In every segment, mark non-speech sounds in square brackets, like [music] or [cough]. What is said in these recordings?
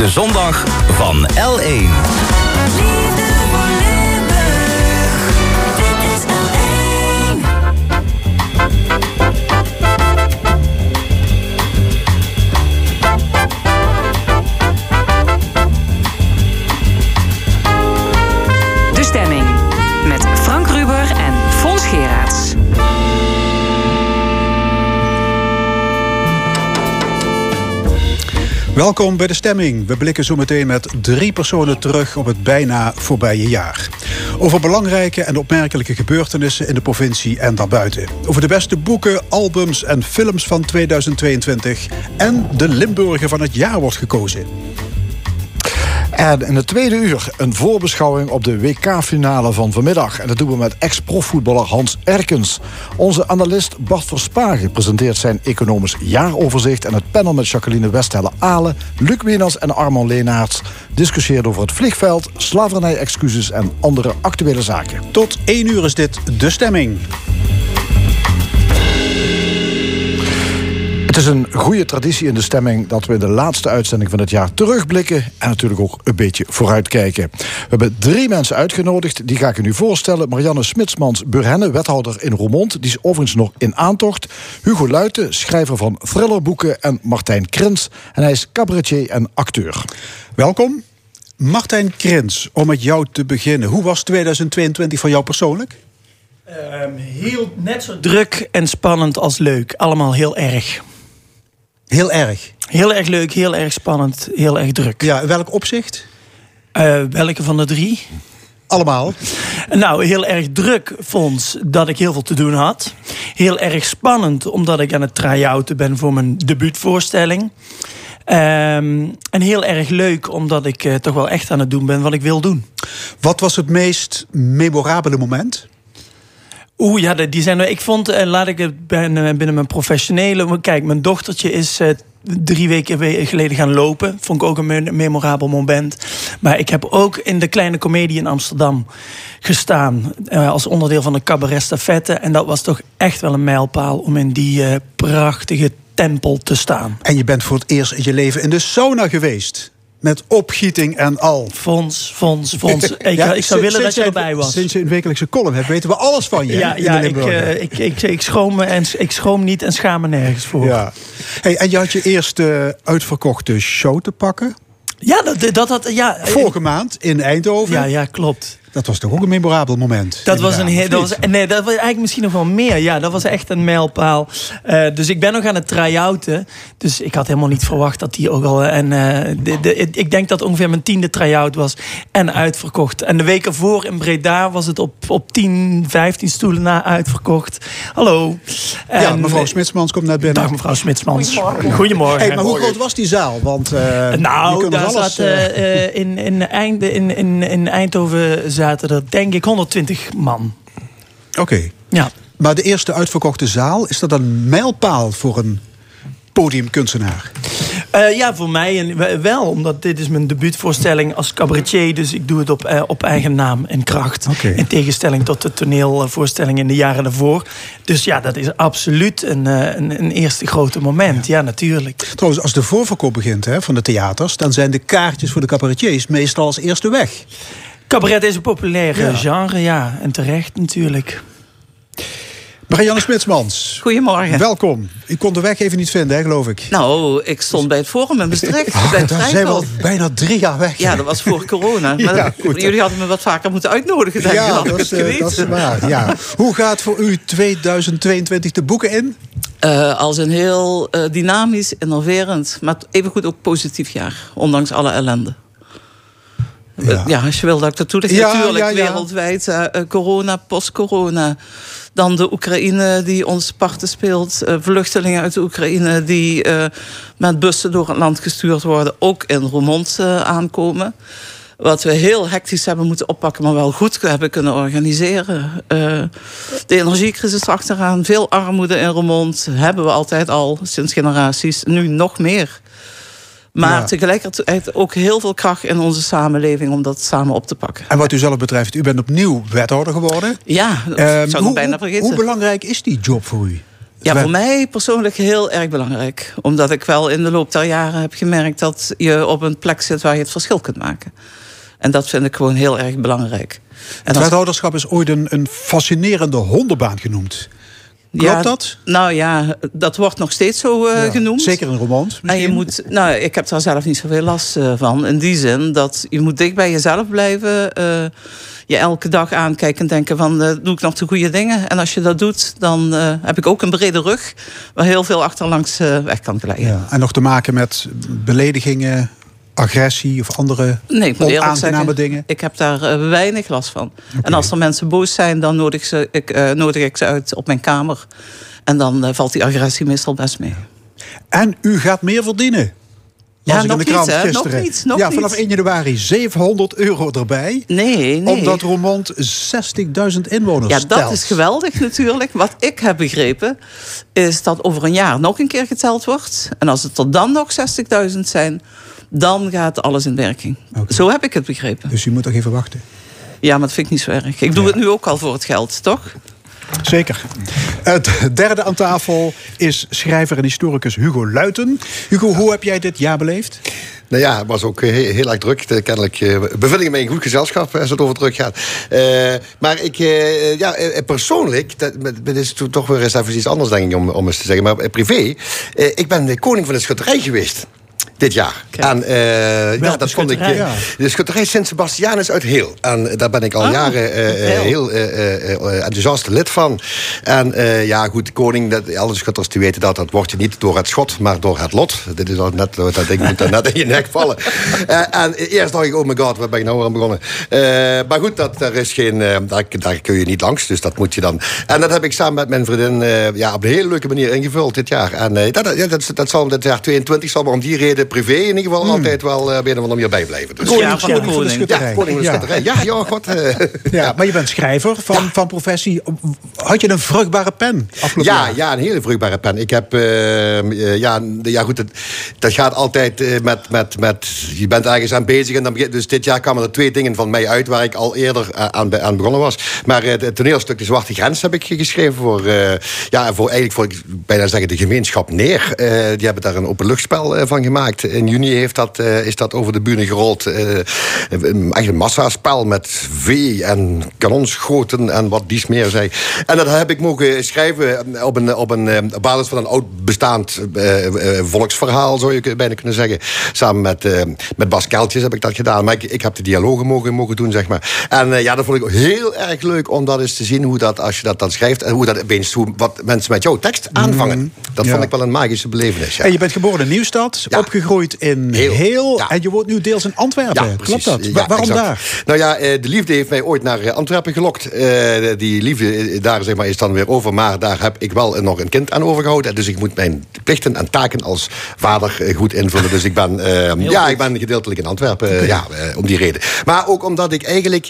De zondag van L1. Welkom bij de stemming. We blikken zo meteen met drie personen terug op het bijna voorbije jaar. Over belangrijke en opmerkelijke gebeurtenissen in de provincie en daarbuiten. Over de beste boeken, albums en films van 2022. En de Limburger van het jaar wordt gekozen. En in het tweede uur een voorbeschouwing op de WK-finale van vanmiddag. En dat doen we met ex-profvoetballer Hans Erkens. Onze analist Bart Versparen presenteert zijn economisch jaaroverzicht... en het panel met Jacqueline Westhelle-Alen, Luc Wieners en Armand Leenaerts... discussieert over het vliegveld, slavernij-excuses en andere actuele zaken. Tot één uur is dit De Stemming. Is een goede traditie in de stemming dat we in de laatste uitzending van het jaar terugblikken en natuurlijk ook een beetje vooruitkijken. We hebben drie mensen uitgenodigd, die ga ik u nu voorstellen. Marianne Smitsmans, Burhenne, wethouder in Roermond, die is overigens nog in aantocht. Hugo Luiten, schrijver van thrillerboeken en Martijn Krins, en hij is cabaretier en acteur. Welkom. Martijn Krins, om met jou te beginnen. Hoe was 2022 voor jou persoonlijk? Um, heel net zo druk en spannend als leuk. Allemaal heel erg. Heel erg. Heel erg leuk, heel erg spannend, heel erg druk. Ja, in welk opzicht? Uh, welke van de drie? Allemaal. Nou, heel erg druk vond dat ik heel veel te doen had. Heel erg spannend omdat ik aan het try-outen ben voor mijn debuutvoorstelling. Um, en heel erg leuk omdat ik uh, toch wel echt aan het doen ben wat ik wil doen. Wat was het meest memorabele moment? Oeh, ja, die zijn er. Ik vond, uh, laat ik het binnen, binnen mijn professionele. Kijk, mijn dochtertje is uh, drie weken geleden gaan lopen. Vond ik ook een memorabel moment. Maar ik heb ook in de kleine comedie in Amsterdam gestaan. Uh, als onderdeel van de cabaret stafette. En dat was toch echt wel een mijlpaal om in die prachtige tempel te staan. En je bent voor het eerst in je leven in de sauna geweest. Met opgieting en al. Fonds, fonds, fonds. [laughs] Ik, ja, ik zou willen dat je erbij was. Sinds je een wekelijkse column hebt, weten we alles van je. Ja, ja ik, uh, ik, ik, ik, schroom me en, ik schroom niet en schaam me nergens voor. Ja. Hey, en je had je eerste uitverkochte show te pakken. Ja, dat, dat had. Ja, Vorige maand in Eindhoven. Ja, ja, klopt. Dat was toch ook een memorabel moment? Dat was een heel, dat was, nee, dat was eigenlijk misschien nog wel meer. Ja, dat was echt een mijlpaal. Uh, dus ik ben nog aan het try-outen. Dus ik had helemaal niet verwacht dat die ook al. En uh, de, de, ik denk dat ongeveer mijn tiende try-out was. En uitverkocht. En de week ervoor in Breda was het op, op 10, 15 stoelen na uitverkocht. Hallo. En, ja, mevrouw Smitsmans komt net binnen. Dag, mevrouw Smitsmans. Goedemorgen. Goedemorgen. Hey, maar hoe groot was die zaal? Want uh, nou, daar alles, zat in, in, eind, in, in, in Eindhoven zaten er denk ik 120 man. Oké. Okay. Ja. Maar de eerste uitverkochte zaal, is dat een mijlpaal voor een podiumkunstenaar? Uh, ja, voor mij wel. Omdat dit is mijn debuutvoorstelling als cabaretier. Dus ik doe het op, uh, op eigen naam en kracht. Okay. In tegenstelling tot de toneelvoorstelling in de jaren daarvoor. Dus ja, dat is absoluut een, een, een eerste grote moment. Ja. ja. natuurlijk. Trouwens, als de voorverkoop begint hè, van de theaters... dan zijn de kaartjes voor de cabaretiers meestal als eerste weg. Cabaret is een populair ja. genre, ja. En terecht natuurlijk. Marianne Smitsmans. Goedemorgen. Welkom. U kon de weg even niet vinden, hè, geloof ik. Nou, ik stond bij het Forum in Maastricht. Oh, bij daar zijn we al bijna drie jaar weg. Ja, dat was voor corona. [laughs] Maar ja, goed, jullie hadden me wat vaker moeten uitnodigen, denk ja, ik. Dat, is, uh, dat is waar. Ja. Hoe gaat voor u 2022 de boeken in? Uh, als een heel uh, dynamisch, innoverend, maar evengoed ook positief jaar. Ondanks alle ellende. Ja. ja. als je wil dat ik dat toelicht. Ja, Natuurlijk, ja. wereldwijd. Uh, corona, post-corona. Dan de Oekraïne die ons parten speelt. Uh, vluchtelingen uit de Oekraïne die uh, met bussen door het land gestuurd worden. Ook in Roermond aankomen. Wat we heel hectisch hebben moeten oppakken, maar wel goed hebben kunnen organiseren. de energiecrisis achteraan, veel armoede in Roermond. Hebben we altijd al, sinds generaties. Nu nog meer. Maar ja. tegelijkertijd ook heel veel kracht in onze samenleving om dat samen op te pakken. En wat u zelf betreft, u bent opnieuw wethouder geworden. Ja, dat um, zou hoe, ik bijna vergeten. Hoe belangrijk is die job voor u? Ja, voor mij persoonlijk heel erg belangrijk. Omdat ik wel in de loop der jaren heb gemerkt dat je op een plek zit waar je het verschil kunt maken. En dat vind ik gewoon heel erg belangrijk. En Het wethouderschap is ooit een, een fascinerende hondenbaan genoemd. Klopt ja, dat? Nou ja, dat wordt nog steeds zo eh, Ja, genoemd. Zeker in Romans. En je moet, nou, ik heb daar zelf niet zoveel last eh, van. In die zin dat je moet dicht bij jezelf blijven. eh, je elke dag aankijken en denken van, doe ik nog de goede dingen? En als je dat doet, dan heb ik ook een brede rug... waar heel veel achterlangs weg kan glijden. Ja, en nog te maken met beledigingen, agressie of andere Nee, onaangename dingen. ik heb daar eh, weinig last van. En als er mensen boos zijn, dan nodig, ze, ik, eh, nodig ik ze uit op mijn kamer. En dan eh, valt die agressie meestal best mee. En u gaat meer verdienen. Ja, ik in nog de niet, hè? Nog niet, nog ja, vanaf 1 januari 700 euro erbij. Nee, nee. Omdat Roermond 60.000 inwoners Ja, dat telt. is geweldig natuurlijk. Wat ik heb begrepen, is dat over een jaar nog een keer geteld wordt. En als het er dan nog 60.000 zijn, dan gaat alles in werking. Zo heb ik het begrepen. Dus u moet nog even wachten. Ja, maar dat vind ik niet zo erg. Ik doe het nu ook al voor het geld, toch? Zeker. Het derde aan tafel is schrijver en historicus Hugo Luiten. Hugo, hoe heb jij dit jaar beleefd? Nou ja, het was ook heel, heel erg druk. Kennelijk eh, bevind ik me in goed gezelschap als het over druk gaat. Eh, maar ik, eh, ja, eh, persoonlijk, dat, dat is to- toch weer eens even iets anders, denk ik, om, om eens te zeggen. Maar privé, eh, ik ben de koning van de schutterij geweest. Dit jaar. Kijk. En eh, ja, dat vond ik. eh, Ja. De schutterij Sint Sebastianus uit Heel. En daar ben ik al Ah, jaren eh, eh, Heel. eh, eh, eh, enthousiast lid van. En eh, ja, goed, koning, dat, alle schutters die weten dat, dat wordt je niet door het schot, maar door het lot. Dit is al net, dat ding moet dan net in je nek vallen. [laughs] Eh, en eerst dacht ik, oh my god, waar ben ik nou aan begonnen? Eh, maar goed, dat, daar, is geen, eh, daar, daar kun je niet langs, dus dat moet je dan. En dat heb ik samen met mijn vriendin eh, ja, op een hele leuke manier ingevuld dit jaar. En eh, dat, ja, dat, dat zal dit jaar 22 zal maar om die reden privé in ieder geval altijd wel eh, op een of andere manier bijblijven. Dus, Ja, van de Koning van de koning. schutterij. ja, koning van de Ja. schutterij. Ja, ja, god. eh, [laughs] Ja, maar je bent schrijver van, van professie. Had je een vruchtbare pen afgelopen Ja, jaar? ja, een hele vruchtbare pen. Ik heb, eh, eh, ja, ja goed, het, dat gaat altijd eh, met, met, met, je bent ergens aan bezig en dan begint, dus dit jaar kwamen er twee dingen van mij uit waar ik al eerder aan, aan begonnen was. Maar eh, het toneelstuk De Zwarte Grens heb ik geschreven voor, eh, ja, voor eigenlijk voor, bijna zeggen, de gemeenschap Neer. Eh, die hebben daar een openluchtspel van gemaakt. In juni heeft dat, eh, is dat over de bühne gerold. Eh, echt een massaspel met vee en kanonschoten en wat dies meer zei. En dat heb ik mogen schrijven op, een, op, een, eh, op basis van een oud bestaand eh, eh, volksverhaal, zou je bijna kunnen zeggen. Samen met, eh, met Bas Keltjes heb ik dat gedaan. Maar ik, ik heb de dialogen mogen, mogen doen, zeg maar. En eh, ja, dat vond ik heel erg leuk om dat eens te zien, hoe dat, als je dat dan schrijft, en hoe dat opeens, hoe, wat mensen met jouw tekst aanvangen. Dat Ja. vond ik wel een magische belevenis. Ja. En je bent geboren in Nieuwstad, Ja. opgegroeid in Heel. Heel. Ja. En je woont nu deels in Antwerpen. Klopt dat? Ja, Wa- waarom exact. daar? Nou ja, eh, de liefde heeft mij ooit naar eh, Antwerpen gelokt. Eh, Die liefde daar zeg maar, is dan weer over. Maar daar heb ik wel nog een kind aan overgehouden. Dus ik moet mijn plichten en taken als vader goed invullen. Dus ik ben, ja, ik ben gedeeltelijk in Antwerpen. Ja, om die reden. Maar ook omdat ik eigenlijk...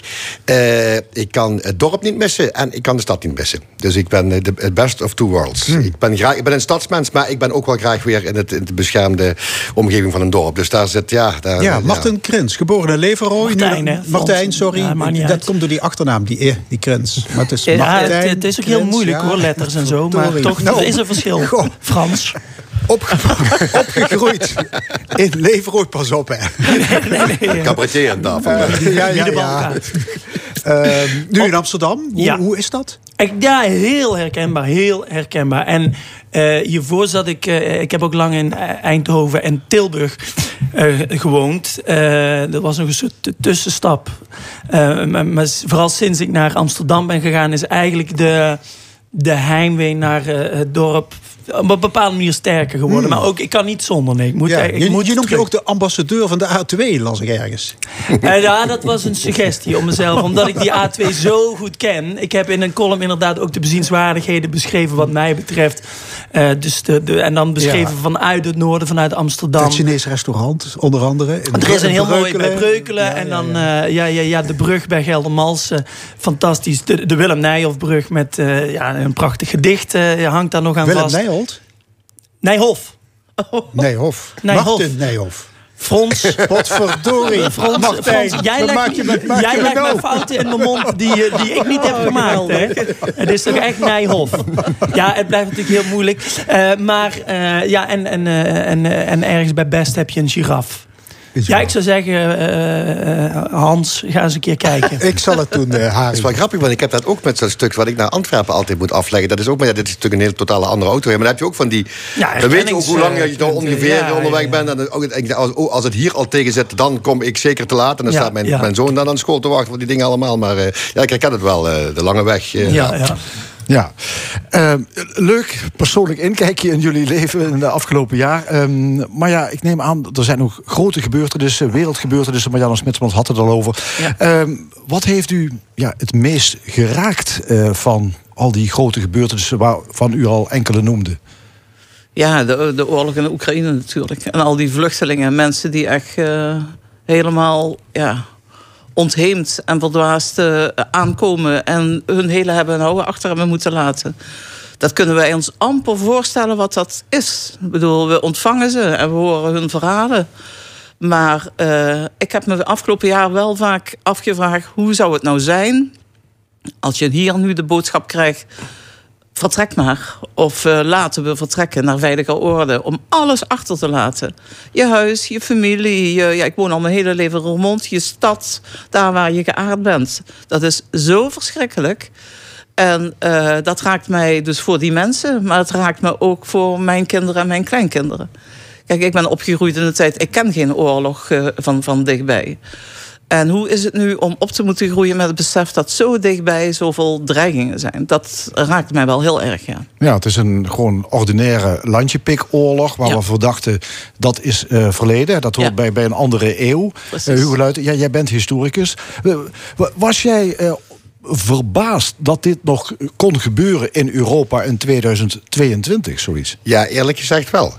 ik kan het dorp niet missen en ik kan de stad niet missen. Dus ik ben de het best of two worlds. Hmm. Ik, ben graag, ik ben een stadsmens, maar ik ben ook wel graag weer in, het, in de beschermde omgeving van een dorp. Dus daar zit, ja... Daar, Ja, Martin Krins, geboren in Leverrooy. Martijn, Nu- hè, Martijn, sorry. Ja, dat komt door die achternaam, die, eh, die Krins. Maar het is Ja, Martijn, het, het is ook heel moeilijk ja. hoor, letters en zo. Maar toch, Nou, er is een verschil. [laughs] goh. Frans. Opge- [laughs] opgegroeid in Leverooy, pas op hè. Cabaretier aan tafel. Eh, ja, ja, ja. Ehm, nu in Amsterdam, hoe, Ja. hoe is dat? Ja, heel herkenbaar, heel herkenbaar. En eh, hiervoor zat ik, eh, ik heb ook lang in eh, Eindhoven en Tilburg gewoond. Dat was nog een soort tussenstap. Maar, maar vooral sinds ik naar Amsterdam ben gegaan, is eigenlijk de, de heimwee naar het dorp op een bepaalde manier sterker geworden. Maar ook, ik kan niet zonder. Nee, ik moet, Ja, ik je, moet je noemt je ook de ambassadeur van de A2, las ik ergens. [laughs] Eh, ja, dat was een suggestie om mezelf. Omdat ik die A2 zo goed ken. Ik heb in een column inderdaad ook de bezienswaardigheden beschreven wat mij betreft. Eh, dus de, de, en dan beschreven Ja. vanuit het noorden, vanuit Amsterdam. Het Chinees restaurant, onder andere. Er is een heel mooi Breukelen. bij Breukelen. Ja, en dan ja. eh, ja, ja, ja, de brug bij Geldermalsen. Fantastisch. De, de Willem Nijhoffbrug met ja, een prachtig gedicht hangt daar nog aan Willem vast. Nijholt? Nijhoff. [laughs] Nijhoff. Nijhoff. Martin Nijhoff. Frans. Potverdorie. Martijn, Frans, jij maak je met jij legt nou? fouten in mijn mond die, die ik niet heb gemaakt. Hè? Het is toch echt Nijhof. Ja, het blijft natuurlijk heel moeilijk. Eh, maar uh, ja, en, en, uh, en, uh, en ergens bij Best heb je een giraf. Ja, ik zou zeggen, uh, Hans, ga eens een keer kijken. [laughs] ik zal het doen, uh, Dat is wel grappig, want ik heb dat ook met zo'n stuk... wat ik naar Antwerpen altijd moet afleggen. Dat is ook, maar ja, dit is natuurlijk een hele totale andere auto. Maar dan heb je ook van die... Ja, dan weet je ook hoe lang je dan ongeveer Ja, onderweg ja. bent. En dan, ook, als, oh, als het hier al tegen zit, dan kom ik zeker te laat. En dan Ja, staat mijn, ja. mijn zoon dan aan school te wachten voor die dingen allemaal. Maar uh, ja, ik herken het wel, uh, de lange weg. Uh, Ja, ja. Ja, uh, leuk persoonlijk inkijkje in jullie leven in de afgelopen jaar. Um, maar ja, ik neem aan, er zijn nog grote gebeurtenissen, wereldgebeurtenissen. Marianne Smitsman had het al over. Ja. Um, wat heeft u ja, het meest geraakt uh, van al die grote gebeurtenissen waarvan u al enkele noemde? Ja, de, de oorlog in de Oekraïne natuurlijk. En al die vluchtelingen, mensen die echt uh, helemaal ja, ontheemd en verdwaasd uh, aankomen... en hun hele hebben en houden achter hebben moeten laten. Dat kunnen wij ons amper voorstellen wat dat is. Ik bedoel, we ontvangen ze en we horen hun verhalen. Maar uh, ik heb me afgelopen jaar wel vaak afgevraagd... hoe zou het nou zijn als je hier nu de boodschap krijgt... vertrek maar. Of uh, laten we vertrekken naar veilige orde. Om alles achter te laten. Je huis, je familie. Je, ja, ik woon al mijn hele leven in Roermond. Je stad, daar waar je geaard bent. Dat is zo verschrikkelijk. En uh, dat raakt mij dus voor die mensen. Maar het raakt me ook voor mijn kinderen en mijn kleinkinderen. Kijk, ik ben opgegroeid in de tijd... ik ken geen oorlog uh, van, van dichtbij. En hoe is het nu om op te moeten groeien met het besef dat zo dichtbij zoveel dreigingen zijn? Dat raakt mij wel heel erg, ja. Ja, het is een gewoon ordinaire landjepikoorlog waar Ja. we verdachten dat is eh, verleden. Dat hoort Ja. bij, bij een andere eeuw. Eh, Hugo Luiten, ja, jij bent historicus. Eh, wa- Was jij eh, verbaasd dat dit nog kon gebeuren in Europa in 2022, zoiets? Ja, eerlijk gezegd wel.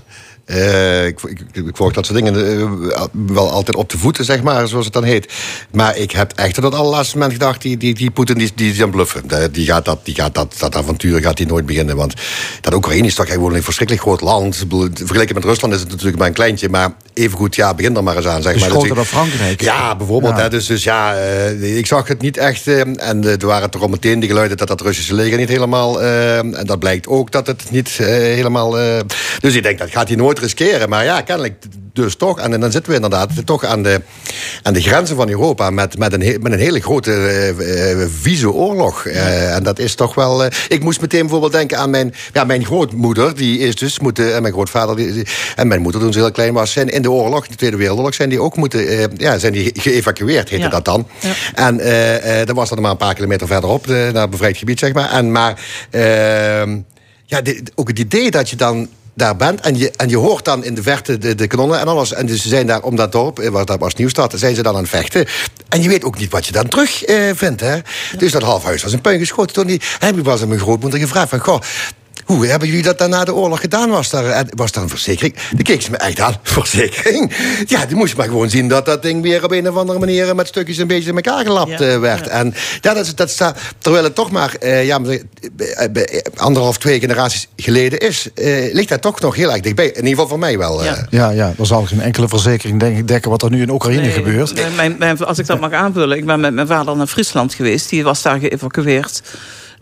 Eh, ik, ik, ik volg dat soort dingen eh, wel altijd op de voeten, zeg maar, zoals het dan heet. Maar ik heb echt tot het allerlaatste moment gedacht... die, die, die Poetin die, die is aan bluffen. Die- Die gaat dat, die gaat dat, dat avontuur gaat die nooit beginnen. Want dat Oekraïne is toch gewoon een verschrikkelijk groot land. Vergeleken met Rusland is het natuurlijk maar een kleintje. Maar evengoed, ja, begin er maar eens aan, zeg Dus maar. groter dan Frankrijk. Ja, bijvoorbeeld. Ja. Hè, dus, dus ja, eh, ik zag het niet echt. en er waren toch al meteen de geluiden dat dat Russische leger niet helemaal... en dat blijkt ook dat het niet helemaal... dus ik denk, dat gaat hij nooit riskeren. Maar ja, kennelijk dus toch. En, dan zitten we inderdaad toch aan de, aan de grenzen van Europa... met, met, een, met een hele grote eh, vieze oorlog. Eh, en dat is toch wel... ik moest meteen bijvoorbeeld denken aan mijn, ja, mijn grootmoeder. Die is dus moeten... En mijn grootvader die, die- en mijn moeder toen ze heel klein was... zijn in de oorlog, de Tweede Wereldoorlog... zijn die ook moeten... ja, zijn die geëvacueerd, heette Ja. dat dan. En eh eh dat was dan maar een paar kilometer verderop... naar het bevrijd gebied, zeg maar. En maar... ehm, ja, ook het idee dat je dan daar bent en je, en je hoort dan in de verte de, de kanonnen en alles. En dus ze zijn daar om dat dorp, eh, waar dat als Nieuwstad, zijn ze dan aan het vechten. En je weet ook niet wat je dan terug eh, vindt. Hè? Dus dat half huis was een puin geschoten. Toen die, heb ik was aan mijn grootmoeder gevraagd van... Goh, hoe hebben jullie dat dan na de oorlog gedaan? Was daar, eh, was daar een verzekering? Dan keek ze me echt aan. [laughs] Verzekering? Ja, die moest maar gewoon zien dat dat ding weer op een of andere manier... met stukjes een beetje in elkaar gelapt Ja, eh, werd. ja. En ja, dat, is, dat staat... Terwijl het toch maar eh, ja, eh, eh, anderhalf, twee generaties geleden is... eh, ligt dat toch nog heel erg dichtbij. In ieder geval voor mij wel. eh. Ja. Ja, ja, dan zal geen enkele verzekering denk ik dekken wat er nu in Oekraïne Nee, gebeurt. nee, Mijn, mijn, als ik dat mag aanvullen. Ik ben met mijn vader naar Friesland geweest. Die was daar geëvacueerd.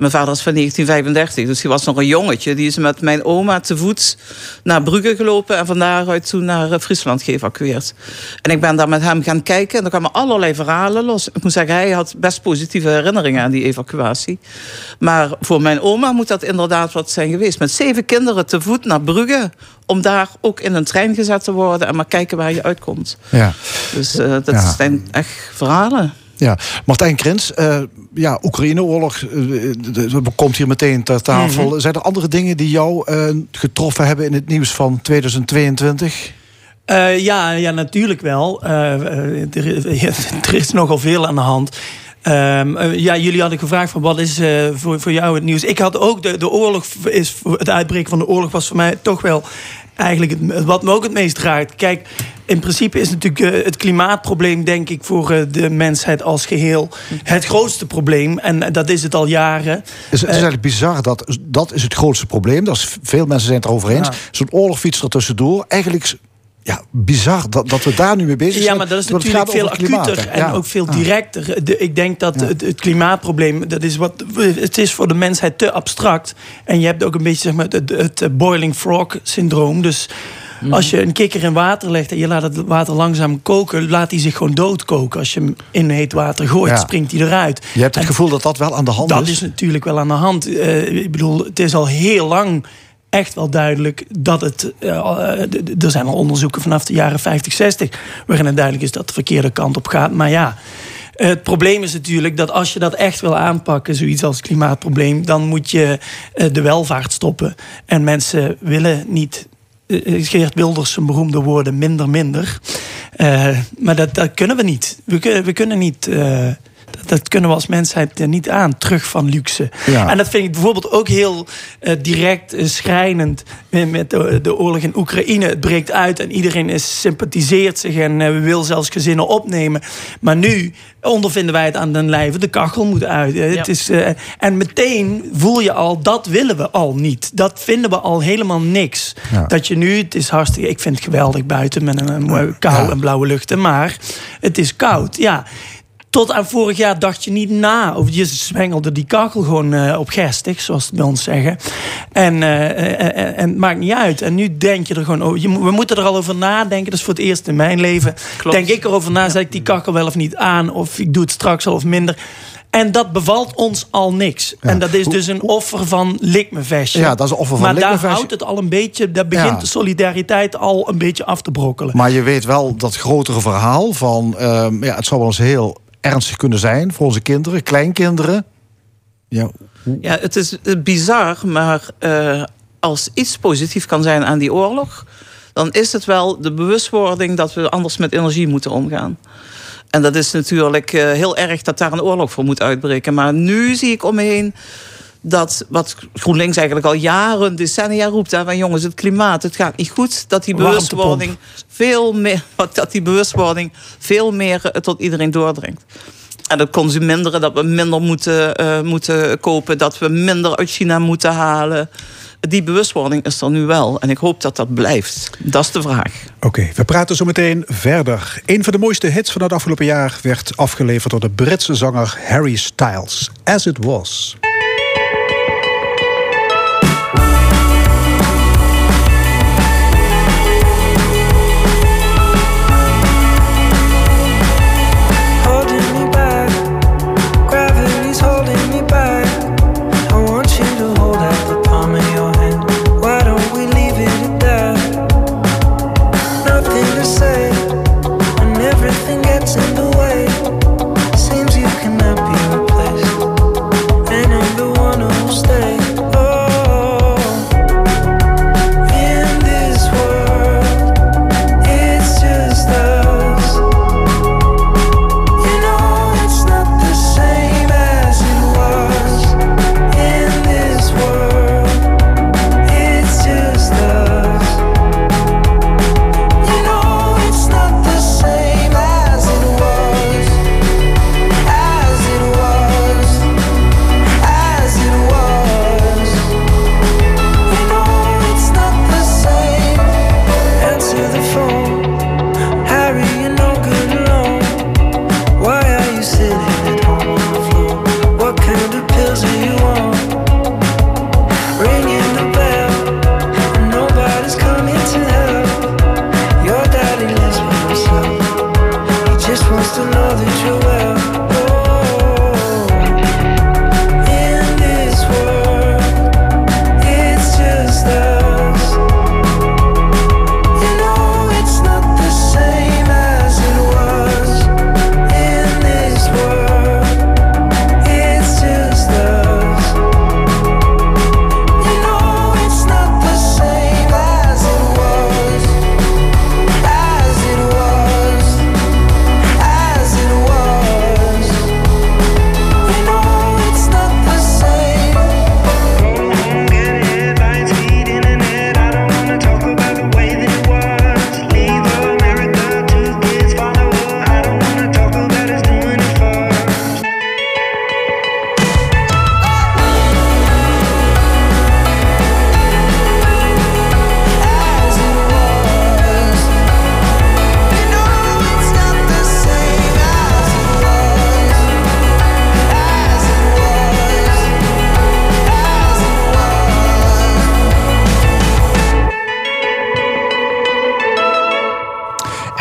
Mijn vader is van 1935, dus die was nog een jongetje. Die is met mijn oma te voet naar Brugge gelopen... en van daaruit toen naar eh, Friesland geëvacueerd. En ik ben daar met hem gaan kijken... en er kwamen allerlei verhalen los. Ik moet zeggen, hij had best positieve herinneringen aan die evacuatie. Maar voor mijn oma moet dat inderdaad wat zijn geweest. Met zeven kinderen te voet naar Brugge... om daar ook in een trein gezet te worden... en maar kijken waar je uitkomt. Ja. Dus eh, dat Ja. zijn echt verhalen. Ja, Martijn Krins, eh, ja, Oekraïne-oorlog eh, komt hier meteen ter tafel. Mhm. Zijn er andere dingen die jou eh, getroffen hebben in het nieuws van 2022? Eh, ja, ja, natuurlijk wel. Er, [laughs] er is nogal veel aan de hand. Ehm, eh, ja, jullie hadden gevraagd van wat is voor, voor jou het nieuws. Ik had ook de, de oorlog is het uitbreken van de oorlog was voor mij toch wel eigenlijk het, wat me ook het meest raakt. Kijk, in principe is natuurlijk eh, het klimaatprobleem denk ik voor eh, de mensheid als geheel het grootste probleem en dat is het al jaren. Het is, het is Eh, eigenlijk bizar, dat, dat is het grootste probleem. Dat is, veel mensen zijn het erover eens. Ja. Zo'n oorlog fietst er tussendoor. Eigenlijk ja, bizar dat, dat we daar nu mee bezig zijn. Ja, maar dat is natuurlijk veel acuter en Ja. ook veel directer. De- ik denk dat het, het klimaatprobleem, dat is wat, het is voor de mensheid te abstract. En je hebt ook een beetje zeg maar, het, het boiling frog syndroom. Dus als je een kikker in water legt en je laat het water langzaam koken, laat hij zich gewoon doodkoken. Als je hem in heet water gooit, Ja. springt hij eruit. Je hebt het En gevoel dat dat wel aan de hand dat is. is natuurlijk wel aan de hand. Eh, ik bedoel, het is al heel lang echt wel duidelijk dat het. eh, eh, er zijn al onderzoeken vanaf de jaren 50, 60. waarin het duidelijk is dat de verkeerde kant op gaat. Maar ja. Het probleem is natuurlijk dat als je dat echt wil aanpakken, zoiets als klimaatprobleem, dan moet je eh, de welvaart stoppen. En mensen willen niet. Geert Wilders zijn beroemde woorden minder, minder. Maar dat, dat kunnen we niet. We, kunnen- we kunnen niet. Dat, kunnen we als mensheid niet aan, terug van luxe. Ja. En dat vind ik bijvoorbeeld ook heel eh, direct eh, schrijnend met, de, de oorlog in Oekraïne. Het breekt uit en iedereen is, sympathiseert zich en eh, wil zelfs gezinnen opnemen. Maar nu ondervinden wij het aan den lijve. De kachel moet uit. Het Ja. is, eh, en meteen voel je al, dat willen we al niet. Dat vinden we al helemaal niks. Ja. Dat je nu, het is hartstikke, ik vind het geweldig buiten met een, een mooie kou Ja. en blauwe luchten. Maar het is koud, ja. Tot aan vorig jaar dacht je niet na. Of je zwengelde die kachel gewoon eh, op gestig, zoals het bij ons zeggen. En, eh, eh, eh, en het maakt niet uit. En nu denk je er gewoon over. Je, we moeten er al over nadenken. Dat is voor het eerst in mijn leven. Klopt. Denk ik erover na, zet ik die kachel wel of niet aan? Of ik doe het straks al of minder. En dat bevalt ons al niks. Ja. En dat is dus een offer van likmevestje. Ja, dat is een offer van Maar daar houdt het al een beetje... Daar begint Ja. de solidariteit al een beetje af te brokkelen. Maar je weet wel dat grotere verhaal van... ehm, ja, het zou wel eens heel ernstig kunnen zijn voor onze kinderen, kleinkinderen. Ja, Ja, het is eh, bizar, maar eh, als iets positief kan zijn aan die oorlog, dan is het wel de bewustwording dat we anders met energie moeten omgaan. En dat is natuurlijk eh, heel erg dat daar een oorlog voor moet uitbreken. Maar nu zie ik om me heen dat wat GroenLinks eigenlijk al jaren, decennia roept. Hè, van jongens, het klimaat, het gaat niet goed. Dat die bewustwording veel meer, [laughs] dat die bewustwording veel meer eh, tot iedereen doordringt. En dat consumeren, dat we minder moeten, eh, moeten kopen, dat we minder uit China moeten halen. Die bewustwording is er nu wel. En ik hoop dat dat blijft. Dat is de vraag. Oké, we praten zo meteen verder. Een van de mooiste hits van het afgelopen jaar werd afgeleverd door de Britse zanger Harry Styles. As It Was.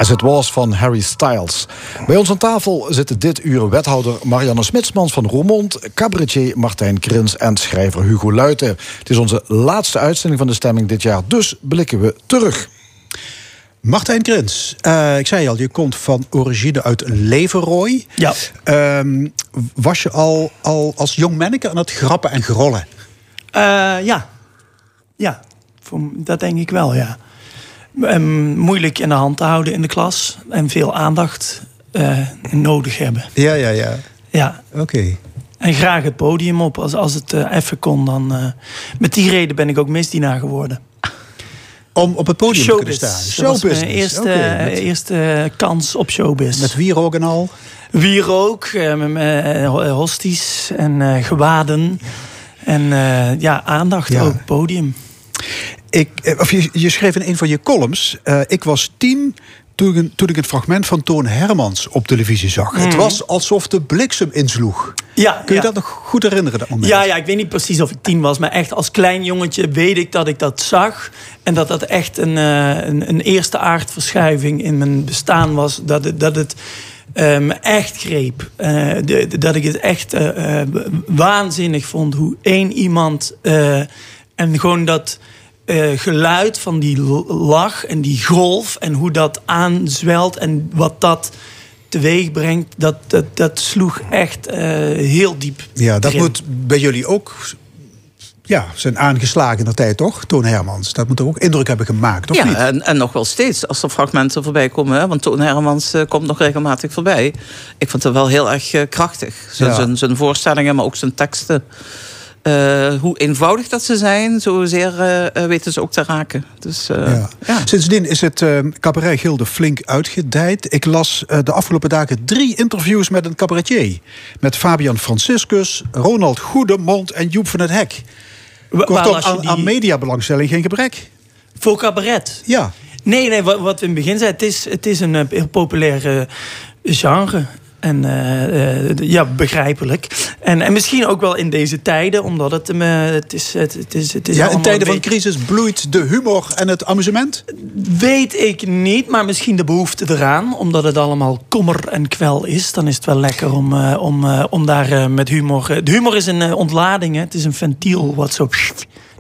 As It Was van Harry Styles. Bij ons aan tafel zitten dit uur wethouder Marianne Smitsmans van Roermond... cabaretier Martijn Krins en schrijver Hugo Luiten. Het is onze laatste uitzending van de stemming dit jaar, dus blikken we terug. Martijn Krins, eh, ik zei al, je komt van origine uit Leverrooy. Ja. Ehm, was je al, al als jong manneke aan het grappen en grollen? Eh, ja. Ja, dat denk ik wel, ja. Ehm, moeilijk in de hand te houden in de klas. En veel aandacht eh, nodig hebben. Ja, ja, ja. Ja. Oké. En graag het podium op. Als, als het eh, even kon, dan... eh, met die reden ben ik ook misdienaar geworden. Om op het podium te kunnen Showbiz. staan. Dat was mijn eerste, met, eerste kans op showbiz. met wierook en al. wierook, hosties en gewaden. En ja, aandacht Ja. ook, podium. Ik, eh, of je, je schreef in een van je columns... eh, ik was tien toen ik, toen ik het fragment van Toon Hermans op televisie zag. Het was alsof de bliksem insloeg. Ja, Kun je ja. dat nog goed herinneren, dat moment? Ja, ja, ik weet niet precies of ik tien was, maar echt als klein jongetje weet ik dat ik dat zag. En dat dat echt een, eh, een, een eerste aardverschuiving in mijn bestaan was. Dat het, dat het eh, me echt greep. De- de- dat ik het echt waanzinnig vond hoe één iemand. en gewoon dat. Eh, geluid van die lach en die golf en hoe dat aanzwelt en wat dat teweeg brengt, dat, dat, dat sloeg echt eh, heel diep. Ja, dat erin. moet bij jullie ook ja, zijn aangeslagen in de tijd, toch? Toon Hermans. Dat moet ook indruk hebben gemaakt, of ja, niet? en, en nog wel steeds als er fragmenten voorbij komen. Hè, want Toon Hermans eh, komt nog regelmatig voorbij. Ik vond het wel heel erg krachtig. Zijn, Ja. zijn, zijn voorstellingen, maar ook zijn teksten. Eh, hoe eenvoudig dat ze zijn, zozeer eh, weten ze ook te raken. Dus eh, Ja. ja. Sindsdien is het eh, cabaret Gilde flink uitgedijd. Ik las eh, de afgelopen dagen drie interviews met een cabaretier. Met Fabian Franciscus, Ronald Goedemond en Joep van het Hek. Kortom, aan, die- aan mediabelangstelling geen gebrek. Voor cabaret? Ja. Nee, nee, wat, wat we in het begin zeiden, het is, het is een heel populair genre. En eh, eh, ja, begrijpelijk. En, en misschien ook wel in deze tijden, omdat het, eh, het is... Het, het is, het is ja, in tijden van crisis bloeit de humor en het amusement. Weet ik niet, maar misschien de behoefte eraan. Omdat het allemaal kommer en kwel is. Dan is het wel lekker om, eh, om, om daar met humor... de humor is een ontlading, hè. Het is een ventiel wat zo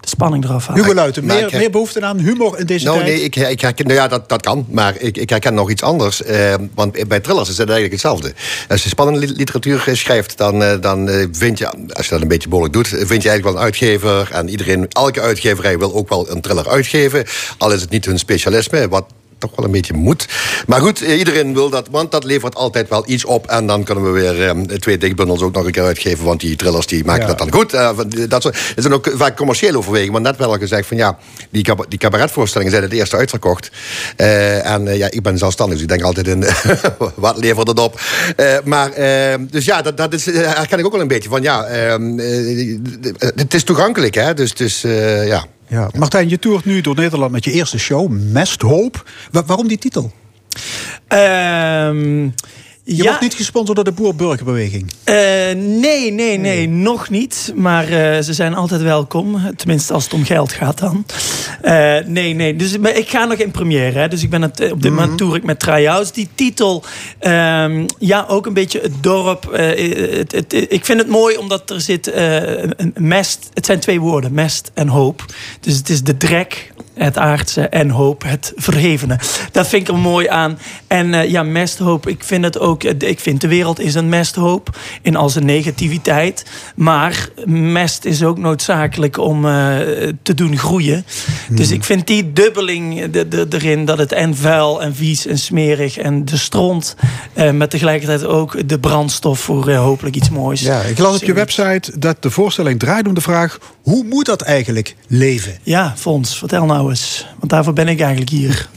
de spanning eraf haalt. Hugo Luiten, maar meer, ik meer behoefte aan humor in deze Nou, tijd? nee, ik, ik herken, nou ja, dat, dat kan. Maar ik, ik herken nog iets anders. Eh, want bij thrillers is het eigenlijk hetzelfde. Als je spannende li- literatuur schrijft, dan, eh, dan eh, vind je, als je dat een beetje behoorlijk doet, eh, vind je eigenlijk wel een uitgever. En iedereen, elke uitgeverij wil ook wel een thriller uitgeven. Al is het niet hun specialisme, wat toch wel een beetje moet. Maar goed, eh, iedereen wil dat, want dat levert altijd wel iets op. En dan kunnen we weer eh, twee dichtbundels ook nog een keer uitgeven. Want die thrillers die maken Ja. dat dan goed. Eh, van- dat zijn ook vaak commerciële overwegingen. Maar net wel al gezegd van ja, die, cab- die cabaretvoorstellingen zijn het eerste uitverkocht. Eh, en eh, ja, ik ben zelfstandig, dus ik denk altijd in [laughs] wat levert het op. Eh, maar, eh, dus ja, dat, dat is, eh, herken ik ook wel een beetje van ja, ehm, eh, het is toegankelijk hè. Dus, dus eh, ja. Ja. Martijn, je toert nu door Nederland met je eerste show, Mesthoop. Wa- waarom die titel? Ehm, Je wordt niet gesponsord door de Boer-Burgerbeweging. eh, nee, nee, nee, nog niet. Maar eh, ze zijn altijd welkom. Tenminste, als het om geld gaat dan. Eh, nee, nee. Dus maar ik ga nog in première. Hè. Dus ik ben het, op dit moment toer ik met try-outs. Die titel, ehm, ja, ook een beetje het dorp. het, het, ik vind het mooi omdat er zit een een mest. Het zijn twee woorden, mest en hoop. Dus het is de drek, het aardse en hoop, het verhevene. Dat vind ik er mooi aan. En eh, ja, mesthoop, ik vind het ook. eh, Ik vind de wereld is een mesthoop in al zijn negativiteit. Maar mest is ook noodzakelijk om eh, te doen groeien. Dus ik vind die dubbeling de- de- erin dat het en vuil en vies en smerig en de stront. eh, met tegelijkertijd ook de brandstof voor hopelijk iets moois. Ja, ik las op je website dat de voorstelling draait om de vraag... hoe moet dat eigenlijk leven? Ja, Fons, vertel nou Want daarvoor ben ik eigenlijk hier.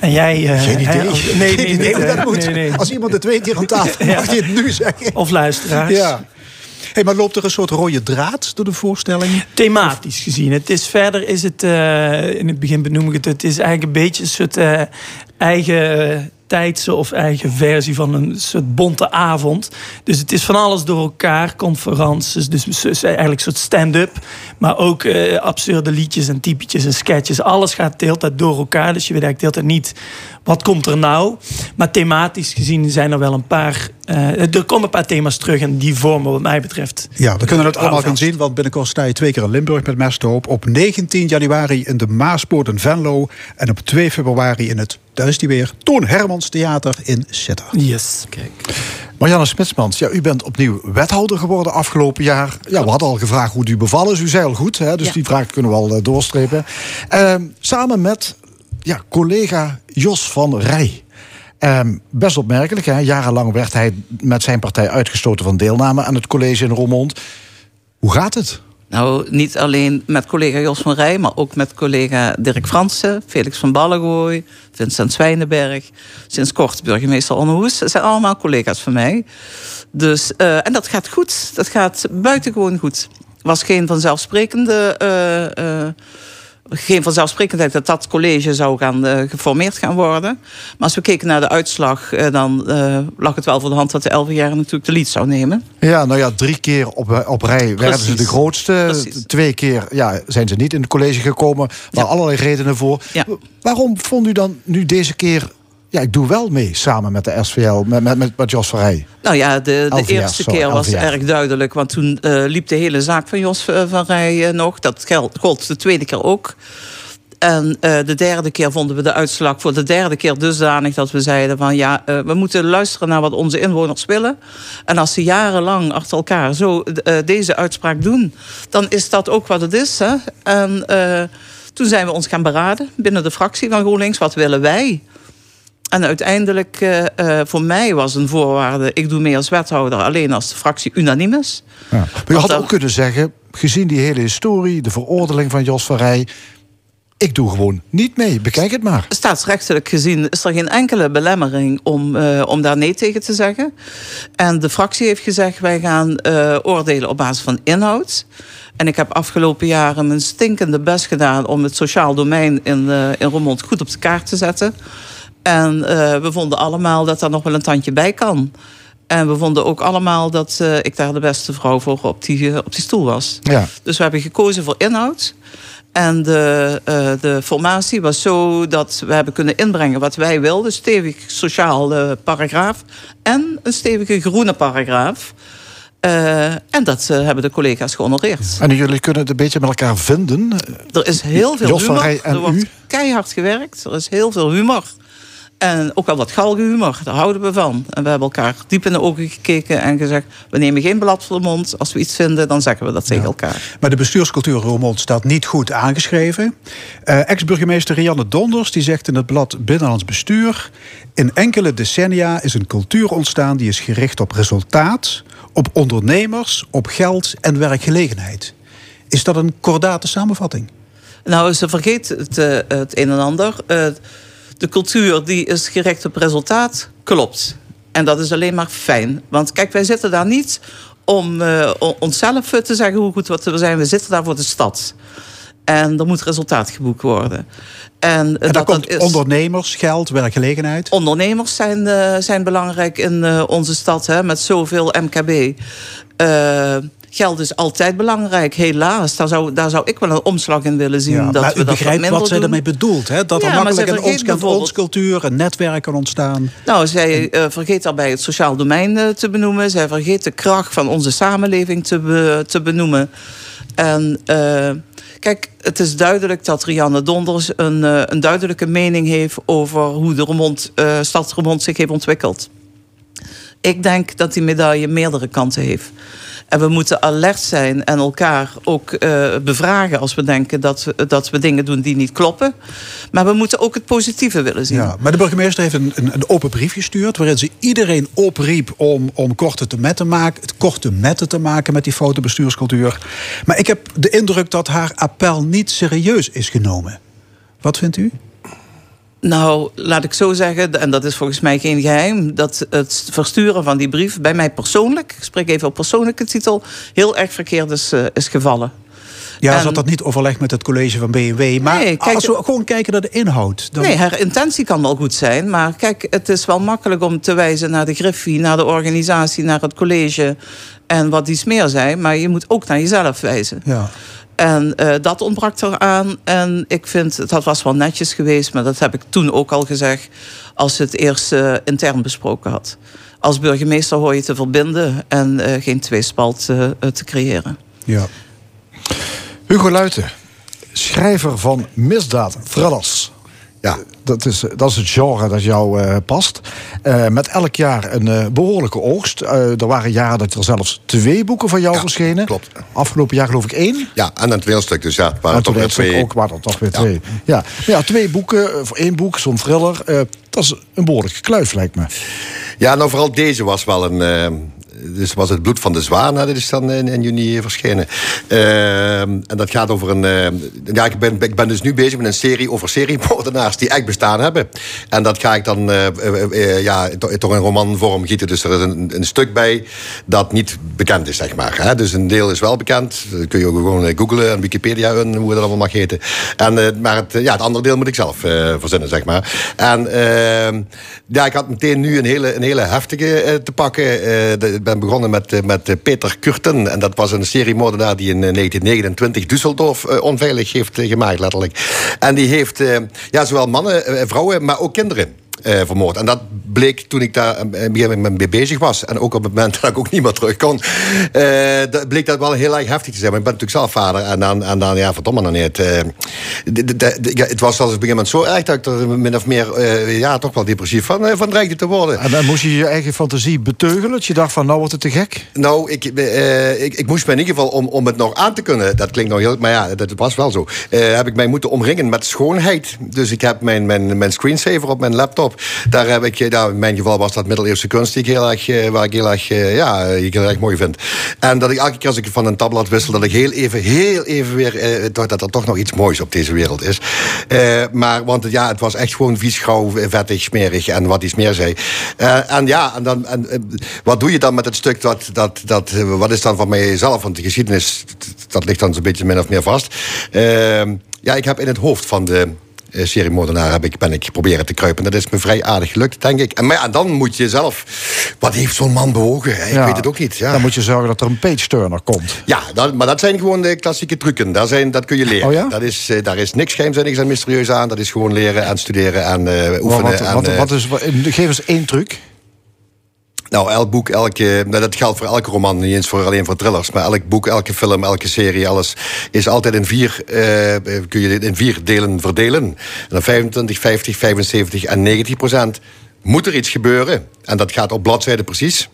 en jij... eh, Geen idee. als- nee, nee, nee, nee, dat moet. nee. Als iemand het weet hier aan tafel, mag je het nu zeggen. Of luisteraars. Ja. Hey, maar loopt er een soort rode draad door de voorstelling? Thematisch gezien. Het is verder is het, eh, in het begin benoem ik het, het is eigenlijk een beetje een soort eh, eigen of eigen versie van een soort bonte avond. Dus het is van alles door elkaar, conferences, dus eigenlijk een soort stand-up, maar ook eh, absurde liedjes en typetjes en sketches. Alles gaat de hele door elkaar, dus je weet eigenlijk de niet wat komt er nou? Maar thematisch gezien zijn er wel een paar... eh, er komen een paar thema's terug en die vormen wat mij betreft. Ja, we kunnen het allemaal gaan zien, want binnenkort sta je twee keer in Limburg met Mesthoop. Op 19 januari in de Maaspoort in Venlo. En op 2 februari in het, daar is die weer, Toon Hermans Theater in Sitter. Yes. Marianne Smitsmans, ja, u bent opnieuw wethouder geworden afgelopen jaar. Ja, we hadden al gevraagd hoe het u bevallen is. U zei al goed, hè, dus Ja. die vraag kunnen we al eh, doorstrepen. Ehm, samen met ja, collega Jos van Rij. Ehm, best opmerkelijk, hè? jarenlang werd hij met zijn partij uitgestoten van deelname aan het college in Roermond. Hoe gaat het? Nou, niet alleen met collega Jos van Rij, maar ook met collega Dirk Fransen, Felix van Ballengooy, Vincent Zwijnenberg, sinds kort burgemeester Onno Hoes. Dat zijn allemaal collega's van mij. Dus, eh, en dat gaat goed. Dat gaat buitengewoon goed. Was geen vanzelfsprekende. eh, eh, geen vanzelfsprekendheid dat dat college zou gaan eh, geformeerd gaan worden. Maar als we keken naar de uitslag, eh, dan eh, lag het wel voor de hand dat de 11 jaar natuurlijk de lead zou nemen. Ja, nou ja, drie keer op, op rij werden ze de grootste. Precies. Twee keer ja, zijn ze niet in het college gekomen. Waren allerlei redenen voor. Ja. Waarom vond u dan nu deze keer... Ja, ik doe wel mee samen met de SVL, met, met, met, met Jos van Rij. Nou ja, de, de eerste sorry, keer was erg duidelijk. Want toen eh, liep de hele zaak van Jos eh, van Rij eh, nog. Dat geld gold de tweede keer ook. En de derde keer vonden we de uitslag voor de derde keer dusdanig dat we zeiden van ja, we moeten luisteren naar wat onze inwoners willen. En als ze jarenlang achter elkaar zo deze uitspraak doen, dan is dat ook wat het is. Hè? En toen zijn we ons gaan beraden binnen de fractie van GroenLinks. Wat willen wij? En uiteindelijk, eh, voor mij was een voorwaarde... ik doe mee als wethouder alleen als de fractie unaniem is. Ja. Maar Want had ook kunnen zeggen, gezien die hele historie... de veroordeling van Jos van Rij... ik doe gewoon niet mee. Bekijk het maar. Staatsrechtelijk gezien is er geen enkele belemmering om, eh, om daar nee tegen te zeggen. En de fractie heeft gezegd, wij gaan oordelen op basis van inhoud. En ik heb afgelopen jaren mijn stinkende best gedaan... om het sociaal domein in, eh in Roermond goed op de kaart te zetten. En eh, we vonden allemaal dat daar nog wel een tandje bij kan. En we vonden ook allemaal dat eh, ik daar de beste vrouw voor op die, eh, op die stoel was. Ja. Dus we hebben gekozen voor inhoud. En de, de formatie was zo dat we hebben kunnen inbrengen wat wij wilden. Stevig sociaal paragraaf en een stevige groene paragraaf. En dat hebben de collega's gehonoreerd. En jullie kunnen het een beetje met elkaar vinden. Er is heel veel Jos van humor. Rij en er wordt u? keihard gewerkt. Er is heel veel humor. En ook wel wat galge humor. Daar houden we van. En we hebben elkaar diep in de ogen gekeken en gezegd... we nemen geen blad voor de mond. Als we iets vinden, dan zeggen we dat tegen elkaar. Maar de bestuurscultuur Roermond staat niet goed aangeschreven. Eh, Ex-burgemeester Rianne Donders die zegt in het blad Binnenlands Bestuur... in enkele decennia is een cultuur ontstaan die is gericht op resultaat... op ondernemers, op geld en werkgelegenheid. Is dat een kordate samenvatting? Nou, ze vergeet het, eh, het een en ander. Eh, de cultuur die is gericht op resultaat, klopt. En dat is alleen maar fijn. Want kijk, wij zitten daar niet om o- onszelf eh, te zeggen hoe goed wat we zijn. We zitten daar voor de stad. En er moet resultaat geboekt worden. En, En daar dat, komt dat is, ondernemers, geld, werkgelegenheid. Ondernemers zijn, eh, zijn belangrijk in onze stad, hè, met zoveel MKB. Geld is altijd belangrijk, helaas. Daar zou, daar zou ik wel een omslag in willen zien. Ja, dat maar we u dat wat begrijpt minder wat zij daarmee bedoelt. Hè? Dat er makkelijk een ons bijvoorbeeld- ons cultuur, een netwerk kan ontstaan. Nou, zij eh, vergeet daarbij het sociaal domein eh, te benoemen. Zij vergeet de kracht van onze samenleving te, be- te benoemen. En eh, kijk, het is duidelijk dat Rianne Donders een, een duidelijke mening heeft over hoe de Remond, eh, stad Remond zich heeft ontwikkeld. Ik denk dat die medaille meerdere kanten heeft. En we moeten alert zijn en elkaar ook eh, bevragen als we denken dat we, dat we dingen doen die niet kloppen. Maar we moeten ook het positieve willen zien. Ja, maar de burgemeester heeft een, een, een open brief gestuurd... waarin ze iedereen opriep om, om korte te metten maken, het korte metten te maken... met die fotobestuurscultuur. Maar ik heb de indruk dat haar appel niet serieus is genomen. Wat vindt u? Nou, laat ik zo zeggen, en dat is volgens mij geen geheim, dat het versturen van die brief bij mij persoonlijk, ik spreek even op persoonlijke titel, heel erg verkeerd is, eh, is gevallen. Ja, ze had dat niet overlegd met het college van BMW. Maar Nee, kijk, als we gewoon kijken naar de inhoud... Dan... Nee, haar intentie kan wel goed zijn, maar kijk, het is wel makkelijk om te wijzen naar de Griffie, naar de organisatie, naar het college en wat iets meer zijn, maar je moet ook naar jezelf wijzen. Ja. En eh, dat ontbrak eraan. En ik vind, dat was wel netjes geweest, maar dat heb ik toen ook al gezegd, als het eerst eh, intern besproken had. Als burgemeester hoor je te verbinden en eh, geen tweespalt te creëren. Ja. Hugo Luiten, schrijver van misdaad, thrillers. Ja. Dat is, dat is het genre dat jou eh, past. Eh, met elk jaar een eh, behoorlijke oogst. Eh, er waren jaren dat er zelfs twee boeken van jou Ja, verschenen. klopt. Afgelopen jaar geloof ik één. Ja, en een toneelstuk. Dus ja, waren En toch weer twee. ook waren er toch weer Ja. twee. Ja. Maar ja, twee boeken, eh, voor één boek, zo'n thriller. eh, dat is een behoorlijke kluif, lijkt me. Ja, nou vooral deze was wel een... dus was het bloed van de zwaan, dat is dan in, juni verschenen. Eh, en dat gaat over een... eh, ja, ik ben, ik ben dus nu bezig met een serie over seriemoordenaars die echt bestaan hebben. En dat ga ik dan eh, eh, eh, ja, to- toch in romanvorm gieten. Dus er is een, een stuk bij dat niet bekend is, zeg maar. Hè. Dus een deel is wel bekend. Dat kun je ook gewoon googlen en Wikipedia en hoe dat allemaal mag heten. En, maar het, ja, het andere deel moet ik zelf verzinnen, zeg maar. En eh, ja, ik had meteen nu een hele, een hele heftige te pakken. De- ben begonnen met, eh, met eh, Peter Kurten. En dat was een seriemoordenaar die in eh, 1929 Düsseldorf eh, onveilig heeft gemaakt, letterlijk. En die heeft ja, zowel mannen, vrouwen, maar ook kinderen eh, vermoord. En dat bleek toen ik daar een gegeven moment mee bezig was. En ook op het moment [laughs] dat ik ook niet meer terug kon. eh, dat bleek dat wel heel erg heftig te zijn. Maar ik ben natuurlijk zelf vader. En dan, en dan ja, verdomme dan niet. ja, het was zelfs op een gegeven moment zo erg dat ik er min of meer, ja, toch wel depressief van, van dreigde te worden. En dan moest je je eigen fantasie beteugelen. Dat je dacht van, nou wordt het te gek. Nou, ik, ik, ik moest me in ieder geval, om, om het nog aan te kunnen... dat klinkt nog heel... maar ja, dat was wel zo... heb ik mij moeten omringen met schoonheid. Dus ik heb mijn, mijn, mijn screensaver op mijn laptop. Daar heb ik... eh, Nou, in mijn geval was dat middeleeuwse kunst... Die ik heel erg, eh, waar ik heel erg, eh, ja, ik heel erg mooi vind. En dat ik elke keer als ik van een tabblad wissel... dat ik heel even, heel even weer... eh, dat er toch nog iets moois op deze wereld is. Eh, maar, want ja, het was echt gewoon vies, gauw, vettig, smerig... en wat iets meer zei. Eh, en ja, en dan, en, wat doe je dan met het stuk dat, dat, dat, wat is dan van mijzelf? Want de geschiedenis, dat ligt dan zo'n beetje min of meer vast. Ehm, ja, ik heb in het hoofd van de seriemoordenaar heb ik, ben ik proberen te kruipen. Dat is me vrij aardig gelukt, denk ik. En, maar ja, dan moet je zelf... Wat heeft zo'n man bewogen? Ik Ja. weet het ook niet. Ja, Dan moet je zorgen dat er een page-turner komt. ja dat, maar dat zijn gewoon de klassieke trucken. Daar zijn, dat kun je leren. Oh ja? dat is, eh, daar is niks geheimzinnigs en mysterieus aan. Dat is gewoon leren en studeren en eh, oefenen. Wat, en, wat, eh, wat is, geef eens één truc. Nou, elk boek, elke, nou, dat geldt voor elke roman, niet eens voor, alleen voor thrillers. Maar elk boek, elke film, elke serie, alles is altijd in vier, eh, kun je dit in vier delen verdelen. En dan 25, 50, 75 en 90 procent. Moet er iets gebeuren, en dat gaat op bladzijde precies...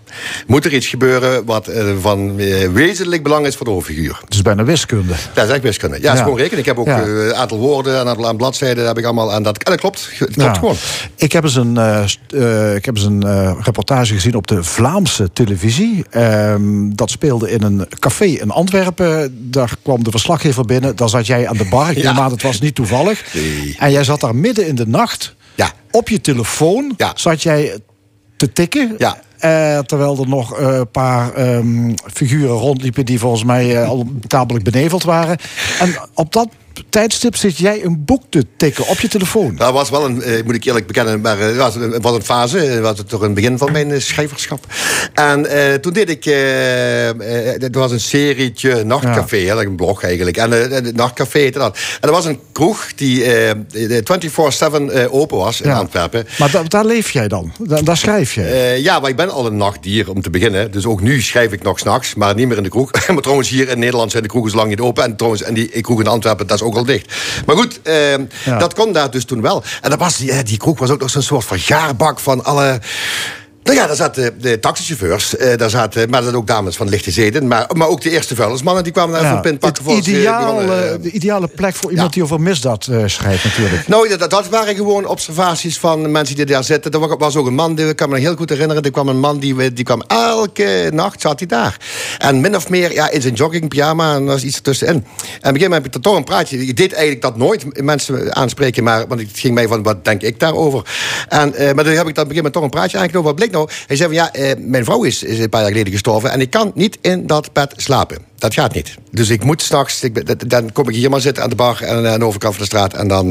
moet er iets gebeuren wat eh, van eh, wezenlijk belang is voor de hoofdfiguur. Het is bijna wiskunde. Dat is echt wiskunde. Ja, dat is Ja. gewoon rekenen. Ik heb ook Ja. eh, een aantal woorden, een aantal aan bladzijden heb ik allemaal. En dat, en dat klopt. Het klopt Ja. gewoon. Ik heb eens een, eh, ik heb eens een reportage gezien op de Vlaamse televisie. Ehm, dat speelde in een café in Antwerpen. Daar kwam de verslaggever binnen. Daar zat jij aan de bar. Ik [laughs] Ja. aan, het was niet toevallig. Nee. En jij zat daar midden in de nacht. Ja. Op je telefoon Ja. zat jij te tikken. Ja. Eh, terwijl er nog eh, een paar ehm, figuren rondliepen die volgens mij eh, al tamelijk beneveld waren. En op dat tijdstip zit jij een boek te tikken op je telefoon. Dat was wel een, eh, moet ik eerlijk bekennen, maar eh, het was, het was een fase. Het was toch een begin van mijn eh, schrijverschap. En eh, toen deed ik, eh, eh, het was een serietje Nachtcafé, hè, dat is een blog eigenlijk. En eh, het Nachtcafé heette dat. En er was een kroeg die eh, eh, 24-7 eh, open was in Ja. Antwerpen. Maar da- daar leef jij dan? Da- daar schrijf je? Eh, ja, maar ik ben al een nachtdier om te beginnen. Dus ook nu schrijf ik nog s'nachts, maar niet meer in de kroeg. [laughs] maar trouwens, hier in Nederland zijn de kroegen zo lang niet open. En trouwens, en die kroeg in Antwerpen, dat is ook al dicht. Maar goed, eh, Ja. dat kon daar dus toen wel. En dat was, die, die kroeg was ook nog zo'n soort vergaarbak van alle... Nou ja, daar zaten de taxichauffeurs, eh, daar zaten, maar zaten ook dames van lichte zeden. Maar, maar ook de eerste vuilnismannen, die kwamen daar even Ja, een pint pakken voor ideale, begonnen, eh, de ideale plek voor iemand ja. die over misdaad eh, schrijft natuurlijk. nou, dat, dat waren gewoon observaties van mensen die daar zitten. Er wa- was ook een man, die, ik kan me heel goed herinneren... er kwam een man, die, die kwam elke nacht, zat hij daar. En min of meer ja, in zijn joggingpyjama en er was iets ertussenin. En op een gegeven moment heb ik toch een praatje... Ik deed eigenlijk dat nooit, mensen aanspreken... maar want het ging mij van, wat denk ik daarover? En, eh, maar toen heb ik dan op een gegeven moment toch een praatje aangenomen. Wat bleek nou? Hij zei van, ja, eh, mijn vrouw is, is een paar jaar geleden gestorven... en ik kan niet in dat bed slapen. Dat gaat niet. Dus ik moet s'nachts, ik ben- dat- dan kom ik hier maar zitten aan de bar en aan de overkant van de straat. En dan,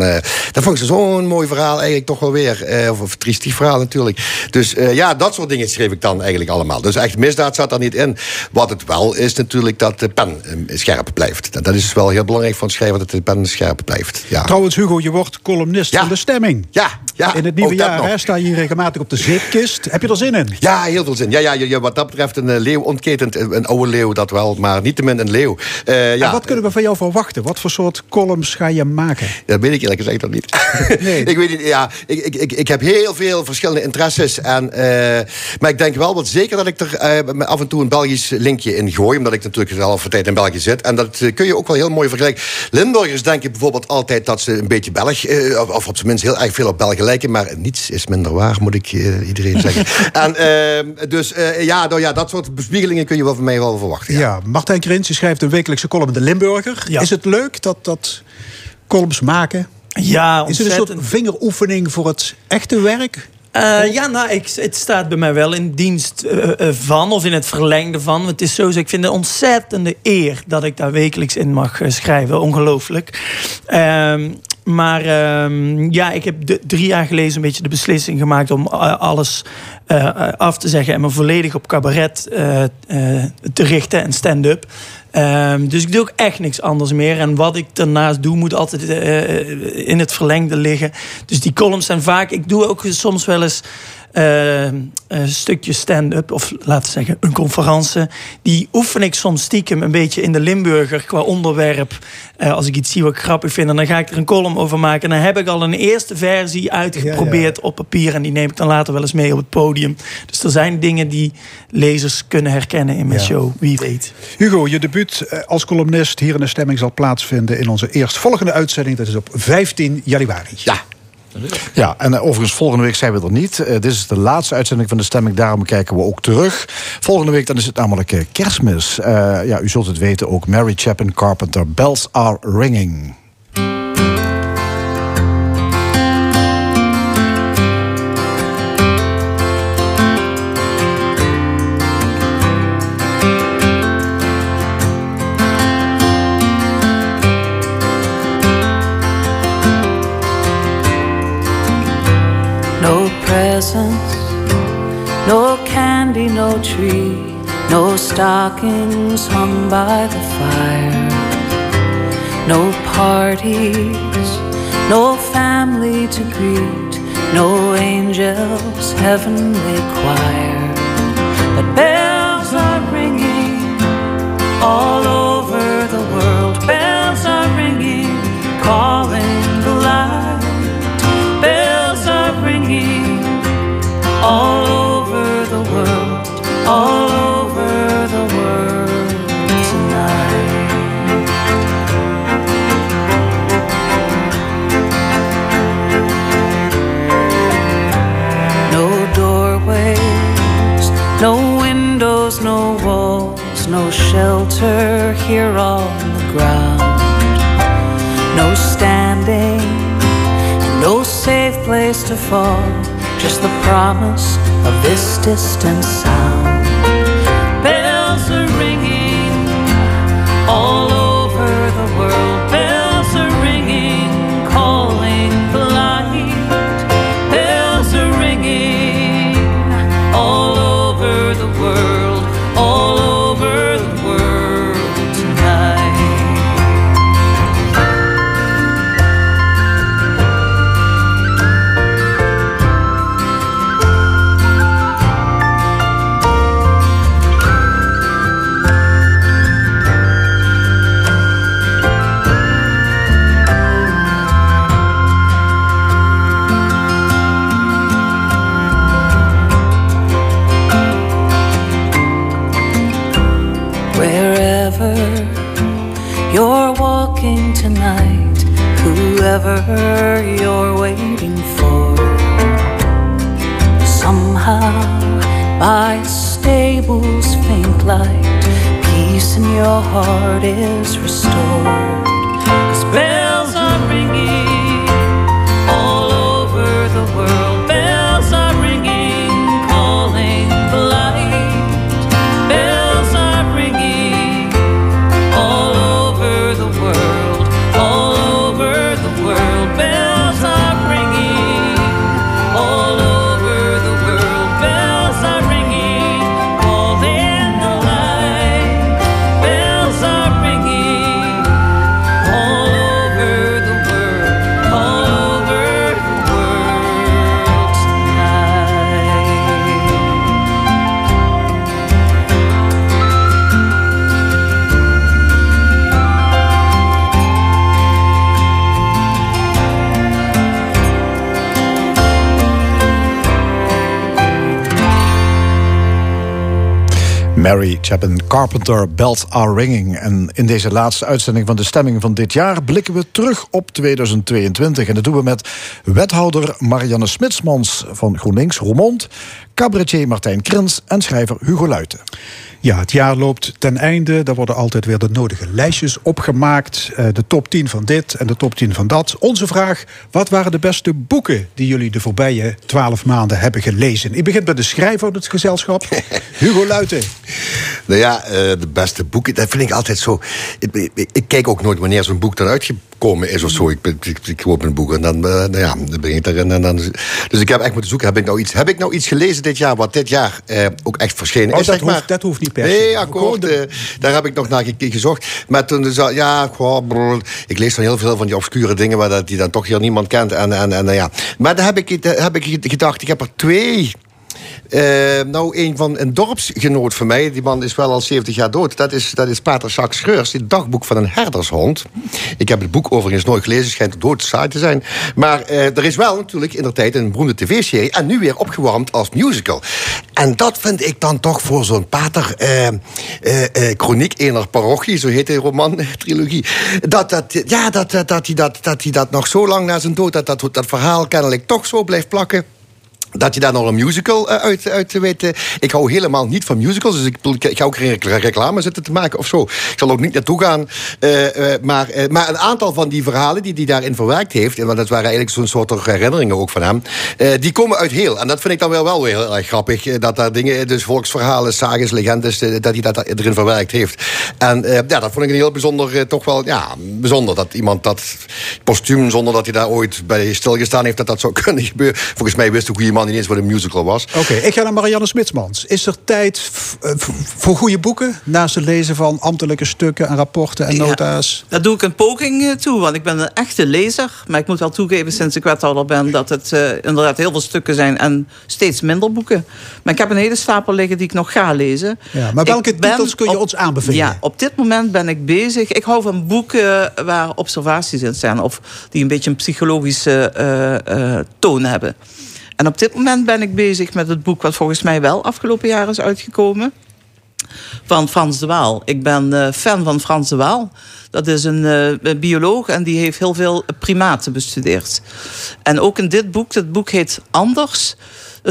dan vond ik zo'n mooi verhaal eigenlijk toch wel weer. Eh, of een triestief verhaal natuurlijk. Dus eh, ja, dat soort dingen schreef ik dan eigenlijk allemaal. Dus echt misdaad zat er niet in. Wat het wel is natuurlijk dat de pen scherp blijft. Dat is wel heel belangrijk van het schrijven dat de pen scherp blijft. Ja, Trouwens, Hugo, je wordt columnist Ja. van de stemming. ja, ja In het nieuwe jaar hè, sta je hier regelmatig op de zeepkist. Heb je er zin in? Ja, heel veel zin. Ja, ja, je, je- wat dat betreft een leeuw ontketent. Een een oude leeuw, dat wel. Maar niettemin een leeuw. Eh, ja, En wat kunnen we van jou verwachten? Wat voor soort columns ga je maken? Dat weet ik eerlijk gezegd nog niet. [laughs] Nee. ik weet niet, ja. Ik, ik, ik, ik heb heel veel verschillende interesses. En, eh, maar ik denk wel wat zeker dat ik er eh, af en toe een Belgisch linkje in gooi. Omdat ik natuurlijk al voor tijd in België zit. En dat kun je ook wel heel mooi vergelijken. Limburgers denken bijvoorbeeld altijd dat ze een beetje Belg... of, of op zijn minst heel erg veel op Belgen lijken. Maar niets is minder waar, moet ik iedereen zeggen. [laughs] en, dus ja, nou, ja, dat soort bespiegelingen kun je wel van mij wel verwachten. Ja, Ja. Martijn Je schrijft een wekelijkse column in de Limburger. Ja. Is het leuk dat dat columns maken? Ja, Is het een ontzettend. soort vingeroefening voor het echte werk? Eh, ja, nou, ik, het staat bij mij wel in dienst eh, eh, van, of in het verlengde van. Het is zo, ik vind het een ontzettende eer dat ik daar wekelijks in mag schrijven. Ongelooflijk. Ehm, maar ehm, ja, ik heb de- drie jaar geleden een beetje de beslissing gemaakt om alles af te zeggen en me volledig op cabaret te richten en stand-up. Ehm, dus ik doe ook echt niks anders meer. En wat ik daarnaast doe, moet altijd eh, in het verlengde liggen. Dus die columns zijn vaak. Ik doe ook soms wel eens eh, een stukje stand-up, of laten we zeggen een conferentie. Die oefen ik soms stiekem een beetje in de Limburger qua onderwerp. Eh, als ik iets zie wat ik grappig vind, dan ga ik er een column over maken. En dan heb ik al een eerste versie uitgeprobeerd op papier. En die neem ik dan later wel eens mee op het podium. Dus er zijn dingen die lezers kunnen herkennen in mijn Ja. show. Wie weet. Hugo, je debuut eh, als columnist hier in de stemming zal plaatsvinden in onze eerstvolgende uitzending. Dat is op 15 januari. Ja. Ja, en eh, overigens volgende week zijn we er niet. Eh, dit is de laatste uitzending van de stemming, daarom kijken we ook terug. Volgende week dan is het namelijk eh, kerstmis. Ja, u zult het weten, ook Mary Chapin Carpenter. Bells are ringing. Stockings hung by the fire, no parties, no family to greet, no angels, heavenly choir. But bells are ringing all over no shelter here on the ground. No standing, no safe place to fall, just the promise of this distant sound. Heart is restored. Mary Chapin Carpenter, Bells Are Ringing. En in deze laatste uitzending van de stemming van dit jaar... blikken we terug op 2022. En dat doen we met wethouder Marianne Smitsmans van GroenLinks, Roermond... cabaretier Martijn Krins en schrijver Hugo Luiten. Ja, het jaar loopt ten einde. Er worden altijd weer de nodige lijstjes opgemaakt. Eh, de top 10 van dit en de top 10 van dat. Onze vraag, wat waren de beste boeken... die jullie de voorbije twaalf maanden hebben gelezen? Ik begin bij de schrijver van het gezelschap, [laughs] Hugo Luiten. Nou ja, eh, de beste boeken, dat vind ik altijd zo... Ik, ik- ik kijk ook nooit wanneer zo'n boek dan uitgekomen is of zo. Ik, ik, ik koop een boek en dan, eh, nou ja, dan ben ik erin. En dan, dus ik heb echt moeten zoeken, heb ik nou iets, heb ik nou iets gelezen dit jaar... wat dit jaar eh, ook echt verschenen Oh, is, dat, zeg maar. hoeft, dat hoeft niet per se. Nee, akkoord. eh, daar heb ik nog naar ge- gezocht. Maar toen zei ja, goh, brrr, ik lees dan heel veel van die obscure dingen... waar dat, die dan toch hier niemand kent. En, en, en, nou ja. Maar daar heb ik, daar heb ik gedacht, ik heb er twee... Eh, nou, een van een dorpsgenoot van mij, die man is wel al 70 jaar dood. Dat is, dat is Pater Jacques Schreurs, het dagboek van een herdershond. Ik heb het boek overigens nooit gelezen, schijnt dood saai te zijn. Maar eh, er is wel natuurlijk in de tijd een beroemde tv-serie en nu weer opgewarmd als musical. En dat vind ik dan toch voor zo'n Pater eh, eh, Chroniek Ener Parochie, zo heet de roman-trilogie. [laughs] Dat, dat, ja, dat, dat, dat, hij dat, dat hij dat nog zo lang na zijn dood, dat, dat dat verhaal kennelijk toch zo blijft plakken. Dat je daar nog een musical eh, uit, uit weet. Ik hou helemaal niet van musicals. Dus ik, ga ook geen recla- reclame zitten te maken of zo. Ik zal ook niet naartoe gaan. eh, eh, maar, maar een aantal van die verhalen die hij daarin verwerkt heeft... want dat waren eigenlijk zo'n soort herinneringen ook van hem... die komen uit heel. En dat vind ik dan wel, wel heel erg grappig. Dat daar dingen, dus volksverhalen, sages, legendes... dat hij dat erin verwerkt heeft. En ja, dat vond ik een heel bijzonder... toch wel, ja, bijzonder dat iemand dat postuum... zonder dat hij daar ooit bij stilgestaan heeft... dat dat zou [laughs] kunnen gebeuren. Volgens mij wist goede man niet eens wat een musical was. Oké, ik ga naar Marianne Smitsmans. Is er tijd eh, voor goede boeken? Naast het lezen van ambtelijke stukken en rapporten en Ja. nota's? Daar doe ik een poging eh, toe, want ik ben een echte lezer. Maar ik moet wel toegeven, sinds ik wethouder ben... dat het eh, inderdaad heel veel stukken zijn en steeds minder boeken. Maar ik heb een hele stapel liggen die ik nog ga lezen. Ja, maar welke Ik titels kun je op- ons aanbevelen? Ja, op dit moment ben ik bezig. Ik hou van boeken waar observaties in staan... of die een beetje een psychologische eh, eh, toon hebben. En op dit moment ben ik bezig met het boek... wat volgens mij wel afgelopen jaar is uitgekomen van Frans de Waal. Ik ben eh, fan van Frans de Waal. Dat is een eh, bioloog en die heeft heel veel primaten bestudeerd. En ook in dit boek, het boek heet Anders...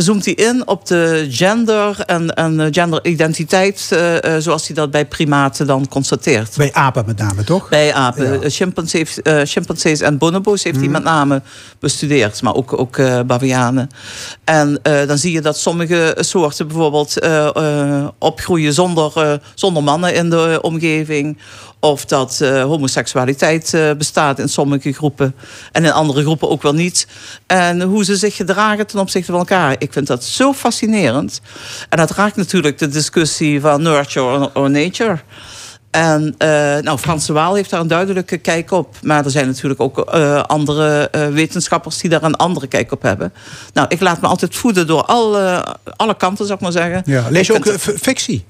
zoomt hij in op de gender en, en eh, genderidentiteit... eh, eh, zoals hij dat bij primaten dan constateert. Bij apen met name, toch? Bij apen. Ja. Mhm. Chimpansees, chimpansees en bonobo's heeft hij met name bestudeerd. Maar ook, ook eh, bavianen. En dan zie je dat sommige soorten bijvoorbeeld opgroeien zonder, zonder mannen in de omgeving. Of dat eh, homoseksualiteit eh, bestaat in sommige groepen. En in andere groepen ook wel niet. En hoe ze zich gedragen ten opzichte van elkaar. Ik vind dat zo fascinerend. En dat raakt natuurlijk de discussie van nurture or- nature. En eh, nou, Frans de Waal heeft daar een duidelijke kijk op. Maar er zijn natuurlijk ook andere wetenschappers die daar een andere kijk op hebben. Nou, ik laat me altijd voeden door alle, alle kanten, zou ik maar zeggen. Ja. Lees je ook fictie?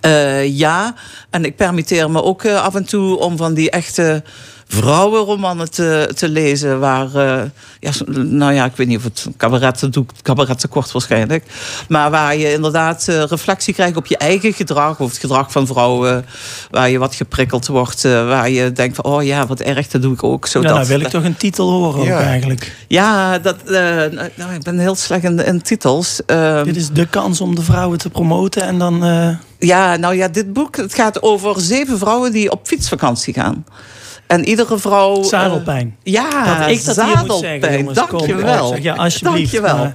Eh, ja, en ik permitteer me ook eh, af en toe om van die echte vrouwenromannen te, te lezen. Waar, eh, ja, nou ja, ik weet niet of het cabaret doet, cabaret te kort waarschijnlijk. Maar waar je inderdaad eh, reflectie krijgt op je eigen gedrag. Of het gedrag van vrouwen. Waar je wat geprikkeld wordt. eh, waar je denkt van, oh ja, wat erg, dat doe ik ook. Zo Ja, dat, nou wil ik toch een titel horen Ja. ook eigenlijk. Ja, dat, eh, nou, ik ben heel slecht in, in titels. Ehm, Dit is de kans om de vrouwen te promoten en dan... Ja, nou ja, dit boek het gaat over zeven vrouwen die op fietsvakantie gaan. En iedere vrouw... eh, Zadelpijn. ja, dat ik dat zadelpijn. Dank je wel. Ja, alsjeblieft. Dank je wel.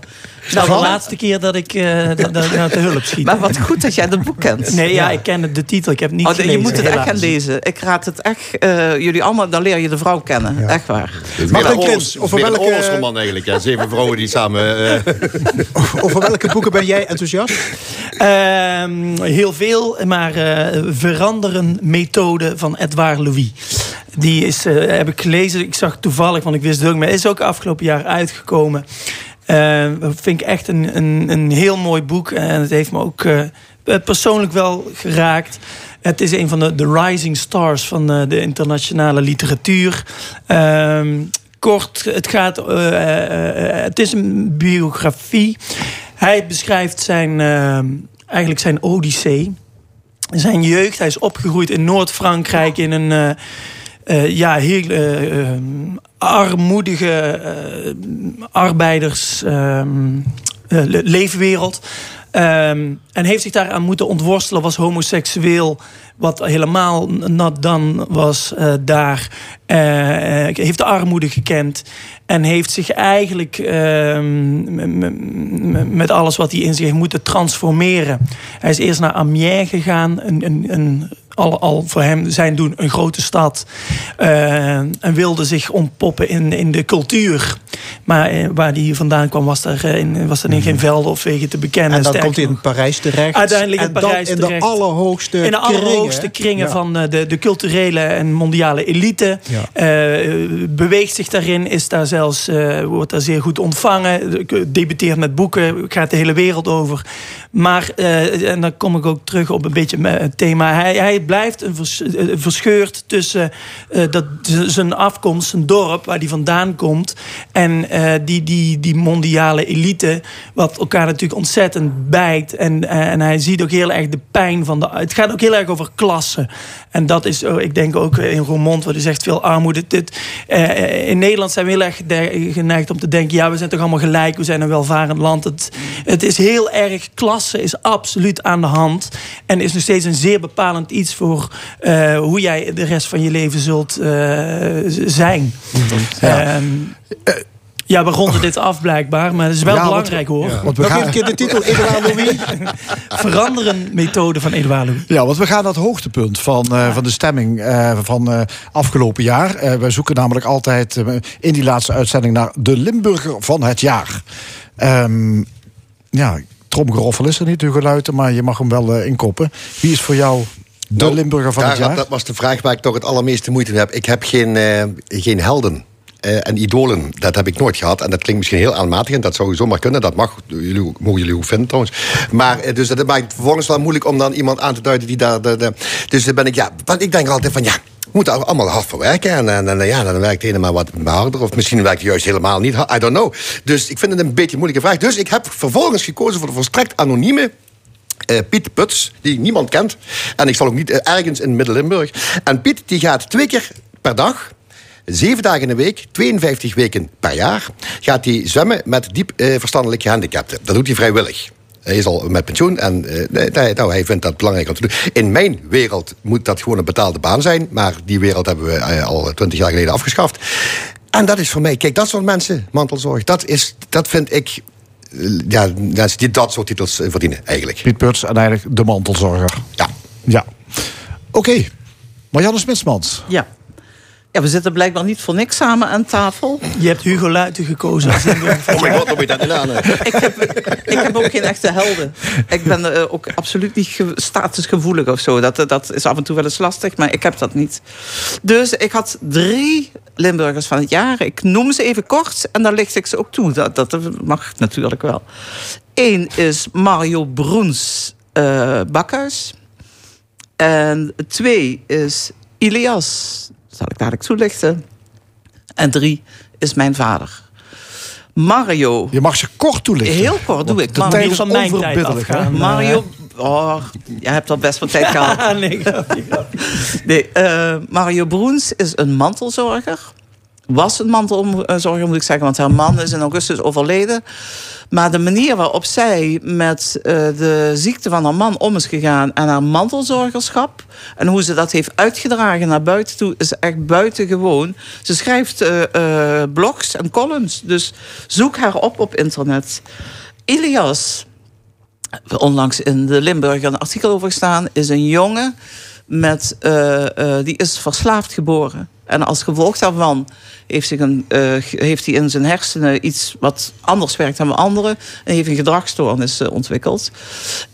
Maar- Nou, de laatste keer dat ik, eh, dat, dat ik naar te hulp schiet. Maar wat goed dat jij het boek kent. Nee, ja, ik ken het, de titel. Ik heb niet Oh, gelezen, je moet het echt gaan lezen. Ik raad het echt, eh, jullie allemaal, dan leer je de vrouw kennen. Echt waar. Meer een Krins, over welke- oorlogsroman eigenlijk. Ja. Zeven vrouwen die samen... eh, [laughs] Over welke boeken ben jij enthousiast? Ehm, heel veel, maar eh, veranderen methode van Edouard Louis. Die is, eh, heb ik gelezen. Ik zag toevallig, want ik wist het ook, maar is ook afgelopen jaar uitgekomen. Eh, vind ik echt een, een, een heel mooi boek. En het heeft me ook eh, persoonlijk wel geraakt. Het is een van de, de rising stars van eh, de internationale literatuur. Ehm, kort, het gaat. eh, eh, eh, het is een biografie. Hij beschrijft zijn, eh, eigenlijk zijn odyssee. zijn jeugd. Hij is opgegroeid in Noord-Frankrijk in een eh, eh, ja, heel eh, eh, armoedige eh, arbeiders ehm, eh, le- leefwereld. Ehm, en heeft zich daaraan moeten ontworstelen, was homoseksueel, wat helemaal not done was eh, daar. Eh, eh, heeft de armoede gekend en heeft zich eigenlijk ehm, met alles wat hij in zich heeft moeten transformeren. Hij is eerst naar Amiens gegaan, een, een, een, al, al voor hem zijn doen een grote stad. eh, en wilde zich ontpoppen in, in de cultuur. Maar eh, waar hij vandaan kwam, was er, eh, in, was er in geen velden of wegen te bekennen. En dan komt hij in Parijs terecht. Uiteindelijk in Parijs in terecht. de allerhoogste in de allerhoogste kringen. van de, de culturele en mondiale elite. Ja. Beweegt zich daarin, is daar zelfs, wordt daar zeer goed ontvangen. Debuteert met boeken, gaat de hele wereld over. Maar, en dan kom ik ook terug op een beetje het thema. Hij, hij blijft een vers, eh, verscheurd tussen eh, dat, zijn afkomst, zijn dorp, waar hij vandaan komt. En eh, die, die, die mondiale elite, wat elkaar natuurlijk ontzettend bijt. En, eh, en hij ziet ook heel erg de pijn van de. Het gaat ook heel erg over klassen. En dat is, oh, ik denk ook in Roermond, waar hij zegt veel armoede. Dit, eh, in Nederland zijn we heel erg geneigd om te denken: ja, we zijn toch allemaal gelijk, we zijn een welvarend land. Het, het is heel erg, klasse is absoluut aan de hand. En is nog steeds een zeer bepalend iets voor eh, hoe jij de rest van je leven zult eh, zijn. Ja. Ehm, ja, we ronden dit af blijkbaar, maar het is wel Ja, want- belangrijk hoor. Want we Nog gaan, een keer de titel, Edouard Louis. [laughs] Veranderen methode van Edouard Louis. Ja, want we gaan naar het hoogtepunt van, eh, van de stemming eh, van eh, afgelopen jaar. Eh, wij zoeken namelijk altijd in die laatste uitzending naar de Limburger van het jaar. Ehm ja, tromgeroffel is er niet, Hugo Luiten, maar je mag hem wel inkoppen. Wie is voor jou de Nou, Limburger van het jaar? Dat was de vraag waar ik toch het allermeeste moeite mee heb. Ik heb geen, eh, geen helden. eh, en idolen, dat heb ik nooit gehad. En dat klinkt misschien heel aanmatigend. Dat zou zomaar kunnen. Dat mag, jullie, mogen jullie ook vinden trouwens. Maar eh, dus dat maakt het vervolgens wel moeilijk om dan iemand aan te duiden die daar... De, de- dus dan ben ik, ja... Want ik denk altijd van, ja... We moeten allemaal hard voor werken. En, en, en, ja, dan werkt de ene maar wat harder. Of misschien werkt het juist helemaal niet. I don't know. Dus ik vind het een beetje een moeilijke vraag. Dus ik heb vervolgens gekozen voor de volstrekt anonieme eh, Piet Puts, die niemand kent. En ik zal ook niet eh, ergens in Midden-Limburg. En Piet die gaat twee keer per dag. Zeven dagen in de week, 52 weken per jaar, gaat hij zwemmen met diep eh, verstandelijk gehandicapten. Dat doet hij vrijwillig. Hij is al met pensioen en eh, nou, hij vindt dat belangrijk om te doen. In mijn wereld moet dat gewoon een betaalde baan zijn. Maar die wereld hebben we eh, al twintig jaar geleden afgeschaft. En dat is voor mij, kijk, dat soort mensen, mantelzorg, dat, is, dat vind ik. Eh, Ja, die dat soort titels eh, verdienen, eigenlijk. Piet Puts en eigenlijk de mantelzorger. Ja. Ja. Oké. Marianne Smitsmans. Ja. Ja, we zitten blijkbaar niet voor niks samen aan tafel. Je hebt Hugo Luiten gekozen [laughs] Oh mijn god, je dat gedaan? hè? Ik heb, ik heb ook geen echte helden. Ik ben eh, ook absoluut niet ge- statusgevoelig of zo. Dat, dat is af en toe wel eens lastig, maar ik heb dat niet. Dus ik had drie Limburgers van het jaar. Ik noem ze even kort en dan licht ik ze ook toe. Dat, dat mag natuurlijk wel. Eén is Mario Broens eh Bakhuis. En twee is Ilias. Zal ik dadelijk toelichten. En drie is mijn vader. Mario Je mag ze kort toelichten. Heel kort doe ik. De is van mijn tijd afgaan. Mario. Oh, jij hebt al best wat tijd [laughs] gehad. Nee, grapje, grapje. Nee, eh, Mario Broens is een mantelzorger. Was een mantelzorger, moet ik zeggen, want haar man is in augustus overleden. Maar de manier waarop zij met eh, de ziekte van haar man om is gegaan en haar mantelzorgerschap. en hoe ze dat heeft uitgedragen naar buiten toe, is echt buitengewoon. Ze schrijft eh, eh, blogs en columns, dus zoek haar op op internet. Ilias, onlangs in de Limburger een artikel over gestaan, is een jongen met, eh, eh, die is verslaafd geboren. En als gevolg daarvan heeft, zich een, eh, heeft hij in zijn hersenen iets wat anders werkt dan bij anderen. En heeft een gedragsstoornis eh, ontwikkeld.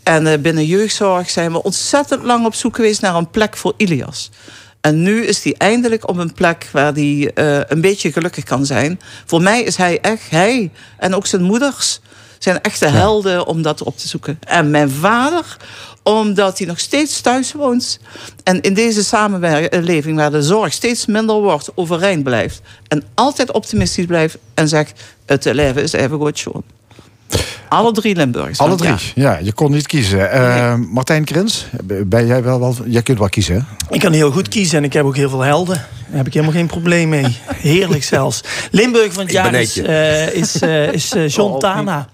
En eh, binnen jeugdzorg zijn we ontzettend lang op zoek geweest naar een plek voor Ilias. En nu is hij eindelijk op een plek waar hij een beetje gelukkig kan zijn. Voor mij is hij echt, hij en ook zijn moeders zijn echte helden om dat op te zoeken. En mijn vader, omdat hij nog steeds thuis woont. En in deze samenleving waar de zorg steeds minder wordt, overeind blijft. En altijd optimistisch blijft en zegt: het leven is even goed, Sean. alle drie Limburgs. Alle drie? ja. Ja, je kon niet kiezen. Eh, Martijn Krins, ben jij wel, wel... Jij kunt wel kiezen, hè? Ik kan heel goed kiezen en ik heb ook heel veel helden. Daar heb ik helemaal geen probleem mee. [laughs] Heerlijk zelfs. Limburg van het jaar is, eh, is, eh, is eh, John Tana.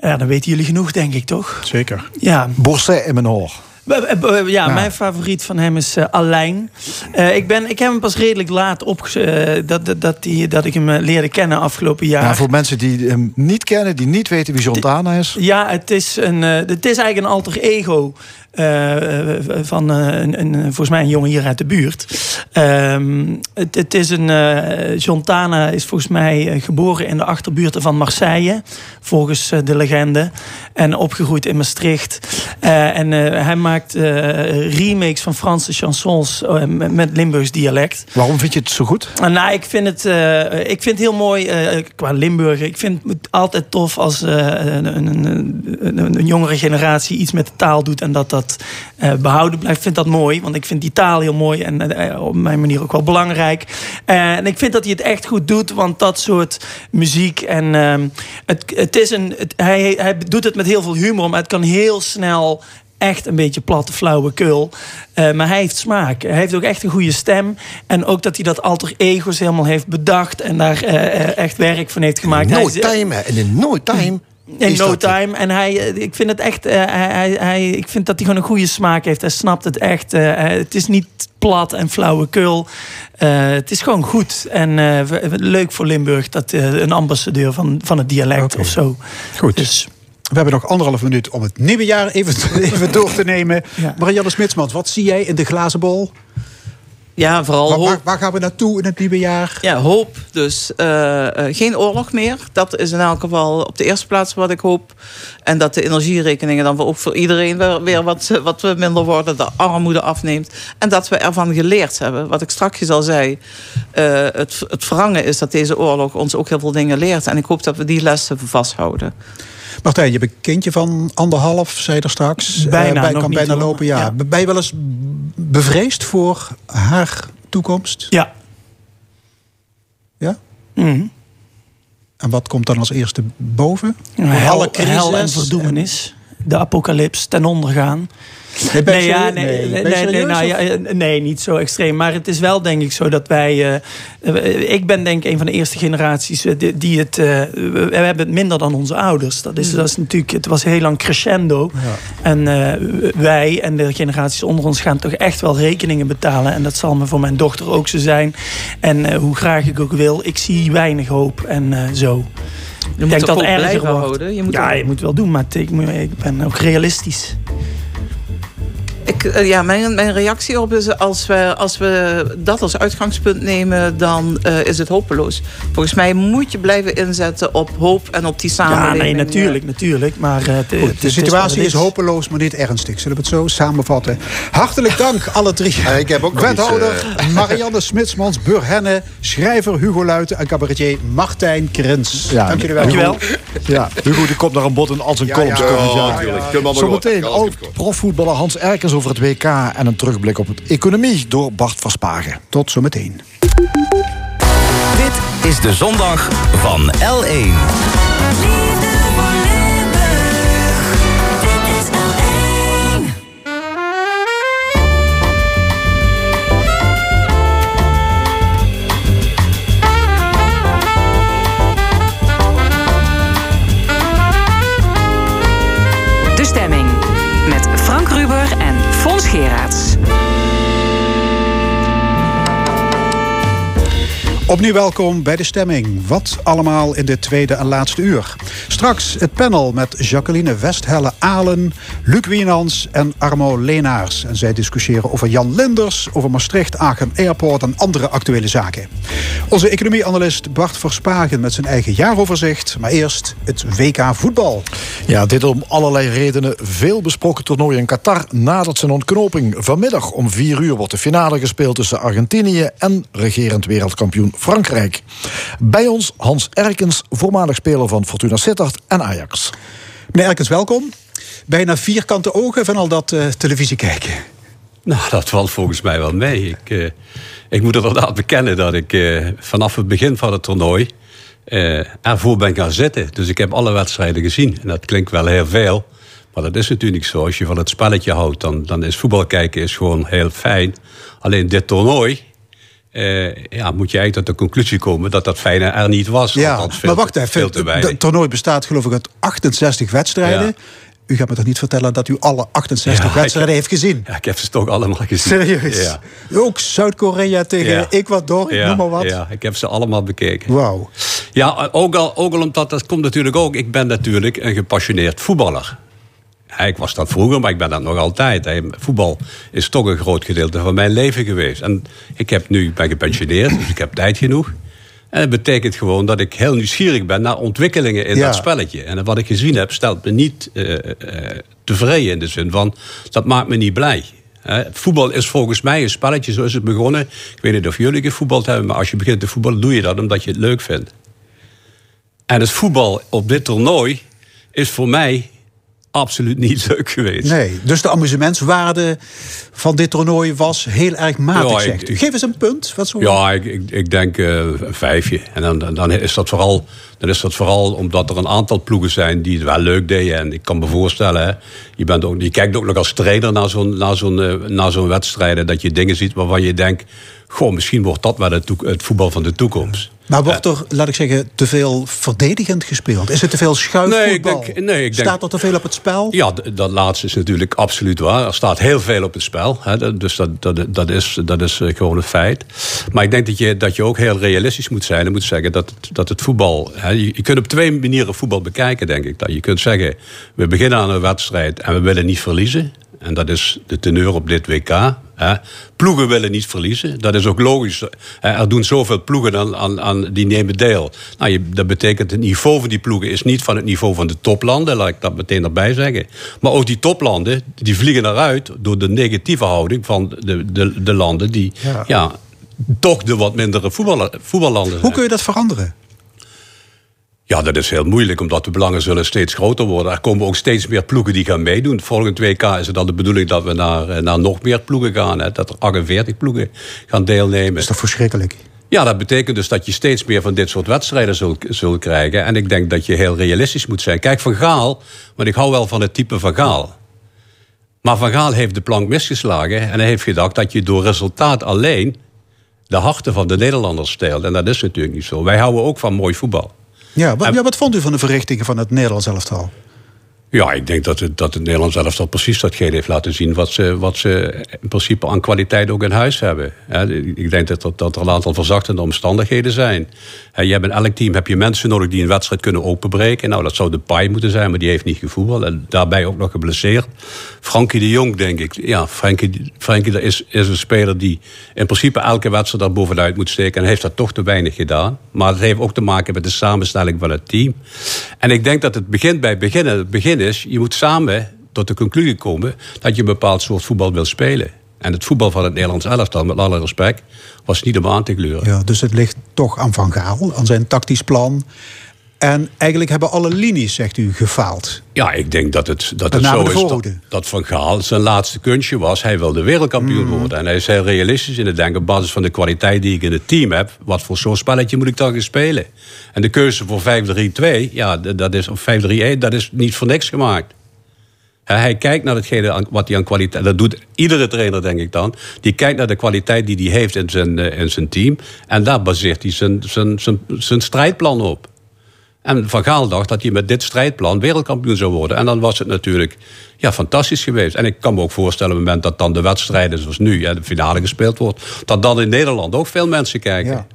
Ja, dan weten jullie genoeg, denk ik, toch? Zeker. Ja, Borset in mijn oor. Eh, eh, eh, Ja, mijn favoriet van hem is eh Alijn. Eh, ik, ben, ik heb hem pas redelijk laat opge dat, dat, dat, die, dat ik hem eh, leerde kennen afgelopen jaar. Ja, voor mensen die hem niet kennen, die niet weten wie John Tana is. Ja, het is, een, eh, het is eigenlijk een alter ego. Eh, eh, van eh, een, een, volgens mij een jongen hier uit de buurt. Ehm, het, het is een. eh John Tana is volgens mij geboren in de achterbuurten van Marseille. Volgens de legende. En opgegroeid in Maastricht. En hij maakt remakes van Franse chansons met, met Limburgs dialect. Waarom vind je het zo goed? Nou, ik vind het, ik vind het heel mooi qua Limburger. Ik vind het altijd tof als een, een- een jongere generatie iets met de taal doet en dat dat eh, behouden blijft. Ik vind dat mooi, want ik vind die taal heel mooi en eh, op mijn manier ook wel belangrijk. Eh, en ik vind dat hij het echt goed doet, want dat soort muziek en ehm, het, het is een, het- hij, hij doet het met heel veel humor, maar het kan heel snel echt een beetje platte flauwekul. Eh maar hij heeft smaak. Hij heeft ook echt een goede stem. En ook dat hij dat alter ego's helemaal heeft bedacht. En daar eh, eh, echt werk van heeft gemaakt. No time, in no time... in no time. En hij, eh, ik vind het echt. eh, hij, hij, ik vind dat hij gewoon een goede smaak heeft. Hij snapt het echt. eh, het is niet plat en flauwekul. Eh het is gewoon goed. En leuk voor Limburg dat een ambassadeur van, van het dialect of zo. Goed. Dus We hebben nog anderhalf minuut om het nieuwe jaar even, [laughs] even door te nemen. Ja. Marianne Smitsmans, wat zie jij in de glazen bol? Ja, vooral Waar, hoop. waar, waar gaan we naartoe in het nieuwe jaar? Ja, hoop. Dus eh, eh, geen oorlog meer. Dat is in elk geval op de eerste plaats wat ik hoop. En dat de energierekeningen dan ook voor iedereen weer, weer wat, wat minder worden. De armoede afneemt. En dat we ervan geleerd hebben. Wat ik straks al zei. eh, het, het verrangen is dat deze oorlog ons ook heel veel dingen leert. En ik hoop dat we die lessen vasthouden. Martijn, je hebt een kindje van anderhalf, zei je er straks. Bijna, Eh, bij, nog kan niet, bijna lopen, ja. Ja. Ben je wel eens bevreesd voor haar toekomst? ja. Ja? Mhm. En wat komt dan als eerste boven? Hel, Alle crisis hel en verdoemenis. De apocalyps, ten onder gaan. Nee, nee, ja, nee, Nee. nee, nou, ja, eh, nee, niet zo extreem. Maar het is wel denk ik zo dat wij... eh, eh, ik ben denk ik een van de eerste generaties die, die het... eh, we we hebben het minder dan onze ouders. Dat is, dat is natuurlijk... Het was heel lang crescendo. En eh, wij en de generaties onder ons gaan toch echt wel rekeningen betalen. En dat zal me voor mijn dochter ook zo zijn. En eh, hoe graag ik ook wil, ik zie weinig hoop en eh, zo. Je moet denk er dat erger wordt. houden. Je moet ja, ook- je moet wel doen, maar ik, ik ben ook realistisch. Ik, eh, ja, mijn, mijn reactie op is als we, als we dat als uitgangspunt nemen, dan eh, is het hopeloos. Volgens mij moet je blijven inzetten op hoop en op die Ja, samenleving. nee, natuurlijk, natuurlijk. Maar eh, Goed, de situatie is, hopeloos, maar niet ernstig. Zullen we het zo samenvatten? Hartelijk dank, alle drie. Ja, ik heb ook Wethouder [laughs] Marianne Smitsmans, Burhenne, schrijver Hugo Luiten en cabaretier Martijn Krins. Ja, dank jullie wel. Dankjewel. Ja, Hugo die komt naar een bod in al zijn Ja, columns ja. Ja, je maar Zometeen oud profvoetballer Hans Erkens over het WK... en een terugblik op het economie door Bart Verspagen. Tot zometeen. Dit is de zondag van L1. Fons Opnieuw welkom bij de stemming. Wat allemaal in dit tweede en laatste uur. Straks het panel met Jacqueline Westhelle-Alen, Luc Wienans en Armo Leenaars. En zij discussiëren over Jan Linders, over Maastricht, Aachen Airport en andere actuele zaken. Onze economieanalist Bart Verspagen met zijn eigen jaaroverzicht. Maar eerst het WK voetbal. Ja, dit om allerlei redenen. Veel besproken toernooi in Qatar nadert zijn ontknoping. Vanmiddag om 4 uur wordt de finale gespeeld tussen Argentinië en regerend wereldkampioen Frankrijk. Bij ons Hans Erkens, voormalig speler van Fortuna Sittard en Ajax. Meneer Erkens, welkom. Bijna vierkante ogen van al dat eh, televisie kijken. Nou, dat valt volgens mij wel mee. Ik, eh, ik moet inderdaad bekennen dat ik eh, vanaf het begin van het toernooi... eh, ervoor ben gaan zitten. Dus ik heb alle wedstrijden gezien. En dat klinkt wel heel veel. Maar dat is natuurlijk niet zo. Als je van het spelletje houdt, dan, dan is voetbal kijken is gewoon heel fijn. Alleen dit toernooi... eh, ja, moet je eigenlijk tot de conclusie komen dat dat fijne er niet was. Ja, maar wacht te- even. Veel te Het toernooi bestaat geloof ik uit 68 wedstrijden. Ja. U gaat me toch niet vertellen dat u alle 68 Ja, [laughs] ik- wedstrijden heeft gezien? Ja, ik heb ze toch allemaal gezien. Serieus? Ja. Ook Zuid-Korea tegen. Ecuador, noem maar wat. Ja, ik heb ze allemaal bekeken. Wauw. Ja, ook al, ook al omdat dat komt natuurlijk ook. Ik ben natuurlijk een gepassioneerd voetballer. Ik was dat vroeger, maar ik ben dat nog altijd. hè. Voetbal is toch een groot gedeelte van mijn leven geweest. En ik heb nu, ik ben gepensioneerd, dus ik heb tijd genoeg. En dat betekent gewoon dat ik heel nieuwsgierig ben naar ontwikkelingen in Ja. dat spelletje. En wat ik gezien heb, stelt me niet eh, tevreden in de zin van dat maakt me niet blij. Hè, voetbal is volgens mij een spelletje, zo is het begonnen. Ik weet niet of jullie gevoetbald hebben, maar als je begint te voetballen, doe je dat omdat je het leuk vindt. En het voetbal op dit toernooi is voor mij absoluut niet [laughs] leuk geweest. Nee, dus de amusementswaarde van dit toernooi was heel erg matig, Ja, ik- zegt u. Geef eens een punt. Wat zo Ja, ik, ik, ik denk eh, een vijfje. En dan, dan- is dat vooral, dan is dat vooral omdat er een aantal ploegen zijn die het wel leuk deden. En ik kan me voorstellen, hè, je, bent ook, je kijkt ook nog als trainer naar zo'n naar zo'n eh, naar zo'n wedstrijd. Dat je dingen ziet waarvan je denkt... Goh, misschien wordt dat wel het voetbal van de toekomst. Maar wordt er, laat ik zeggen, te veel verdedigend gespeeld? Is het te veel schuifvoetbal? Nee, ik denk- nee, ik denk- Staat er te veel op het spel? Ja, dat laatste is natuurlijk absoluut waar. Er staat heel veel op het spel. Hè, dus dat, dat, dat, is, dat is eh, gewoon een feit. Maar ik denk dat je, dat je ook heel realistisch moet zijn. En moet zeggen dat het, dat het voetbal... Hè, je, je kunt op twee manieren voetbal bekijken, denk ik. Dat je kunt zeggen, we beginnen aan een wedstrijd en we willen niet verliezen. En dat is de teneur op dit WK. Hè. Ploegen willen niet verliezen. Dat is ook logisch. Hè, Er doen zoveel ploegen aan, aan, aan die nemen deel. Nou, je, dat betekent het niveau van die ploegen is niet van het niveau van de toplanden. Laat ik dat meteen erbij zeggen. Maar ook die toplanden die vliegen eruit door de negatieve houding van de, de, de landen die Ja. ja. toch de wat mindere voetballer, voetballanden zijn. Hoe kun je dat veranderen? Ja, dat is heel moeilijk, omdat de belangen zullen steeds groter worden. Er komen ook steeds meer ploegen die gaan meedoen. Volgend WK is het dan de bedoeling dat we naar, eh, naar nog meer ploegen gaan. Hè? Dat er 48 ploegen gaan deelnemen. Dat is toch verschrikkelijk? Ja, dat betekent dus dat je steeds meer van dit soort wedstrijden zult, zult krijgen. En ik denk dat je heel realistisch moet zijn. Kijk, Van Gaal, want ik hou wel van het type Van Gaal. Maar Van Gaal heeft de plank misgeslagen. En hij heeft gedacht dat je door resultaat alleen... de harten van de Nederlanders steelt. En dat is natuurlijk niet zo. Wij houden ook van mooi voetbal. Ja, wat, ja, wat vond u van de verrichtingen van het Nederlands elftal? Ja, ik denk dat het, dat het Nederlands elftal precies datgene heeft laten zien... Wat ze, wat ze in principe aan kwaliteit ook in huis hebben. Ik denk dat dat er een aantal verzachtende omstandigheden zijn. Je hebt in elk team heb je mensen nodig die een wedstrijd kunnen openbreken. Nou, dat zou de Pai moeten zijn, maar die heeft niet gevoetbald. En daarbij ook nog geblesseerd. Frankie de Jong, denk ik. Ja, Frankie, Frankie is, is een speler die in principe elke wedstrijd daar bovenuit moet steken. En heeft dat toch te weinig gedaan. Maar het heeft ook te maken met de samenstelling van het team. En ik denk dat het begint bij beginnen. Het begin is, je moet samen tot de conclusie komen... dat je een bepaald soort voetbal wil spelen. En het voetbal van het Nederlands elftal, met alle respect... was niet om aan te kleuren. Ja, dus het ligt toch aan Van Gaal, aan zijn tactisch plan. En eigenlijk hebben alle linies, zegt u, gefaald. Ja, ik denk dat het, dat Met het zo is dat, Van Gaal zijn laatste kunstje was. Hij wilde wereldkampioen Mm. worden. En hij is heel realistisch in het denken... op basis van de kwaliteit die ik in het team heb... wat voor zo'n spelletje moet ik dan gaan spelen? En de keuze voor 5-3-2, ja, dat is, of 5-3-1, dat is niet voor niks gemaakt. Hij kijkt naar hetgene wat hij aan kwaliteit... Dat doet iedere trainer, denk ik dan. Die kijkt naar de kwaliteit die hij heeft in zijn, eh, in zijn team. En daar baseert hij zijn, zijn, zijn, zijn strijdplan op. En Van Gaal dacht dat hij met dit strijdplan wereldkampioen zou worden. En dan was het natuurlijk ja, fantastisch geweest. En ik kan me ook voorstellen, op het moment dat dan de wedstrijden zoals nu, ja, de finale gespeeld wordt, dat dan in Nederland ook veel mensen kijken. Ja.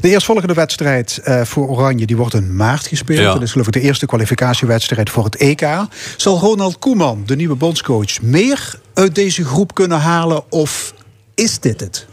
De eerstvolgende wedstrijd eh, voor Oranje die wordt in maart gespeeld. Ja. Dat is geloof ik de eerste kwalificatiewedstrijd voor het EK. Zal Ronald Koeman, de nieuwe bondscoach, meer uit deze groep kunnen halen? Of is dit het?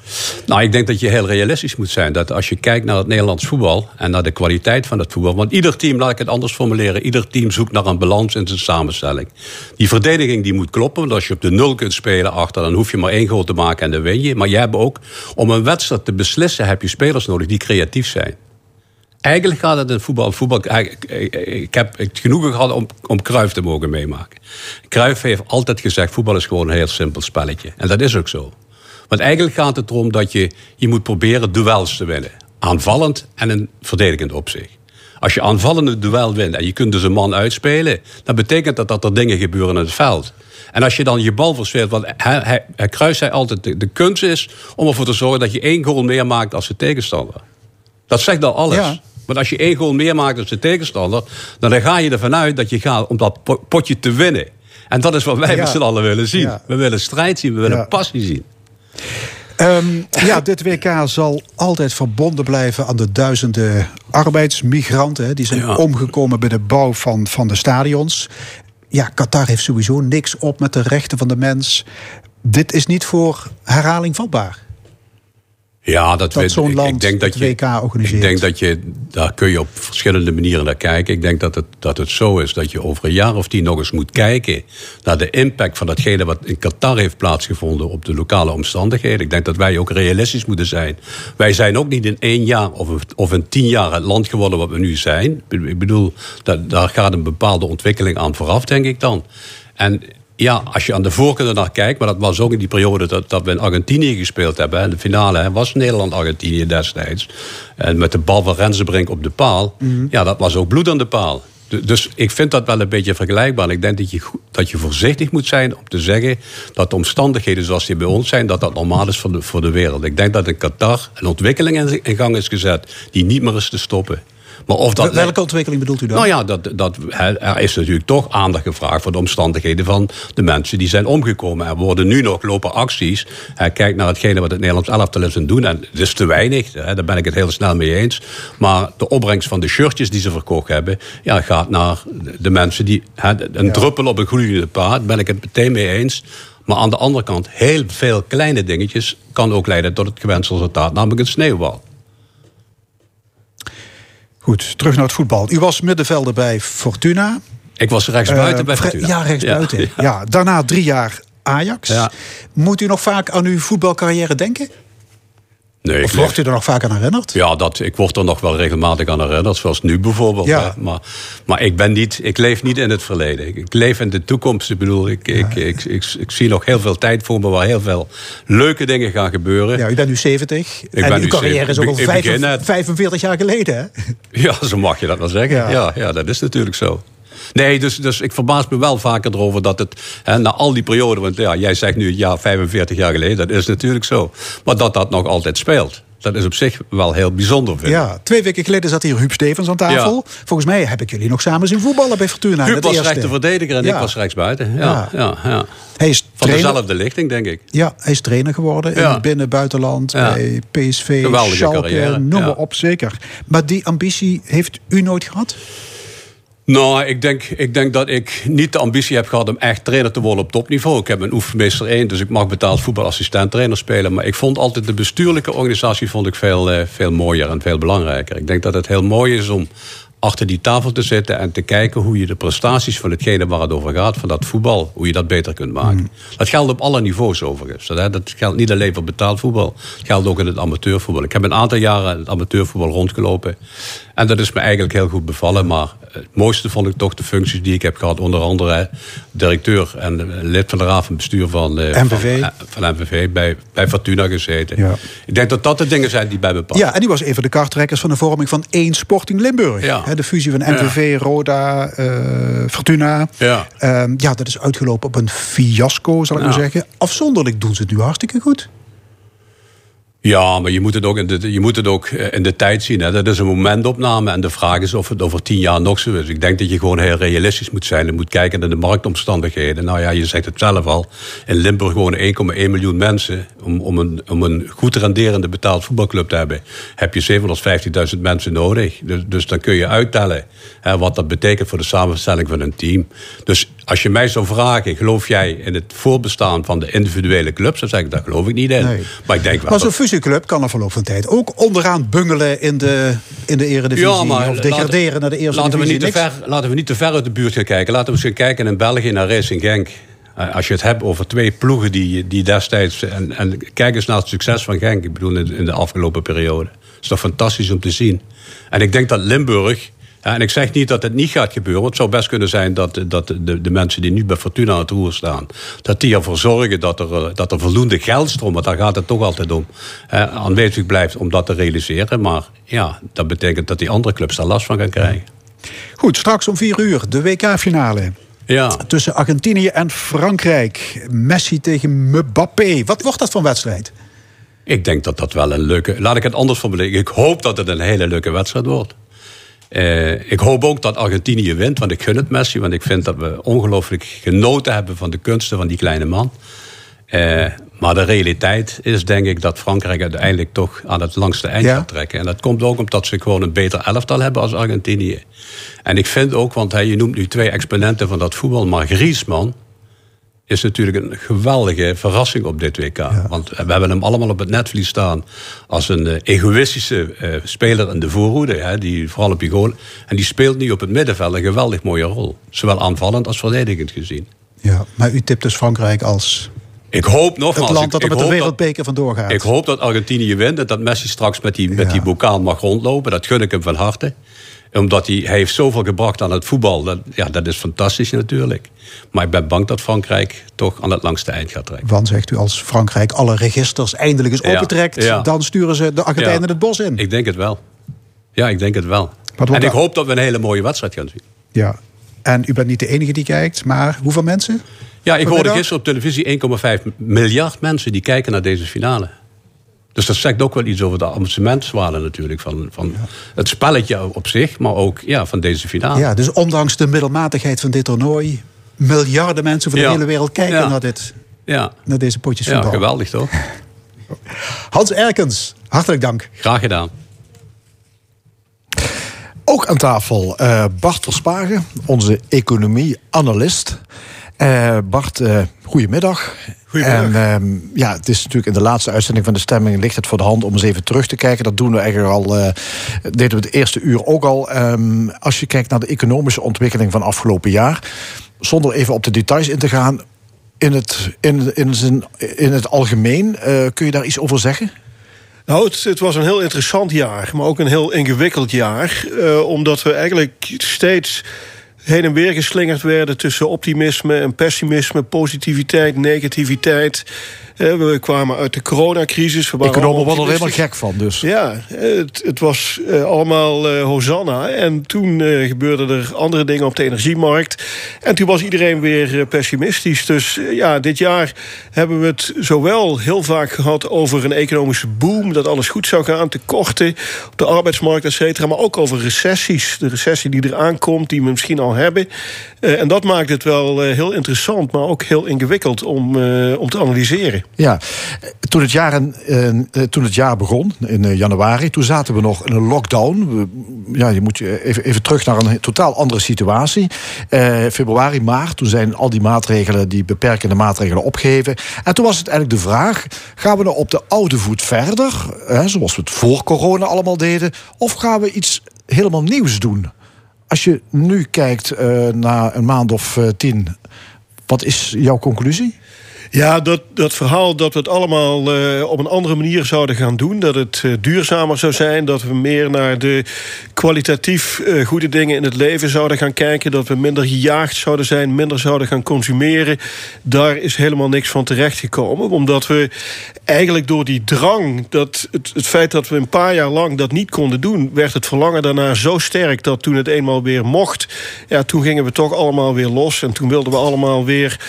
Nou, ik denk dat je heel realistisch moet zijn. Dat als je kijkt naar het Nederlands voetbal en naar de kwaliteit van het voetbal. Want ieder team, laat ik het anders formuleren, ieder team zoekt naar een balans in zijn samenstelling. Die verdediging die moet kloppen. Want als je op de nul kunt spelen achter, dan hoef je maar één goal te maken en dan win je. Maar je hebt ook, om een wedstrijd te beslissen, heb je spelers nodig die creatief zijn. Eigenlijk gaat het in voetbal. voetbal ik, heb het genoegen gehad om, om Cruijff te mogen meemaken. Cruijff heeft altijd gezegd: voetbal is gewoon een heel simpel spelletje. En dat is ook zo. Want eigenlijk gaat het erom dat je, je moet proberen duels te winnen. aanvallend en een verdedigend opzicht. Als je aanvallende duel wint en je kunt dus een man uitspelen, dan betekent dat dat er dingen gebeuren in het veld. En als je dan je bal verspeelt, want hij, hij, hij kruist hij altijd, de, de kunst is om ervoor te zorgen dat je één goal meer maakt als de tegenstander. Dat zegt al alles. Ja. Want als je één goal meer maakt dan de tegenstander, dan ga je ervan uit dat je gaat om dat po- potje te winnen. En dat is wat wij Ja. met z'n allen willen zien. Ja. We willen strijd zien, we willen passie zien. Ehm, ja, dit WK zal altijd verbonden blijven aan de duizenden arbeidsmigranten. Die zijn Ja. omgekomen bij de bouw van, van de stadions. Ja, Qatar heeft sowieso niks op met de rechten van de mens. Dit is niet voor herhaling vatbaar. Ja, dat, Dat weet- zo'n ik, land ik denk dat het je, WK organiseert. Ik denk dat je, daar kun je op verschillende manieren naar kijken. Ik denk dat het, dat het zo is dat je over een jaar of tien nog eens moet kijken naar de impact van datgene wat in Qatar heeft plaatsgevonden op de lokale omstandigheden. Ik denk dat wij ook realistisch moeten zijn. Wij zijn ook niet in één jaar of, een- of in tien jaar het land geworden wat we nu zijn. Ik bedoel, dat, daar gaat een bepaalde ontwikkeling aan vooraf, denk ik dan. En ja, als je aan de voorkant naar kijkt, maar dat was ook in die periode dat, dat we in Argentinië gespeeld hebben. hè, De finale hè, was Nederland-Argentinië destijds. En met de bal van Rensenbrink op de paal. Ja, dat was ook bloed aan de paal. Du- Dus ik vind dat wel een beetje vergelijkbaar. En Ik denk dat je, dat je voorzichtig moet zijn om te zeggen dat de omstandigheden zoals die bij ons zijn, dat dat normaal is voor de, voor de wereld. Ik denk dat in Qatar een ontwikkeling in, in gang is gezet die niet meer is te stoppen. Maar of dat Welke ontwikkeling bedoelt u dan? nou ja, dat, dat, er is natuurlijk toch aandacht gevraagd voor de omstandigheden van de mensen die zijn omgekomen. Er worden nu nog lopen acties. Kijk naar hetgene wat het Nederlands elftal is aan doen. En het is te weinig, hè, daar ben ik het heel snel mee eens. Maar de opbrengst van de shirtjes die ze verkocht hebben, ja, gaat naar de mensen die. Hè, een druppel op een gloeiende paard, ben ik het meteen mee eens. Maar aan de andere kant, heel veel kleine dingetjes kan ook leiden tot het gewenste resultaat, namelijk een sneeuwbal. Goed, terug naar het voetbal. U was middenvelder bij Fortuna. Ik was rechtsbuiten Eh, bij Fortuna. Ja, rechtsbuiten. Ja, [laughs] Ja, ja. daarna drie jaar Ajax. Ja. Moet u nog vaak aan uw voetbalcarrière denken? Nee, Of ik wordt u er nog vaak aan herinnerd? Ja, dat, ik word er nog wel regelmatig aan herinnerd, zoals nu bijvoorbeeld. Ja. Maar, maar ik, ben niet, ik leef niet in het verleden. Ik, ik leef in de toekomst. Ik bedoel, ik, ik, ik, ik, ik zie nog heel veel tijd voor me waar heel veel leuke dingen gaan gebeuren. Ja, u bent nu 70. ben en uw nu carrière is 70. ook al Ik vijf- begin net. 45 jaar geleden, hè? [laughs] Ja, zo mag je dat wel zeggen. Ja. Ja, ja, dat is natuurlijk zo. Nee, dus, dus ik verbaas me wel vaker erover dat het, hè, na al die perioden, want ja, jij zegt nu het jaar 45 jaar geleden, dat is natuurlijk zo. Maar dat dat nog altijd speelt, dat is op zich wel heel bijzonder, vind ik. Ja, twee weken geleden zat hier Huub Stevens aan tafel. Volgens mij heb ik jullie nog samen zien voetballen bij Fortuna. Huub was rechterverdediger en Ja. ik was rechtsbuiten. Ja, Ja. ja. Ja, Hij is Van trainer. dezelfde lichting, denk ik. Ja, hij is trainer geworden in Ja. het binnen- buitenland, Ja. bij PSV, Geweldige Schalke, carrière, noem ja. maar op, zeker. Maar die ambitie heeft u nooit gehad? Nou, ik denk, ik denk dat ik niet de ambitie heb gehad om echt trainer te worden op topniveau. Ik heb een oefenmeester 1, dus ik mag betaald voetbalassistent trainer spelen. Maar ik vond altijd de bestuurlijke organisatie vond ik veel, eh, veel mooier en veel belangrijker. Ik denk dat het heel mooi is om achter die tafel te zitten en te kijken hoe je de prestaties van hetgene waar het over gaat, van dat voetbal, hoe je dat beter kunt maken. Dat geldt op alle niveaus overigens. Dat, dat geldt niet alleen voor betaald voetbal, het geldt ook in het amateurvoetbal. Ik heb een aantal jaren in het amateurvoetbal rondgelopen en dat is me eigenlijk heel goed bevallen. Maar het mooiste vond ik toch de functies die ik heb gehad, onder andere directeur en eh, lid van de raad van bestuur van, eh, MVV. van, eh, van MVV, bij, bij Fortuna gezeten. Ja. Ik denk dat dat de dingen zijn die bij me passen. Ja, en die was een van de karttrekkers van de vorming van één Sporting Limburg. Ja. De fusie van MVV, Roda, eh, Fortuna. Ja. Ehm, ja, dat is uitgelopen op een fiasco, zal ik maar zeggen. Afzonderlijk doen ze het nu hartstikke goed. Ja, maar je moet het ook in de, je moet het ook eh, in de tijd zien. Dat is een momentopname. En de vraag is of het over tien jaar nog zo is. Ik denk dat je gewoon heel realistisch moet zijn. En moet kijken naar de marktomstandigheden. Nou ja, je zegt het zelf al. In Limburg wonen 1,1 miljoen mensen. Om, om, een, om een goed renderende betaald voetbalclub te hebben... heb je 750.000 mensen nodig. Dus, dus dan kun je uittellen wat dat betekent voor de samenstelling van een team. Dus als je mij zou vragen... geloof jij in het voorbestaan van de individuele clubs? Dan zeg ik, daar geloof ik niet in. Nee. Maar ik denk wel Maar zo'n fusieclub kan er verloop van tijd ook onderaan bungelen in de, in de eredivisie. of degraderen laten- naar de eerste laten we, niet te ver, laten we niet te ver uit de buurt gaan kijken. Laten we eens gaan kijken in België naar Racing Genk. Eh, Als je het hebt over twee ploegen die, die destijds... En, en kijk eens naar het succes van Genk. Ik bedoel, in, de afgelopen periode. Het is toch fantastisch om te zien. En ik denk dat Limburg en ik zeg niet dat het niet gaat gebeuren. Want het zou best kunnen zijn dat, dat de, de mensen die nu bij Fortuna aan het roer staan... dat die ervoor zorgen dat er, eh, dat er voldoende geldstroom... want daar gaat het toch altijd om, eh, aanwezig blijft om dat te realiseren. Maar ja, dat betekent dat die andere clubs daar last van gaan krijgen. Goed, straks om vier uur de WK-finale. Ja. Tussen Argentinië en Frankrijk. Messi tegen Mbappé. Wat wordt dat voor wedstrijd? Ik denk dat dat wel een leuke... Laat ik het anders formuleren. Ik hoop dat het een hele leuke wedstrijd wordt. Eh, ik hoop ook dat Argentinië wint, want ik gun het Messi. Want ik vind dat we ongelooflijk genoten hebben van de kunsten van die kleine man. Eh, maar de realiteit is denk ik dat Frankrijk uiteindelijk toch aan het langste eind Ja. gaat trekken. En dat komt ook omdat ze gewoon een beter elftal hebben als Argentinië. En ik vind ook, want hey, je noemt nu twee exponenten van dat voetbal, maar Griezmann is natuurlijk een geweldige verrassing op dit WK. Want we hebben hem allemaal op het netvlies staan als een eh, egoïstische eh, speler in de voorhoede. Hè, die vooral op je goal. En die speelt nu op het middenveld een geweldig mooie rol. Zowel aanvallend als verdedigend gezien. Ja, maar u tipt dus Frankrijk als Ik hoop nogmaals... het land dat er met de wereldbeker vandoor gaat. Ik hoop dat Argentinië wint en dat Messi straks met die, met Ja. die bokaal mag rondlopen. Dat gun ik hem van harte. Omdat hij, hij heeft zoveel gebracht aan het voetbal. Dat, ja, dat is fantastisch natuurlijk. Maar ik ben bang dat Frankrijk toch aan het langste eind gaat trekken. Want zegt u, als Frankrijk alle registers eindelijk eens Ja, opentrekt... ja. dan sturen ze de Argentijnen het bos in. Ik denk het wel. Ja, ik denk het wel. En ik hoop dat we een hele mooie wedstrijd gaan zien. Ja. En u bent niet de enige die kijkt, maar hoeveel mensen? Ja, ik hoorde gisteren op televisie 1,5 miljard mensen die kijken naar deze finale. Dus dat zegt ook wel iets over de amusementswaarde natuurlijk. Van, van het spelletje op zich, maar ook ja, van deze finale. Ja, dus ondanks de middelmatigheid van dit toernooi... miljarden mensen over de Ja. hele wereld kijken Ja. naar, dit, Ja, naar deze potjes ja voetbal. geweldig toch? [laughs] Hans Erkens, hartelijk dank. Graag gedaan. Ook aan tafel eh, Bart Verspagen, onze economie-analyst. Eh, Bart, eh goedemiddag. Goedemiddag. En ehm, ja, het is natuurlijk in de laatste uitzending van de stemming ligt het voor de hand om eens even terug te kijken. Dat doen we eigenlijk al, eh, deden we het eerste uur ook al. Ehm, als je kijkt naar de economische ontwikkeling van afgelopen jaar, zonder even op de details in te gaan, in het, in, in, zijn, in het algemeen, kun je daar iets over zeggen? Nou, het, het was een heel interessant jaar, maar ook een heel ingewikkeld jaar. omdat we eigenlijk steeds heen en weer geslingerd werden tussen optimisme en pessimisme, positiviteit, negativiteit. Eh, we kwamen uit de coronacrisis. We waren Economen worden er helemaal gek van, dus. Ja, het, het was eh, allemaal eh, Hosanna. En toen eh, gebeurden er andere dingen op de energiemarkt. En toen was iedereen weer pessimistisch. Dus ja, dit jaar hebben we het zowel heel vaak gehad over een economische boom. Dat alles goed zou gaan, tekorten op de arbeidsmarkt, et cetera. Maar ook over recessies. De recessie die eraan komt, die we misschien al hebben. Eh, en dat maakt het wel eh, heel interessant, maar ook heel ingewikkeld om, eh, om te analyseren. Ja, toen het jaar, toen het jaar begon, in januari, toen zaten we nog in een lockdown. Ja, je moet even, even terug naar een totaal andere situatie. Februari, maart, toen zijn al die maatregelen, die beperkende maatregelen opgeheven. En toen was het eigenlijk de vraag, gaan we nou op de oude voet verder, hè, zoals we het voor corona allemaal deden, of gaan we iets helemaal nieuws doen? Als je nu kijkt eh na een maand of eh, tien, wat is jouw conclusie? Ja, dat, dat verhaal dat we het allemaal eh, op een andere manier zouden gaan doen. Dat het eh, duurzamer zou zijn. Dat we meer naar de kwalitatief eh, goede dingen in het leven zouden gaan kijken. Dat we minder gejaagd zouden zijn. Minder zouden gaan consumeren. Daar is helemaal niks van terechtgekomen. Omdat we eigenlijk door die drang. Dat het, het feit dat we een paar jaar lang dat niet konden doen. werd het verlangen daarna zo sterk. dat toen het eenmaal weer mocht. Ja, toen gingen we toch allemaal weer los. En toen wilden we allemaal weer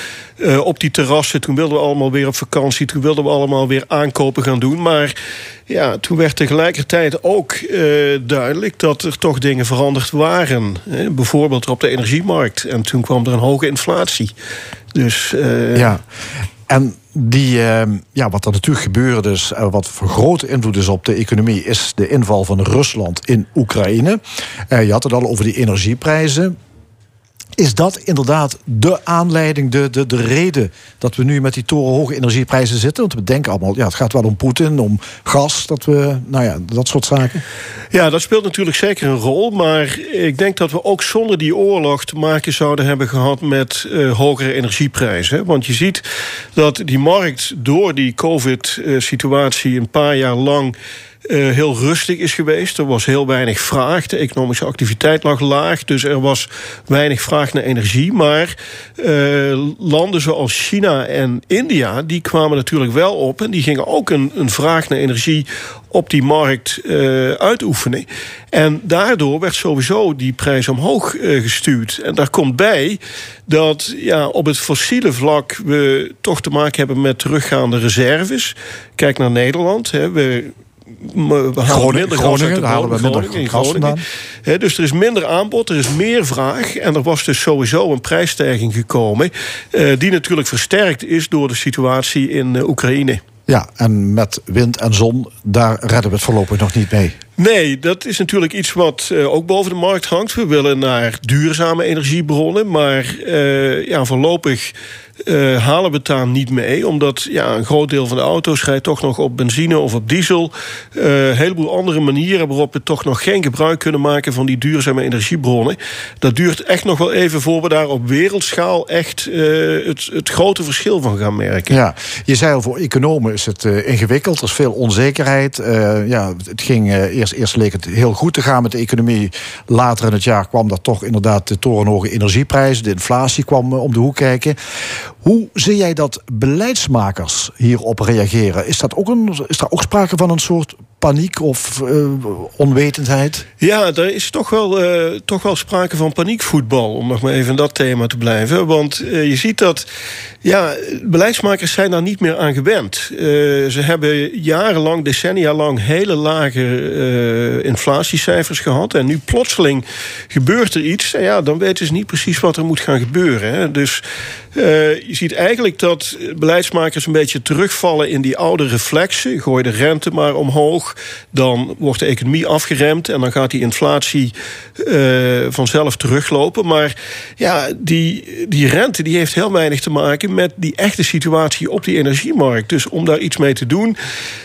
op die terrassen. Toen wilden we allemaal weer op vakantie. Toen wilden we allemaal weer aankopen gaan doen. Maar ja, toen werd tegelijkertijd ook eh, duidelijk dat er toch dingen veranderd waren. Hè? Bijvoorbeeld op de energiemarkt. En toen kwam er een hoge inflatie. Dus eh, Ja. En die, eh, ja, wat er natuurlijk gebeurde, is, eh, wat voor grote invloed is op de economie, is de inval van Rusland in Oekraïne. Je had het al over die energieprijzen. Is dat inderdaad de aanleiding, de, de, de reden dat we nu met die torenhoge energieprijzen zitten? Want we denken allemaal, ja, het gaat wel om Poetin, om gas, dat we, nou ja, dat soort zaken. Ja, dat speelt natuurlijk zeker een rol. Maar ik denk dat we ook zonder die oorlog te maken zouden hebben gehad met eh, hogere energieprijzen. Want je ziet dat die markt door die COVID-situatie een paar jaar lang eh, heel rustig is geweest. Er was heel weinig vraag. De economische activiteit lag laag. Dus er was weinig vraag naar energie. Maar eh, landen zoals China en India... die kwamen natuurlijk wel op. En die gingen ook een, een vraag naar energie op die markt eh, uitoefenen. En daardoor werd sowieso die prijs omhoog gestuurd. En daar komt bij dat ja, op het fossiele vlak... we toch te maken hebben met teruggaande reserves. Kijk naar Nederland. Hè. We Groningen- minder gas Groningen, uit de daar halen we minder Groningen, Groningen. Hè, dus er is minder aanbod, er is meer vraag. En er was dus sowieso een prijsstijging gekomen... eh, die natuurlijk versterkt is door de situatie in eh, Oekraïne. Ja, en met wind en zon, daar redden we het voorlopig nog niet mee. Nee, dat is natuurlijk iets wat eh, ook boven de markt hangt. We willen naar duurzame energiebronnen, maar eh, ja, voorlopig eh, halen we het daar niet mee. Omdat ja, een groot deel van de auto's rijdt toch nog op benzine of op diesel. Eh, een heleboel andere manieren waarop we toch nog geen gebruik kunnen maken van die duurzame energiebronnen. Dat duurt echt nog wel even voor we daar op wereldschaal echt het, grote verschil van gaan merken. Ja, je zei al, voor economen is het ingewikkeld. Er is veel onzekerheid. Ja, het ging, eerst, eerst leek het heel goed te gaan met de economie. Later in het jaar kwam dat toch inderdaad de torenhoge energieprijzen. De inflatie kwam eh, om de hoek kijken. Hoe zie jij dat beleidsmakers hierop reageren? Is, dat ook een, is daar ook sprake van een soort paniek of eh, onwetendheid? Ja, er is toch wel, eh, toch wel sprake van paniekvoetbal, om nog maar even in dat thema te blijven. Want eh, je ziet dat ja, beleidsmakers zijn daar niet meer aan gewend. Ze hebben jarenlang, decennia lang, hele lage inflatiecijfers gehad. En nu plotseling gebeurt er iets. En ja, dan weten ze niet precies wat er moet gaan gebeuren. Dus je ziet eigenlijk dat beleidsmakers een beetje terugvallen in die oude reflexen. Gooi de rente maar omhoog, dan wordt de economie afgeremd en dan gaat die inflatie eh, vanzelf teruglopen. Maar ja, die, die rente die heeft heel weinig te maken met die echte situatie op die energiemarkt. Dus om daar iets mee te doen,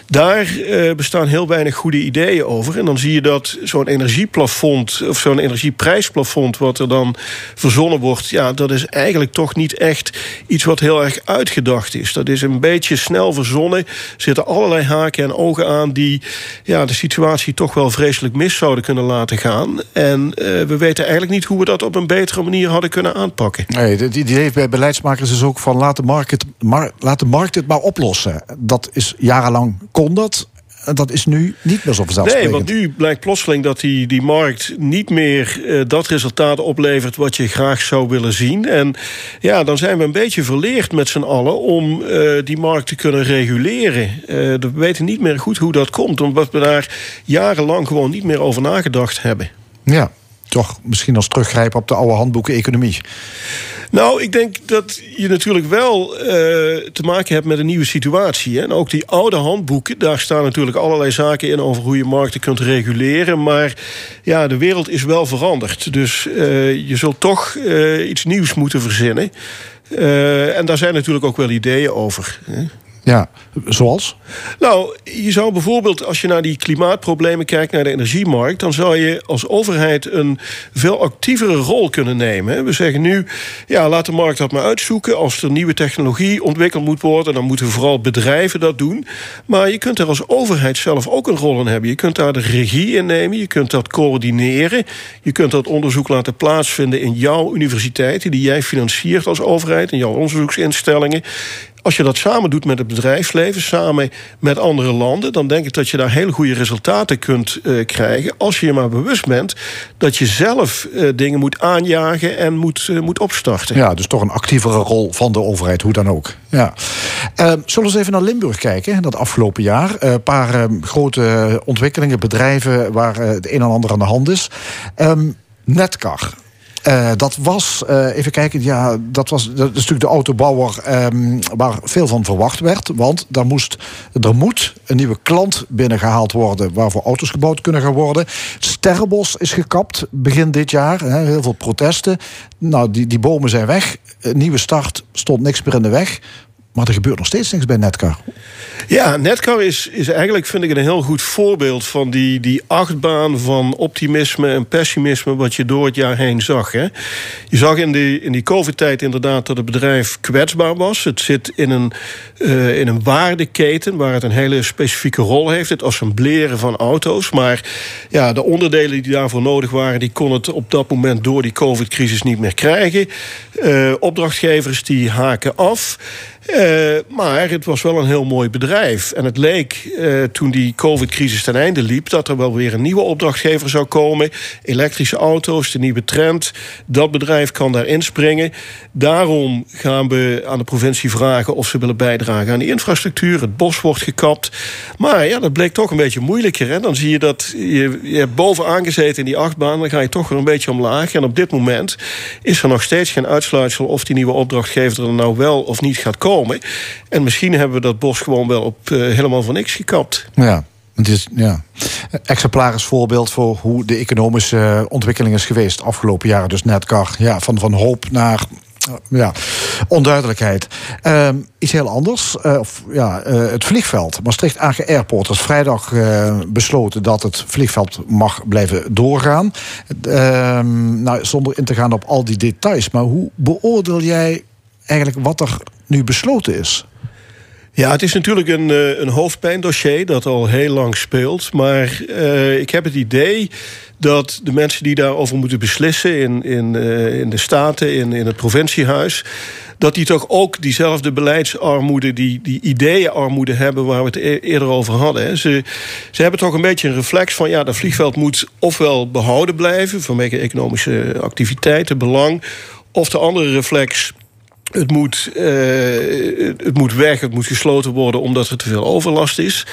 daar eh, bestaan heel weinig goede ideeën over. En dan zie je dat zo'n energieplafond of zo'n energieprijsplafond, wat er dan verzonnen wordt, ja, dat is eigenlijk toch niet echt iets wat heel erg uitgedacht is. Dat is een beetje snel verzonnen. Er zitten allerlei haken en ogen aan die ja, de situatie toch wel vreselijk mis zouden kunnen laten gaan. En eh, we weten eigenlijk niet hoe we dat op een betere manier hadden kunnen aanpakken. Nee, het idee bij beleidsmakers is ook van laat de markt het, mar, laat de markt het maar oplossen. Dat is jarenlang kon dat. Dat is nu niet meer zo Nee, vanzelfsprekend. want nu blijkt plotseling dat die, die markt niet meer eh, dat resultaat oplevert wat je graag zou willen zien. En ja, dan zijn we een beetje verleerd met z'n allen om eh, die markt te kunnen reguleren. Eh, we weten niet meer goed hoe dat komt, omdat we daar jarenlang gewoon niet meer over nagedacht hebben. Ja, toch misschien als teruggrijpen op de oude handboeken economie. Nou, ik denk dat je natuurlijk wel eh, te maken hebt met een nieuwe situatie. Hè? En ook die oude handboeken, daar staan natuurlijk allerlei zaken in over hoe je markten kunt reguleren. Maar ja, de wereld is wel veranderd. Dus eh, je zult toch eh, iets nieuws moeten verzinnen. En daar zijn natuurlijk ook wel ideeën over. Hè? Ja, zoals? Nou, je zou bijvoorbeeld, als je naar die klimaatproblemen kijkt, naar de energiemarkt, dan zou je als overheid een veel actievere rol kunnen nemen. We zeggen nu, ja, laat de markt dat maar uitzoeken. Als er nieuwe technologie ontwikkeld moet worden, dan moeten vooral bedrijven dat doen. Maar je kunt daar als overheid zelf ook een rol in hebben. Je kunt daar de regie in nemen, je kunt dat coördineren. Je kunt dat onderzoek laten plaatsvinden in jouw universiteiten, die jij financiert als overheid, in jouw onderzoeksinstellingen. Als je dat samen doet met het bedrijfsleven, samen met andere landen, dan denk ik dat je daar hele goede resultaten kunt eh, krijgen. Als je je maar bewust bent dat je zelf eh, dingen moet aanjagen en moet, eh, moet opstarten. Ja, dus toch een actievere rol van de overheid, hoe dan ook. Ja. Zullen we eens even naar Limburg kijken, dat afgelopen jaar. Een paar eh, grote ontwikkelingen, bedrijven waar het een en ander aan de hand is. Ehm, Netcar. Eh, dat was, eh, even kijken, ja, dat was dat is natuurlijk de autobouwer ehm, waar veel van verwacht werd. Want daar moest, er moet een nieuwe klant binnengehaald worden waarvoor auto's gebouwd kunnen gaan worden. Sterrenbos is gekapt begin dit jaar. Heel veel protesten. Nou, die, die bomen zijn weg. Nieuwe start stond niks meer in de weg. Maar er gebeurt nog steeds niks bij Netcar. Ja, Netcar is, is eigenlijk, vind ik, een heel goed voorbeeld van die, die achtbaan van optimisme en pessimisme wat je door het jaar heen zag. Hè. Je zag in die, in die COVID-tijd inderdaad dat het bedrijf kwetsbaar was. Het zit in een, eh, in een waardeketen waar het een hele specifieke rol heeft. Het assembleren van auto's. Maar ja, de onderdelen die daarvoor nodig waren, die kon het op dat moment door die COVID-crisis niet meer krijgen. Eh, opdrachtgevers die haken af. Eh, maar het was wel een heel mooi bedrijf. En het leek eh, toen die COVID-crisis ten einde liep... dat er wel weer een nieuwe opdrachtgever zou komen. Elektrische auto's, de nieuwe trend. Dat bedrijf kan daar inspringen. Daarom gaan we aan de provincie vragen... of ze willen bijdragen aan die infrastructuur. Het bos wordt gekapt. Maar ja, dat bleek toch een beetje moeilijker. Dan zie je dat je, je hebt bovenaan gezeten in die achtbaan... dan ga je toch weer een beetje omlaag. En op dit moment is er nog steeds geen uitsluitsel... of die nieuwe opdrachtgever er nou wel of niet gaat komen. En misschien hebben we dat bos gewoon wel op eh, helemaal van niks gekapt. Ja. Het is ja. exemplarisch voorbeeld voor hoe de economische ontwikkeling is geweest afgelopen jaren. Dus Netcar, ja, van, van hoop naar eh, ja, onduidelijkheid. Ehm, iets heel anders. eh, of, ja, het vliegveld. Maastricht AG Airport is vrijdag besloten dat het vliegveld mag blijven doorgaan. Ehm, nou, zonder in te gaan op al die details. Maar hoe beoordeel jij eigenlijk wat er nu besloten is? Ja, het is natuurlijk een, eh, een hoofdpijndossier dat al heel lang speelt. Maar eh, ik heb het idee dat de mensen die daarover moeten beslissen... in, in, eh, in de Staten, in, in het provinciehuis... dat die toch ook diezelfde beleidsarmoede, die, die ideeënarmoede hebben... waar we het e- eerder over hadden. Ze, ze hebben toch een beetje een reflex van... ja, dat vliegveld moet ofwel behouden blijven... vanwege economische activiteiten, belang... of de andere reflex het moet, eh, het moet weg, het moet gesloten worden omdat er te veel overlast is.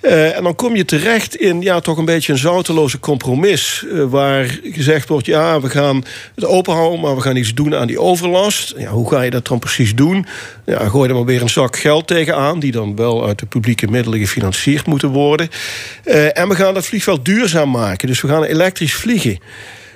Eh, en dan kom je terecht in ja, toch een beetje een zouteloze compromis. eh, waar gezegd wordt: ja, we gaan het openhouden, maar we gaan iets doen aan die overlast. Ja, hoe ga je dat dan precies doen? Ja, gooi er maar weer een zak geld tegenaan, die dan wel uit de publieke middelen gefinancierd moeten worden. En we gaan dat vliegveld duurzaam maken. Dus we gaan elektrisch vliegen.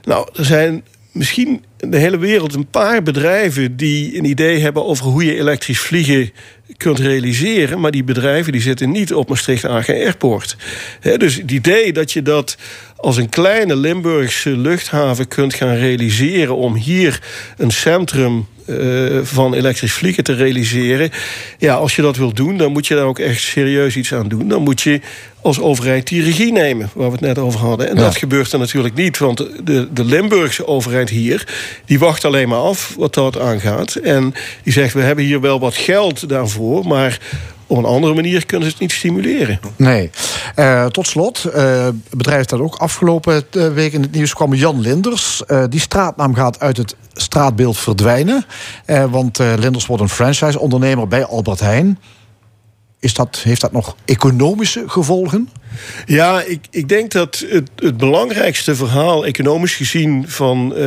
Nou, er zijn misschien in de hele wereld een paar bedrijven die een idee hebben over hoe je elektrisch vliegen kunt realiseren. Maar die bedrijven die zitten niet op Maastricht AG Airport. Dus het idee dat je dat als een kleine Limburgse luchthaven kunt gaan realiseren om hier een centrum eh, van elektrisch vliegen te realiseren. Ja, als je dat wilt doen, dan moet je daar ook echt serieus iets aan doen. Dan moet je als overheid die regie nemen, waar we het net over hadden. En Ja. dat gebeurt er natuurlijk niet, want de, de Limburgse overheid hier... die wacht alleen maar af wat dat aangaat. En die zegt, we hebben hier wel wat geld daarvoor... maar op een andere manier kunnen ze het niet stimuleren. Nee. Eh, tot slot, het bedrijf dat ook afgelopen eh, week in het nieuws kwam, Jan Linders. Die straatnaam gaat uit het straatbeeld verdwijnen. Want Linders wordt een franchise-ondernemer bij Albert Heijn. Is dat, heeft dat nog economische gevolgen? Ja, ik, ik denk dat het, het belangrijkste verhaal, economisch gezien, van, eh,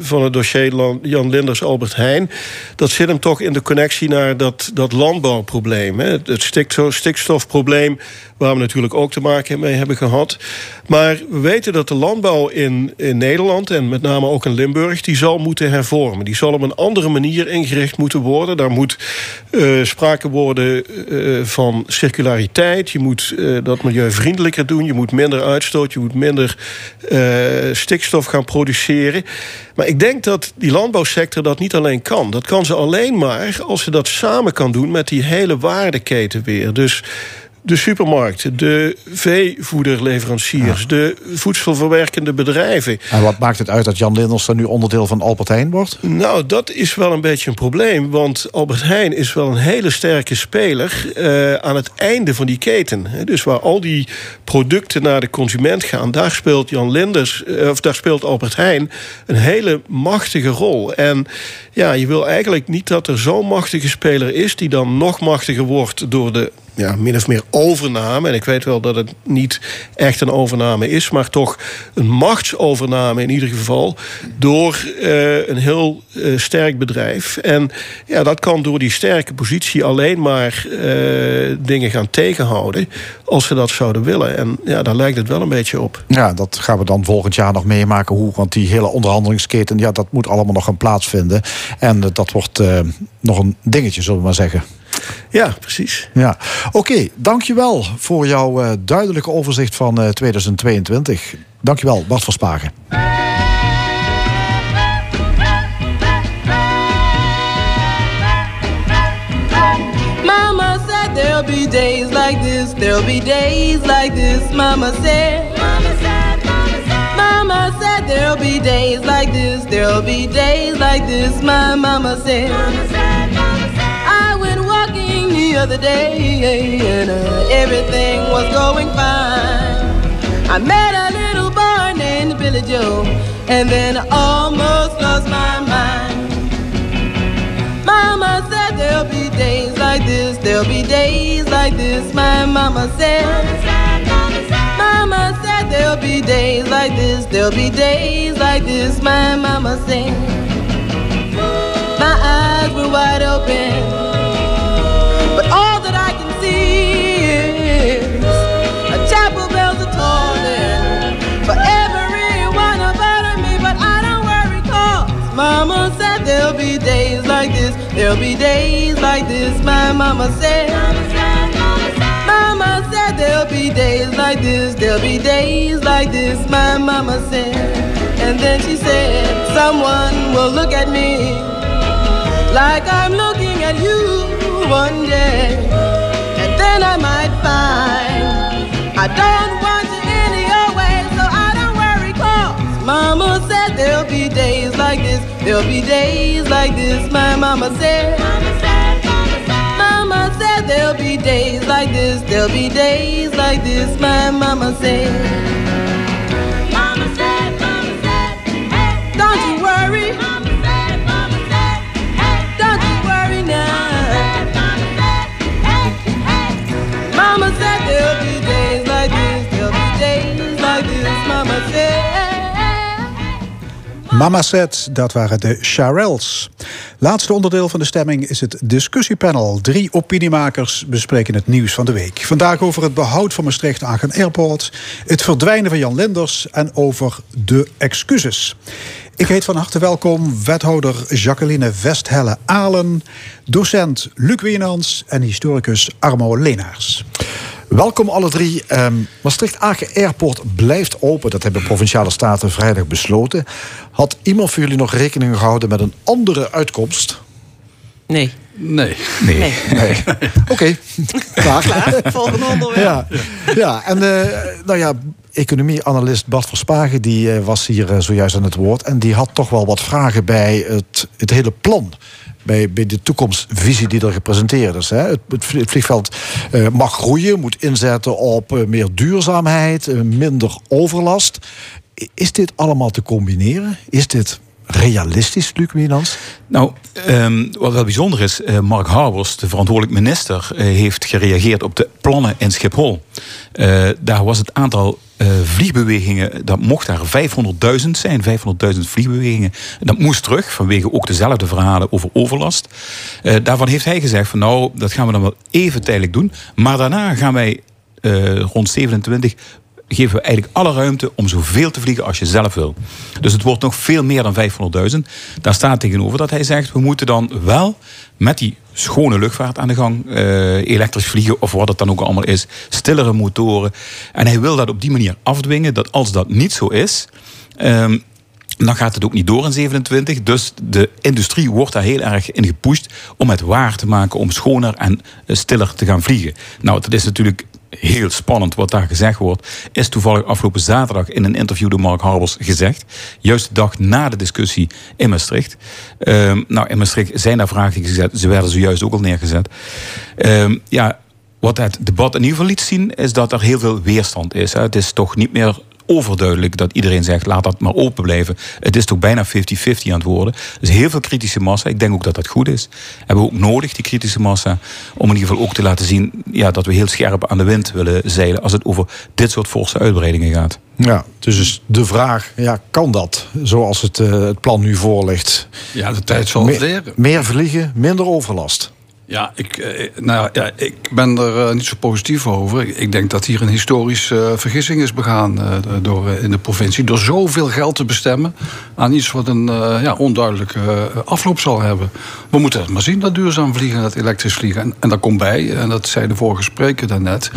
van het dossier Jan Linders Albert Heijn. dat zit hem toch in de connectie naar dat, dat landbouwprobleem. Hè? Het, het stiksto- stikstofprobleem, waar we natuurlijk ook te maken mee hebben gehad. Maar we weten dat de landbouw in, in Nederland en met name ook in Limburg. die zal moeten hervormen. Die zal op een andere manier ingericht moeten worden. Daar moet eh, sprake worden eh, van circulariteit. Je moet dat milieuvriendelijker doen. Je moet minder uitstoot. Je moet minder eh, stikstof gaan produceren. Maar ik denk dat die landbouwsector dat niet alleen kan. Dat kan ze alleen maar als ze dat samen kan doen met die hele waardeketen weer. Dus de supermarkten, de veevoederleveranciers, de voedselverwerkende bedrijven. En wat maakt het uit dat Jan Linders dan nu onderdeel van Albert Heijn wordt? Nou, dat is wel een beetje een probleem. Want Albert Heijn is wel een hele sterke speler eh, aan het einde van die keten. Dus waar al die producten naar de consument gaan, daar speelt Jan Linders, eh, of daar speelt Albert Heijn een hele machtige rol. En ja, je wil eigenlijk niet dat er zo'n machtige speler is, die dan nog machtiger wordt door de ja, min of meer overname. En ik weet wel dat het niet echt een overname is, maar toch een machtsovername in ieder geval. Door eh, een heel eh, sterk bedrijf. En ja, dat kan door die sterke positie alleen maar eh, dingen gaan tegenhouden. als ze dat zouden willen. En ja, daar lijkt het wel een beetje op. Ja, dat gaan we dan volgend jaar nog meemaken. Hoe, want die hele onderhandelingsketen, ja, dat moet allemaal nog gaan plaatsvinden. En dat wordt nog een dingetje, zullen we maar zeggen. Ja, precies. Ja, oké. dankjewel voor jouw eh, duidelijke overzicht van eh, 2022. Dankjewel, Bart Verspagen. Mama said there'll be days like this, there'll be days like this. Mama said, Mama said, Mama said, Mama said there'll be days like this, there'll be days like this. My mama said, Mama said, Mama said, other day and uh, everything was going fine. I met a little boy named Billy Joe and then I almost lost my mind. Mama said there'll be days like this, there'll be days like this. My mama said, Mama said there'll be days like this, there'll be days like this. My mama said, My eyes were wide open, Mama said there'll be days like this, there'll be days like this. My mama said, Mama said there'll be days like this, there'll be days like this. My mama said, and then she said, Someone will look at me like I'm looking at you one day, and then I might find I don't Mama said there'll be days like this, there'll be days like this. My mama said, Mama said mama said. Mama said there'll be days like this, there'll be days like this. My mama said, Mama said, Mama said, hey, don't you worry. Mama said, Mama said, hey, don't you worry now. Mama said there'll be days like this, there'll be days like this. Mama said. Mama Said, dat waren de Charels. Laatste onderdeel van de stemming is het discussiepanel. Drie opiniemakers bespreken het nieuws van de week. Vandaag over het behoud van Maastricht Aachen Airport... het verdwijnen van Jan Linders en over de excuses. Ik heet van harte welkom wethouder Jacqueline Vesthelle-Alen... docent Luc Wienans en historicus Armo Leenaars. Welkom alle drie. Ehm, Maastricht-Aken Airport blijft open. Dat hebben de Provinciale Staten vrijdag besloten. Had iemand van jullie nog rekening gehouden met een andere uitkomst? Nee. Nee. Nee. nee. Oké, [laughs] klaar. Klaar, volgende onderwerp. Ja, ja en eh, nou ja, economie-analyst Bart Verspagen... die eh, was hier eh, zojuist aan het woord... en die had toch wel wat vragen bij het, het hele plan bij, de toekomstvisie die er gepresenteerd is. Hè. Het, het vlie- het vliegveld eh, mag groeien, moet inzetten op eh, meer duurzaamheid, eh, minder overlast. Is dit allemaal te combineren? Is dit realistisch, Luc Wienans? Nou, ehm, wat wel bijzonder is, Mark Harbers, de verantwoordelijk minister, heeft gereageerd op de plannen in Schiphol. Daar was het aantal eh, vliegbewegingen, dat mocht daar 500.000 zijn, 500.000 vliegbewegingen. Dat moest terug, vanwege ook dezelfde verhalen over overlast. Eh, daarvan heeft hij gezegd van nou, dat gaan we dan wel even tijdelijk doen. Maar daarna gaan wij eh, rond 27 geven we eigenlijk alle ruimte om zoveel te vliegen als je zelf wil. Dus het wordt nog veel meer dan 500.000. Daar staat tegenover dat hij zegt... we moeten dan wel met die schone luchtvaart aan de gang... eh, elektrisch vliegen of wat het dan ook allemaal is... stillere motoren. En hij wil dat op die manier afdwingen... dat als dat niet zo is... ehm, dan gaat het ook niet door in 27. Dus de industrie wordt daar heel erg in gepusht om het waar te maken om schoner en eh, stiller te gaan vliegen. Nou, dat is natuurlijk heel spannend wat daar gezegd wordt. Is toevallig afgelopen zaterdag in een interview door Mark Harbers gezegd. Juist de dag na de discussie in Maastricht. Ehm, nou, in Maastricht zijn daar vragen gezet. Ze werden zojuist ook al neergezet. Ehm, ja, wat het debat in ieder geval liet zien, is dat er heel veel weerstand is. Het is toch niet meer overduidelijk dat iedereen zegt: laat dat maar open blijven. Het is toch bijna 50-50 aan het worden. Dus heel veel kritische massa. Ik denk ook dat dat goed is. Hebben we ook nodig, die kritische massa, om in ieder geval ook te laten zien ja, dat we heel scherp aan de wind willen zeilen als het over dit soort forse uitbreidingen gaat. Ja, dus is de vraag, ja, kan dat zoals het, eh, het plan nu voor ligt? Ja, de tijd zal het leren. Meer vliegen, minder overlast. Ja, ik, eh, nou, ja, ik ben er eh, niet zo positief over. Ik, denk dat hier een historische eh, vergissing is begaan door, in de provincie. Door zoveel geld te bestemmen aan iets wat een ja, onduidelijke afloop zal hebben. We moeten het maar zien, dat duurzaam vliegen, dat elektrisch vliegen. En, en daar komt bij, en dat zei de vorige spreker daarnet...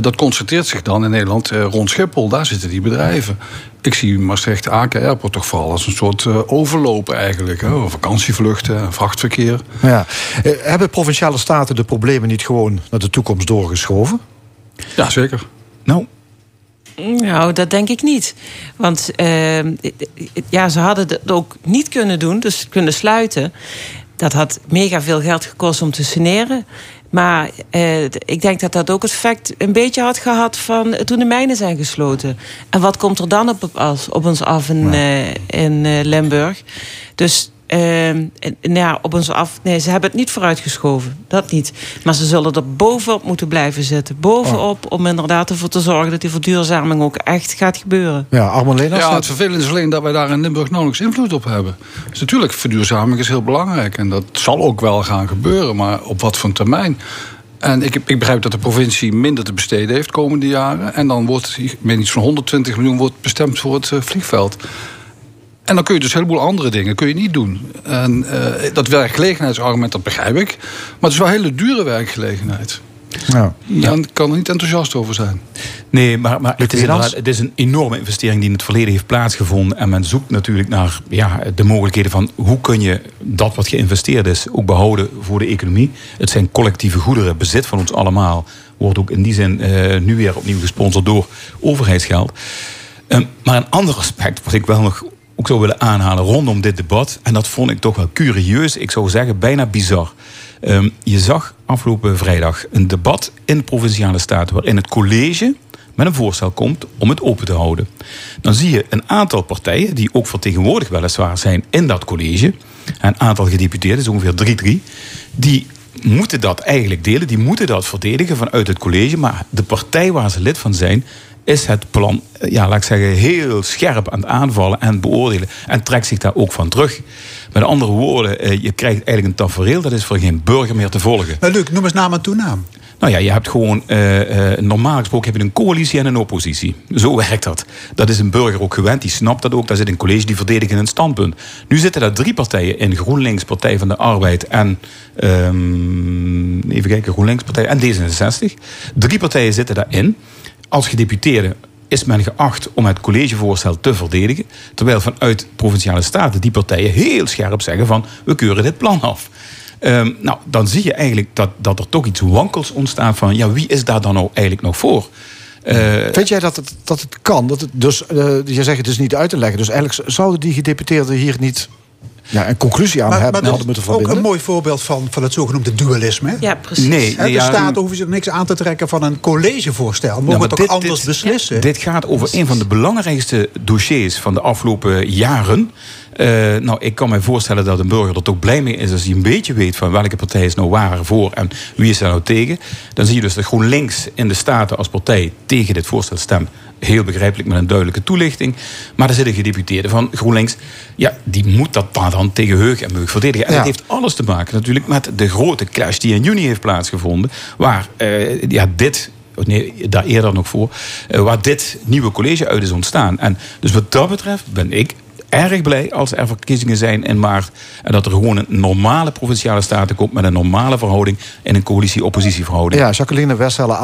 dat concentreert zich dan in Nederland rond Schiphol. Daar zitten die bedrijven. Ik zie Maastricht-Aken Airport toch vooral als een soort overlopen eigenlijk. Hè? Vakantievluchten, vrachtverkeer. Ja. Hebben provinciale staten de problemen niet gewoon naar de toekomst doorgeschoven? Ja, zeker. Nou, Nou, dat denk ik niet. Want eh, ja, ze hadden het ook niet kunnen doen, dus kunnen sluiten. Dat had mega veel geld gekost om te saneren. Maar eh, ik denk dat dat ook het effect een beetje had gehad van toen de mijnen zijn gesloten. En wat komt er dan op, als, op ons af in, eh, in eh, Limburg? Dus en- nou ja, op ons af. Nee, ze hebben het niet vooruitgeschoven. Dat niet. Maar ze zullen er bovenop moeten blijven zitten. Bovenop om inderdaad ervoor te zorgen dat die verduurzaming ook echt gaat gebeuren. Ja, Armin Leenaars, Ja, het vervelende is alleen dat wij daar in Limburg nauwelijks invloed op hebben. Dus natuurlijk, verduurzaming is heel belangrijk. En dat zal ook wel gaan gebeuren, maar op wat voor termijn? En ik, ik begrijp dat de provincie minder te besteden heeft komende jaren. En dan wordt ik meen iets van 120 miljoen wordt bestemd voor het eh, vliegveld. En dan kun je dus een heleboel andere dingen kun je niet doen. En eh, dat werkgelegenheidsargument, dat begrijp ik. Maar het is wel een hele dure werkgelegenheid. Ja. Ja. ik kan er niet enthousiast over zijn. Nee, maar, maar het, is het is een enorme investering die in het verleden heeft plaatsgevonden. En men zoekt natuurlijk naar ja, de mogelijkheden van hoe kun je dat wat geïnvesteerd is ook behouden voor de economie. Het zijn collectieve goederen, bezit van ons allemaal. Wordt ook in die zin eh, nu weer opnieuw gesponsord door overheidsgeld. Ehm, maar een ander aspect wat ik wel nog ook zou willen aanhalen rondom dit debat. En dat vond ik toch wel curieus. Ik zou zeggen bijna bizar. Ehm, je zag afgelopen vrijdag een debat in de provinciale staten waarin het college met een voorstel komt om het open te houden. Dan zie je een aantal partijen die ook vertegenwoordigd weliswaar zijn in dat college. Een aantal gedeputeerden, zo ongeveer 3-3. Die moeten dat eigenlijk delen, die moeten dat verdedigen vanuit het college. Maar de partij waar ze lid van zijn, is het plan, eh, ja, laat ik zeggen, heel scherp aan het aanvallen en beoordelen. En trekt zich daar ook van terug. Met andere woorden, eh, je krijgt eigenlijk een tafereel dat is voor geen burger meer te volgen. Nou, Luc, noem eens naam en toenaam. Nou ja, je hebt gewoon, eh, eh, normaal gesproken heb je een coalitie en een oppositie. Zo [laughs] werkt dat. Dat is een burger ook gewend, die snapt dat ook. Daar zit een college die verdedigen een standpunt. Nu zitten daar drie partijen in. GroenLinks, Partij van de Arbeid en... ehm, even kijken, GroenLinks, Partij en D66. Drie partijen zitten daarin. Als gedeputeerde is men geacht om het collegevoorstel te verdedigen. Terwijl vanuit provinciale staten die partijen heel scherp zeggen van... we keuren dit plan af. Ehm, nou, dan zie je eigenlijk dat, dat er toch iets wankels ontstaat van... ja, wie is daar dan nou eigenlijk nog voor? Eh, Vind jij dat het, dat het kan? Dat het dus, eh, je zegt het is niet uit te leggen. Dus eigenlijk zouden die gedeputeerden hier niet ja, een conclusie aan Maar, hebben, maar hadden dat moeten is ook verbinden? een mooi voorbeeld van, van het zogenoemde dualisme. Ja, precies. Nee, de ja, staten hoeven zich niks aan te trekken van een collegevoorstel. Mogen toch dit- anders dit- beslissen? Dit gaat over een van de belangrijkste dossiers van de afgelopen jaren. Eh, nou, ik kan me voorstellen dat een burger er toch blij mee is als hij een beetje weet van welke partij is nou waar voor en wie is daar nou tegen. Dan zie je dus dat GroenLinks in de Staten als partij tegen dit voorstel stemt. Heel begrijpelijk met een duidelijke toelichting. Maar er zit een gedeputeerde van GroenLinks. Ja, die moet dat dan tegen heug en meug verdedigen. En Ja. dat heeft alles te maken natuurlijk met de grote clash die in juni heeft plaatsgevonden. Waar eh, ja, dit Oh, nee, daar eerder nog voor, eh, waar dit nieuwe college uit is ontstaan. En dus wat dat betreft ben ik erg blij als er verkiezingen zijn in maart. En dat er gewoon een normale provinciale staten komt met een normale verhouding en een coalitie-oppositieverhouding. Ja, Jacqueline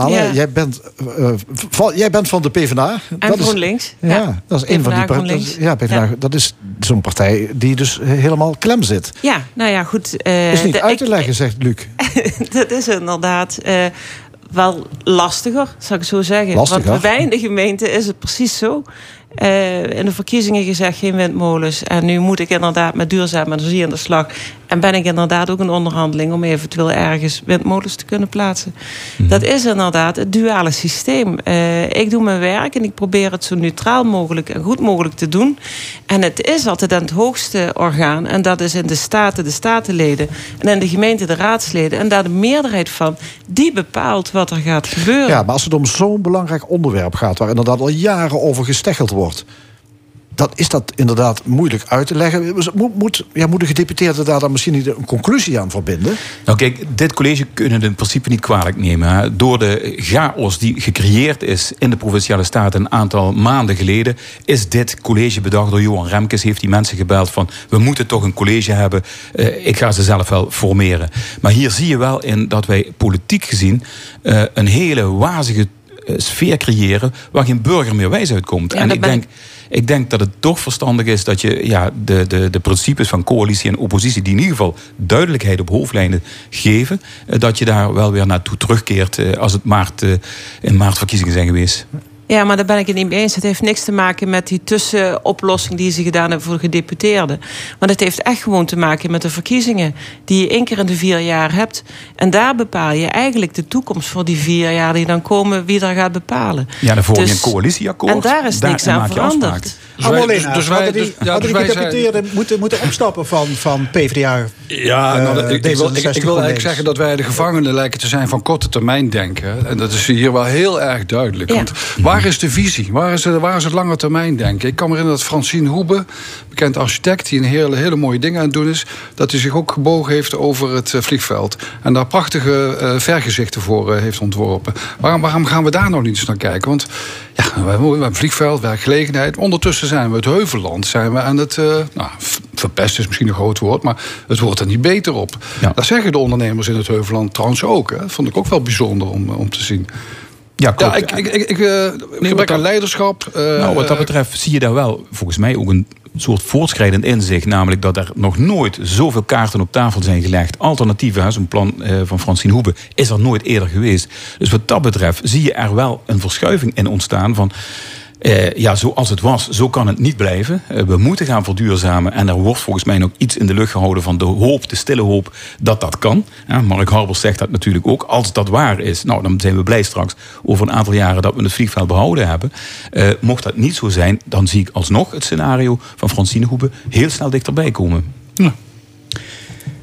Ja. jij, bent, eh, van, jij bent van de PvdA. En GroenLinks. Ja, Ja. dat is een van die partijen. GroenLinks. Ja, PvdA, Ja. dat is zo'n partij die dus helemaal klem zit. Ja, nou ja, goed. eh, is niet de- uit te ik- leggen, zegt Luc. [laughs] dat is inderdaad eh, wel lastiger, zou ik zo zeggen. Lastiger? Want bij in de gemeente is het precies zo. Eh, in de verkiezingen gezegd geen windmolens. En nu moet ik inderdaad met duurzame energie aan de slag. En ben ik inderdaad ook in onderhandeling om eventueel ergens windmolens te kunnen plaatsen. Dat is inderdaad het duale systeem. Eh, ik doe mijn werk en ik probeer het zo neutraal mogelijk en goed mogelijk te doen. En het is altijd aan het hoogste orgaan. En dat is in de staten, de statenleden. En in de gemeente, de raadsleden. En daar de meerderheid van, die bepaalt wat er gaat gebeuren. Ja, maar als het om zo'n belangrijk onderwerp gaat... waar inderdaad al jaren over gesteggeld wordt... dan is dat inderdaad moeilijk uit te leggen. Moet, moet, ja, de gedeputeerde daar dan misschien niet een conclusie aan verbinden? Nou kijk, dit college kunnen in principe niet kwalijk nemen. hè. Door de chaos die gecreëerd is in de Provinciale Staten een aantal maanden geleden... is dit college bedacht door Johan Remkes. Heeft die mensen gebeld van, we moeten toch een college hebben. Eh, ik ga ze zelf wel formeren. Maar hier zie je wel in dat wij politiek gezien... eh, een hele wazige sfeer creëren waar geen burger meer wijs uitkomt. Ja, en ik denk, ik denk dat het toch verstandig is dat je ja, de, de, de principes van coalitie en oppositie, die in ieder geval duidelijkheid op hoofdlijnen geven, eh, dat je daar wel weer naartoe terugkeert eh, als het maart, eh, in maart verkiezingen zijn geweest. Ja, maar daar ben ik het niet mee eens. Het heeft niks te maken met die tussenoplossing die ze gedaan hebben voor de gedeputeerden. Want het heeft echt gewoon te maken met de verkiezingen die je één keer in de vier jaar hebt. En daar bepaal je eigenlijk de toekomst voor die vier jaar die dan komen, wie daar gaat bepalen. Ja, dan vorm je Dus- een coalitieakkoord. En daar is niks aan veranderd. Allemaal dus, dus- dus wij- hadden die, dus- ja, hadden dus die wij zijn- gedeputeerden moeten, moeten opstappen van, van PvdA? Ja, eh, nou, dat- ik, ik wil, ik, ik wil eigenlijk zeggen dat wij de gevangenen lijken te zijn van korte termijn denken. En dat is hier wel heel erg duidelijk. Ja. Want waar is de visie? Waar is, het, waar is het lange termijn denken? Ik kan me herinneren dat Francine Hoebe, bekend architect... die een hele, hele mooie dingen aan het doen is... dat hij zich ook gebogen heeft over het eh, vliegveld. En daar prachtige eh, vergezichten voor eh, heeft ontworpen. Waarom, waarom gaan we daar nou niet eens naar kijken? Want ja, we hebben een vliegveld, werkgelegenheid. Ondertussen zijn we het heuvelland zijn we aan het... nou, verpest is misschien een groot woord, maar het wordt er niet beter op. Dat zeggen de ondernemers in het heuvelland trouwens ook. Hè. Dat vond ik ook wel bijzonder om, om te zien. Ja, klopt. Ja, ik, ik, ik, ik, eh, gebrek aan leiderschap. eh, Nou, wat dat betreft zie je daar wel volgens mij ook een soort voortschrijdend inzicht. Namelijk dat er nog nooit zoveel kaarten op tafel zijn gelegd. Alternatieven, zo'n plan eh, van Francine Hoebe, is er nooit eerder geweest. Dus wat dat betreft zie je er wel een verschuiving in ontstaan van... eh, ja, zoals het was, zo kan het niet blijven. Eh, we moeten gaan verduurzamen. En er wordt volgens mij nog iets in de lucht gehouden van de hoop, de stille hoop, dat dat kan. Ja, Mark Harbers zegt dat natuurlijk ook. Als dat waar is, nou, dan zijn we blij straks over een aantal jaren dat we het vliegveld behouden hebben. Eh, mocht dat niet zo zijn, dan zie ik alsnog het scenario van Francine Hoebe heel snel dichterbij komen.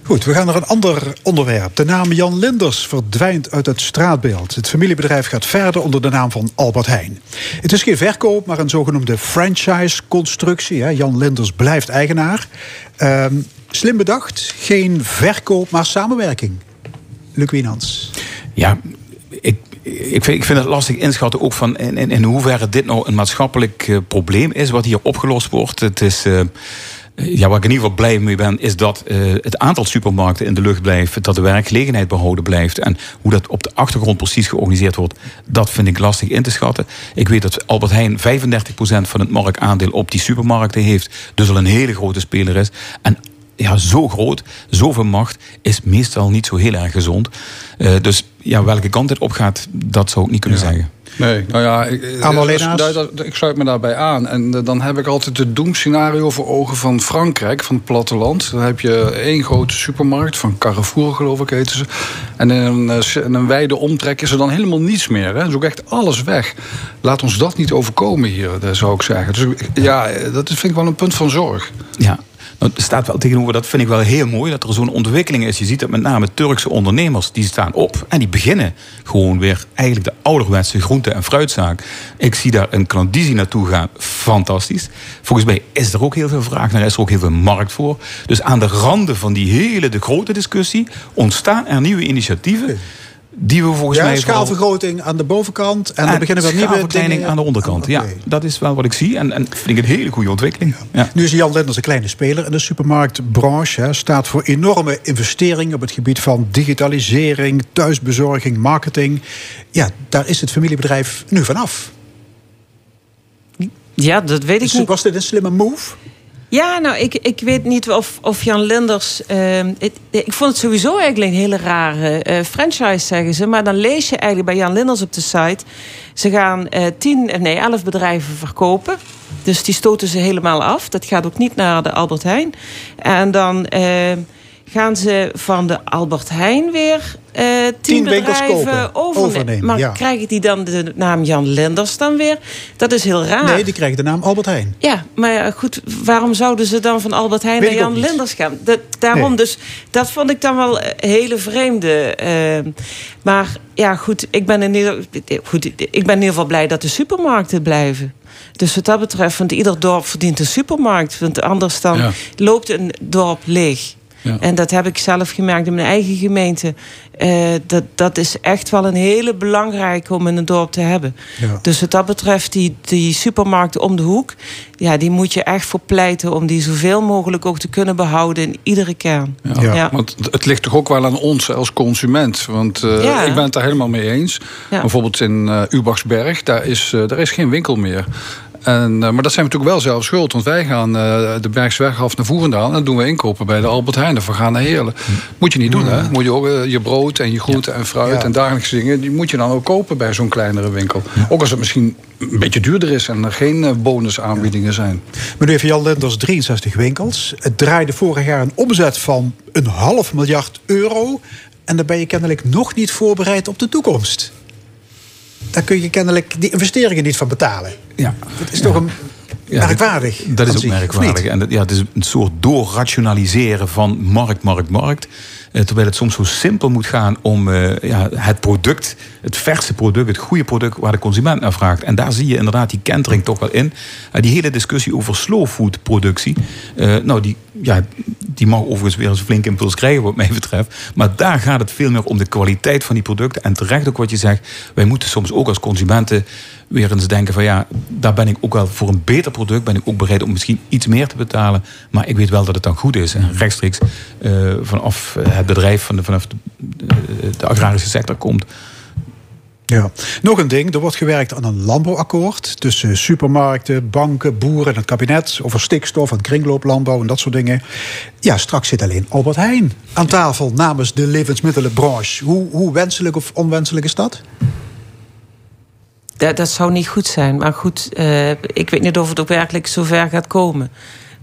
Goed, we gaan naar een ander onderwerp. De naam Jan Linders verdwijnt uit het straatbeeld. Het familiebedrijf gaat verder onder de naam van Albert Heijn. Het is geen verkoop, maar een zogenoemde franchise-constructie. Jan Linders blijft eigenaar. Ehm, slim bedacht, geen verkoop, maar samenwerking. Luc Wienans. Ja, ik, ik, vind, ik vind het lastig inschatten ook van in, in, in hoeverre dit nou een maatschappelijk eh, probleem is wat hier opgelost wordt. Het is. eh, ja, waar ik in ieder geval blij mee ben, is dat eh, het aantal supermarkten in de lucht blijft. Dat de werkgelegenheid behouden blijft. En hoe dat op de achtergrond precies georganiseerd wordt, dat vind ik lastig in te schatten. Ik weet dat Albert Heijn 35% van het marktaandeel op die supermarkten heeft. Dus al een hele grote speler is. En ja, zo groot, zoveel macht, is meestal niet zo heel erg gezond. Eh, dus ja, welke kant het op gaat, dat zou ik niet kunnen zeggen. Nee, nou ja, ik, eh, dus- daar- ik sluit me daarbij aan. En eh, dan heb ik altijd het doemscenario voor ogen van Frankrijk, van het platteland. Dan heb je één grote supermarkt, van Carrefour geloof ik heten ze. En in een, eh, in een wijde omtrek is er dan helemaal niets meer. Hè. Dus ook echt alles weg. Laat ons dat niet overkomen hier, eh, zou ik zeggen. Dus ik- ja, eh, dat vind ik wel een punt van zorg. Ja. Er staat wel tegenover, dat vind ik wel heel mooi, dat er zo'n ontwikkeling is. Je ziet dat met name Turkse ondernemers, die staan op en die beginnen gewoon weer eigenlijk de ouderwetse groente- en fruitzaak. Ik zie daar een klandizie naartoe gaan, fantastisch. Volgens mij is er ook heel veel vraag naar, is er ook heel veel markt voor. Dus aan de randen van die hele, de grote discussie, ontstaan er nieuwe initiatieven. Die we volgens Ja, mij. vooral- schaalvergroting aan de bovenkant. En, en dan beginnen we nieuwe schaalverkleining dingen. aan de onderkant. Ja, dat is wel wat ik zie. En, en vind ik een hele goede ontwikkeling. Ja. Nu is Jan Lenders een kleine speler in de supermarktbranche. Hè, staat voor enorme investeringen op het gebied van digitalisering, thuisbezorging, marketing. Ja, daar is het familiebedrijf nu vanaf. Ja, dat weet ik Dus niet. was dit een slimme move? Ja, nou, ik, ik weet niet of, of Jan Linders... ehm, ik vond het sowieso eigenlijk een hele rare eh, franchise, zeggen ze. Maar dan lees je eigenlijk bij Jan Linders op de site... ze gaan eh, tien, eh, nee, elf bedrijven verkopen. Dus die stoten ze helemaal af. Dat gaat ook niet naar de Albert Heijn. En dan eh, gaan ze van de Albert Heijn weer eh tien, bedrijven kopen, overnemen. overnemen, maar ja. krijgen die dan de naam Jan Lenders dan weer? Dat is heel raar. Nee, die krijgen de naam Albert Heijn. Ja, maar ja, goed, waarom zouden ze dan van Albert Heijn Weet naar Jan. Lenders gaan? Dat, daarom Nee. dus, dat vond ik dan wel een hele vreemde. eh, maar ja, goed ik, ben in ieder, goed, ik ben in ieder geval blij dat de supermarkten blijven. Dus wat dat betreft, want ieder dorp verdient een supermarkt. Want anders dan Ja. loopt een dorp leeg. Ja. En dat heb ik zelf gemerkt in mijn eigen gemeente. Eh, dat, dat is echt wel een hele belangrijke om in een dorp te hebben. Ja. Dus wat dat betreft, die, die supermarkten om de hoek... Ja, die moet je echt voor pleiten om die zoveel mogelijk ook te kunnen behouden in iedere kern. Ja, Want het ligt toch ook wel aan ons als consument. Want eh, Ja. ik ben het daar helemaal mee eens. Ja. Bijvoorbeeld in eh Ubachsberg, daar is, daar is geen winkel meer. En, eh, maar dat zijn we natuurlijk wel zelf schuld. Want wij gaan eh, de Bergsweg af naar Voerendaal... en dan doen we inkopen bij de Albert Heijn. Of we gaan naar Heerlen. Moet je niet doen, hè? Moet je ook eh, je brood en je groenten en fruit... En dagelijkse dingen... die moet je dan ook kopen bij zo'n kleinere winkel. Ook als het misschien een beetje duurder is... en er geen bonusaanbiedingen zijn. Meneer Van Jan Lenders, 63 winkels. Het draaide vorig jaar een omzet van een half miljard euro. En dan ben je kennelijk nog niet voorbereid op de toekomst. Daar kun je kennelijk die investeringen niet van betalen. Ja. Dat is toch een Ja, merkwaardig. Dat, dat is ook merkwaardig. En dat, ja, het is een soort doorrationaliseren van markt, markt, markt. Eh, terwijl het soms zo simpel moet gaan om eh, ja, het product, het verse product, het goede product waar de consument naar vraagt. En daar zie je inderdaad die kentering toch wel in. Eh, die hele discussie over slow food productie, nou die, ja, die mag overigens weer eens een flink impuls krijgen wat mij betreft. Maar daar gaat het veel meer om de kwaliteit van die producten. En terecht ook wat je zegt, wij moeten soms ook als consumenten weer eens denken van ja, daar ben ik ook wel voor een beter product ben ik ook bereid om misschien iets meer te betalen. Maar ik weet wel dat het dan goed is. En rechtstreeks eh, vanaf eh, het bedrijf, van de, vanaf de, de, de agrarische sector komt. Ja. Nog een ding, er wordt gewerkt aan een landbouwakkoord tussen supermarkten, banken, boeren en het kabinet over stikstof en kringlooplandbouw en dat soort dingen. Ja, straks zit alleen Albert Heijn aan tafel namens de levensmiddelenbranche. Hoe, hoe wenselijk of onwenselijk is dat? Dat, dat zou niet goed zijn. Maar goed, eh, ik weet niet of het ook werkelijk zover gaat komen.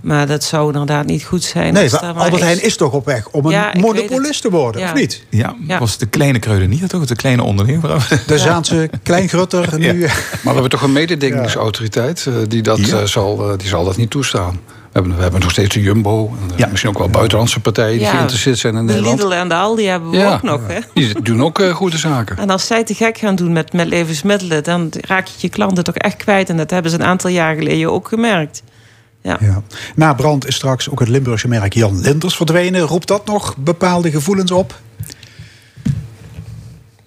Maar dat zou inderdaad niet goed zijn. Nee, maar Albert Heijn is toch op weg om een Ja, monopolist te worden, Ja. of niet? Ja, Ja. was de kleine kruidenier toch? De kleine ondernemer. [laughs] De Zaanse Kleingrutter nu. Maar we hebben toch een mededingingsautoriteit eh, die, dat, Ja. eh, zal, die zal dat niet toestaan. We hebben, we hebben nog steeds de Jumbo. En, Ja. Misschien ook wel buitenlandse partijen die geïnteresseerd zijn in De Nederland. Lidl en de Aldi hebben we Ja. ook nog. Hè? Die doen ook eh, goede zaken. En als zij te gek gaan doen met, met levensmiddelen... dan raak je je klanten toch echt kwijt. En dat hebben ze een aantal jaar geleden ook gemerkt. Ja. Ja. Na brand is straks ook het Limburgse merk Jan Linders verdwenen. Roept dat nog bepaalde gevoelens op?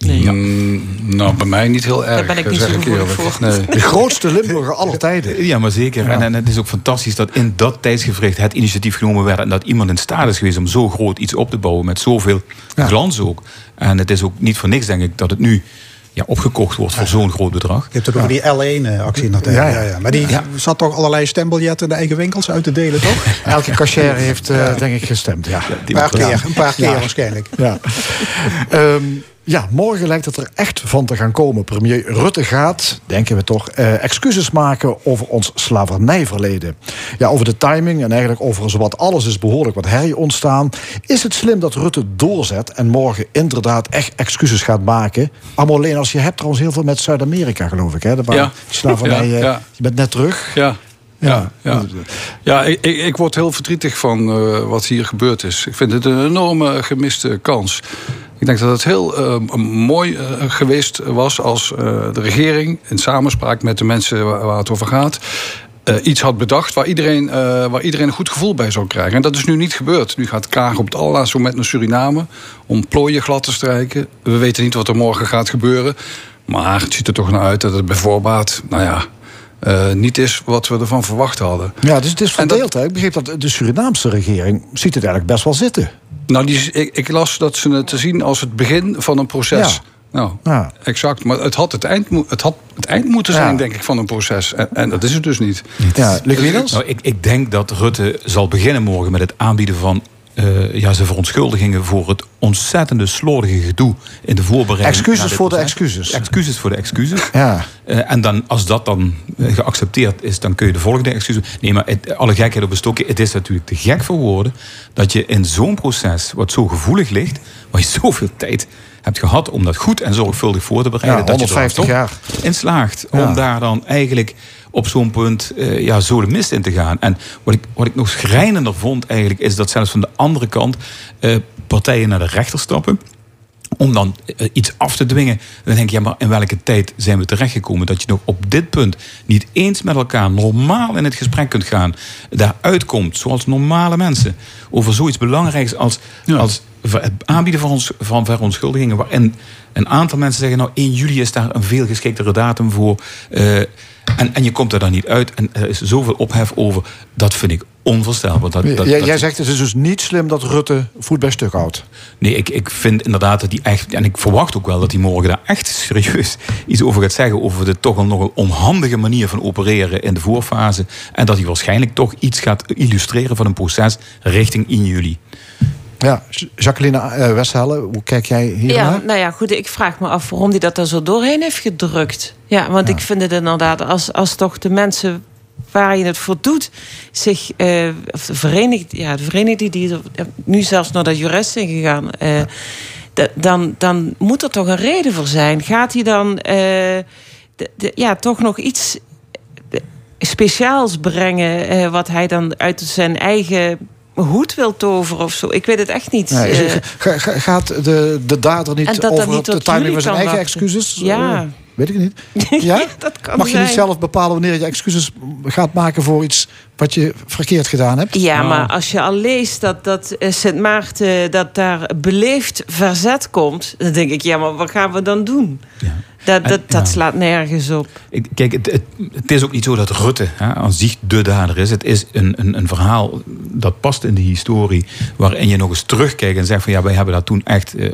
Mm, nou, bij mij niet heel erg, ben ik eh, niet zo eerlijk. voor. Nee. De grootste Limburger aller tijden. [laughs] Ja, maar zeker. En, en het is ook fantastisch dat in dat tijdsgevricht het initiatief genomen werd. En dat iemand in staat is geweest om zo groot iets op te bouwen. Met zoveel glans ook. En het is ook niet voor niks, denk ik, dat het nu ja, opgekocht wordt voor zo'n groot bedrag. Je hebt het over die L1-actie nog tegen. Ja, Ja, ja. Maar die Ja. zat toch allerlei stembiljetten in de eigen winkels uit te delen, toch? [laughs] Elke cashier heeft, eh, denk ik, gestemd. Ja. Een paar keer, een paar keer Ja. waarschijnlijk. Ja. [laughs] Ehm, ja, morgen lijkt het er echt van te gaan komen. Premier Rutte gaat, denken we toch, eh, excuses maken over ons slavernijverleden. Ja, over de timing en eigenlijk over zowat alles is behoorlijk wat herrie ontstaan. Is het slim dat Rutte doorzet en morgen inderdaad echt excuses gaat maken? Alleen als je hebt trouwens heel veel met Zuid-Amerika, geloof ik. Hè? Waar Ja. slavernij, [laughs] Ja, eh, ja. je bent net terug. Ja. Ja, ja. Ja. ik, ik word heel verdrietig van eh, wat hier gebeurd is. Ik vind het een enorme gemiste kans. Ik denk dat het heel eh, mooi eh, geweest was als eh, de regering... in samenspraak met de mensen waar, het over gaat... eh, iets had bedacht waar iedereen, waar iedereen een goed gevoel bij zou krijgen. En dat is nu niet gebeurd. Nu gaat Kaag op het allerlaatste moment naar Suriname... om plooien glad te strijken. We weten niet wat er morgen gaat gebeuren. Maar het ziet er toch naar uit dat het bij voorbaat... nou ja, eh, niet is wat we ervan verwacht hadden. Ja, dus het is dat- verdeeld. Ik begreep dat de Surinaamse regering ziet het eigenlijk best wel zitten. Nou, die, ik, ik las dat ze het te zien als het begin van een proces. Ja. Nou, Ja. exact. Maar het had het eind, het had het eind moeten Ja. zijn, denk ik, van een proces. En, en dat is het dus niet. Ja, Luc Wielers? Nou, ik, ik denk dat Rutte zal beginnen morgen met het aanbieden van eh, ja, zijn verontschuldigingen voor het ontzettende slordige gedoe in de voorbereiding. Excuses voor de excuses. Excuses voor de excuses. Ja. Eh, en dan, als dat dan eh, geaccepteerd is, dan kun je de volgende excuses. Nee, maar het, alle gekheid op een stokje. Het is natuurlijk te gek voor woorden dat je in zo'n proces, wat zo gevoelig ligt, waar je [laughs] zoveel tijd hebt gehad om dat goed en zorgvuldig voor te bereiden, Ja, dat je er 150 jaar. in slaagt Ja. om daar dan eigenlijk op zo'n punt eh, ja, zo de mist in te gaan. En wat ik, wat ik nog schrijnender vond eigenlijk, is dat zelfs van de andere kant eh, partijen naar de rechter stappen om dan eh, iets af te dwingen. Dan denk je, ja, maar in welke tijd zijn we terechtgekomen... dat je nog op dit punt niet eens met elkaar normaal in het gesprek kunt gaan... daar uitkomt, zoals normale mensen... over zoiets belangrijks als, als het aanbieden van, ons, van verontschuldigingen... waarin een aantal mensen zeggen... nou, 1 juli is daar een veel geschiktere datum voor... eh, en, en je komt er dan niet uit. En er is zoveel ophef over. Dat vind ik onvoorstelbaar. Dat, dat, jij, dat- jij zegt het is dus niet slim dat Rutte voet bij stuk houdt. Nee, ik, ik vind inderdaad dat hij echt... En ik verwacht ook wel dat hij morgen daar echt serieus iets over gaat zeggen... over de toch nog een onhandige manier van opereren in de voorfase. En dat hij waarschijnlijk toch iets gaat illustreren van een proces richting 1 juli. Ja, Jacqueline eh, Westhelle, hoe kijk jij hier Ja, naar? nou ja, goed. Ik vraag me af waarom hij dat er zo doorheen heeft gedrukt. Ja, want ik vind het inderdaad, als, als toch de mensen waar je het voor doet, zich eh, of de vereniging, ja, de vereniging die nu zelfs naar de jurist zijn gegaan, eh, da- dan, dan moet er toch een reden voor zijn. Gaat hij dan eh, de- de- ja, toch nog iets eh, speciaals brengen, eh, wat hij dan uit zijn eigen hoed wil toveren of zo? Ik weet het echt niet. Nee, Eh, gaat de, de dader niet over niet de timing van zijn eigen wachten. excuses? Ja. Weet ik niet. [laughs] Ja? dat kan Mag je niet zijn. zelf bepalen wanneer je excuses gaat maken voor iets wat je verkeerd gedaan hebt? Ja, maar als je al leest dat, dat eh, Sint Maarten dat daar beleefd verzet komt, dan denk ik, ja, maar wat gaan we dan doen? Dat, dat, dat slaat nergens op. Ik, kijk, het, het, het is ook niet zo dat Rutte hè, aan zich de dader is. Het is een, een, een verhaal dat past in de historie. Waarin je nog eens terugkijkt en zegt van ja, wij hebben dat toen echt eh,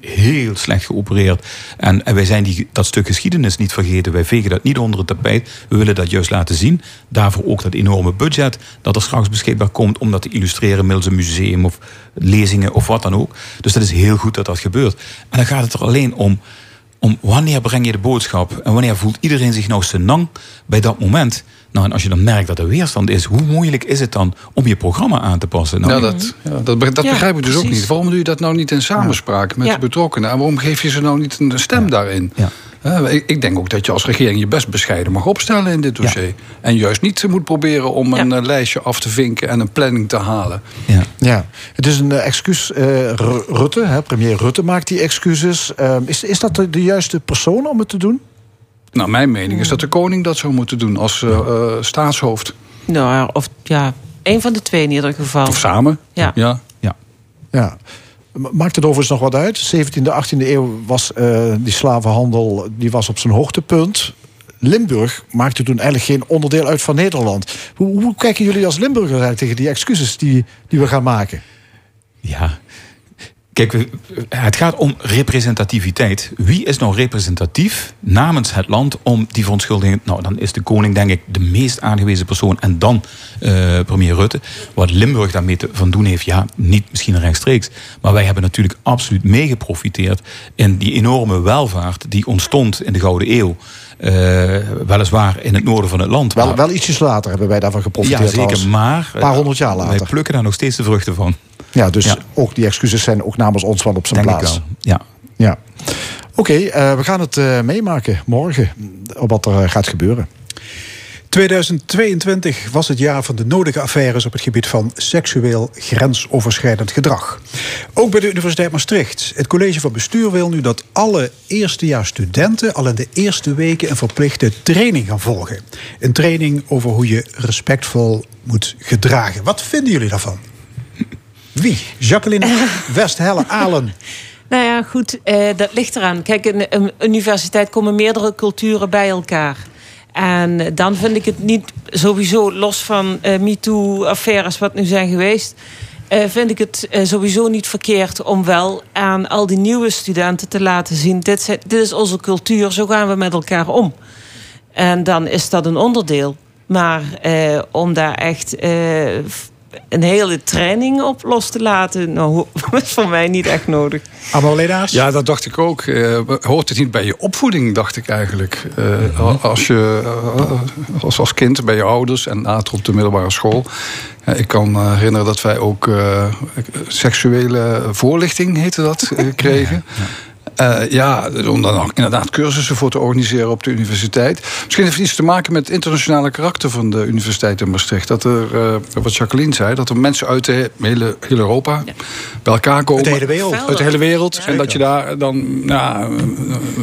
heel slecht geopereerd. En, en wij zijn die, dat stuk geschiedenis niet vergeten. Wij vegen dat niet onder het tapijt. We willen dat juist laten zien. Daarvoor ook dat enorme budget dat er straks beschikbaar komt om dat te illustreren middels een museum of lezingen of wat dan ook. Dus dat is heel goed dat dat gebeurt. En dan gaat het er alleen om om wanneer breng je de boodschap en wanneer voelt iedereen zich nou senang bij dat moment. Nou, en als je dan merkt dat er weerstand is, hoe moeilijk is het dan om je programma aan te passen? Nou, Ja, dat, ja, dat, dat Ja, begrijp ik dus ook niet. Waarom doe je dat nou niet in samenspraak met Ja. de betrokkenen? En waarom geef je ze nou niet een stem daarin? Ik, ik denk ook dat je als regering je best bescheiden mag opstellen in dit dossier. En juist niet moet proberen om een eh, lijstje af te vinken en een planning te halen. Ja, het is een eh, excuus. eh, Rutte, hè, premier Rutte maakt die excuses. Eh, is, is dat de, de juiste persoon om het te doen? Nou, mijn mening is dat de koning dat zou moeten doen als staatshoofd. Nou, ja, of ja, één van de twee in ieder geval. Of samen. Ja. ja. Ja. Ma- Maakt het overigens nog wat uit? 17e, 18e eeuw was eh, die slavenhandel die was op zijn hoogtepunt. Limburg maakte toen eigenlijk geen onderdeel uit van Nederland. Hoe, hoe kijken jullie als Limburgers eigenlijk tegen die excuses die, die we gaan maken? Ja. Kijk, het gaat om representativiteit. Wie is nou representatief namens het land om die verontschuldiging... Nou, dan is de koning denk ik de meest aangewezen persoon. En dan eh, premier Rutte. Wat Limburg daarmee te, van doen heeft, ja, niet misschien rechtstreeks. Maar wij hebben natuurlijk absoluut meegeprofiteerd... in die enorme welvaart die ontstond in de Gouden Eeuw. Eh, weliswaar in het noorden van het land. Wel, maar- wel ietsjes later hebben wij daarvan geprofiteerd. ja, zeker. Maar Een paar honderd jaar eh, later. wij plukken daar nog steeds de vruchten van. Ja, dus Ja. ook die excuses zijn ook namens ons wel op zijn Denk ik plaats. wel, ja. Ja. Oké, eh, we gaan het eh, meemaken morgen op wat er eh, gaat gebeuren. 2022 was het jaar van de nodige affaires op het gebied van seksueel grensoverschrijdend gedrag. Ook bij de Universiteit Maastricht. Het college van bestuur wil nu dat alle eerstejaarsstudenten al in de eerste weken een verplichte training gaan volgen. Een training over hoe je respectvol moet gedragen. Wat vinden jullie daarvan? Wie? Jacqueline [laughs] Westhelle Alen. Nou ja, goed, eh, dat ligt eraan. Kijk, in een universiteit komen meerdere culturen bij elkaar. En dan vind ik het niet sowieso, los van eh MeToo-affaires wat nu zijn geweest... eh, vind ik het eh, sowieso niet verkeerd om wel aan al die nieuwe studenten te laten zien... Dit, zijn, dit is onze cultuur, zo gaan we met elkaar om. En dan is dat een onderdeel. Maar om daar echt een hele training op los te laten, nou, is [laughs] voor mij niet echt nodig. Lenaars? Ja, dat dacht ik ook. Eh, hoort het niet bij je opvoeding, dacht ik eigenlijk. Eh, als, je, eh, als, als kind bij je ouders en later op de middelbare school. Ja, ik kan herinneren dat wij ook eh, seksuele voorlichting, heette dat, [laughs] kregen. Ja, om dan ook inderdaad cursussen voor te organiseren op de universiteit. Misschien heeft het iets te maken met het internationale karakter van de Universiteit in Maastricht. Dat er, eh, wat Jacqueline zei, dat er mensen uit de hele, heel Europa bij elkaar komen. Uit de hele wereld. Uit de hele wereld. en dat je daar dan nou,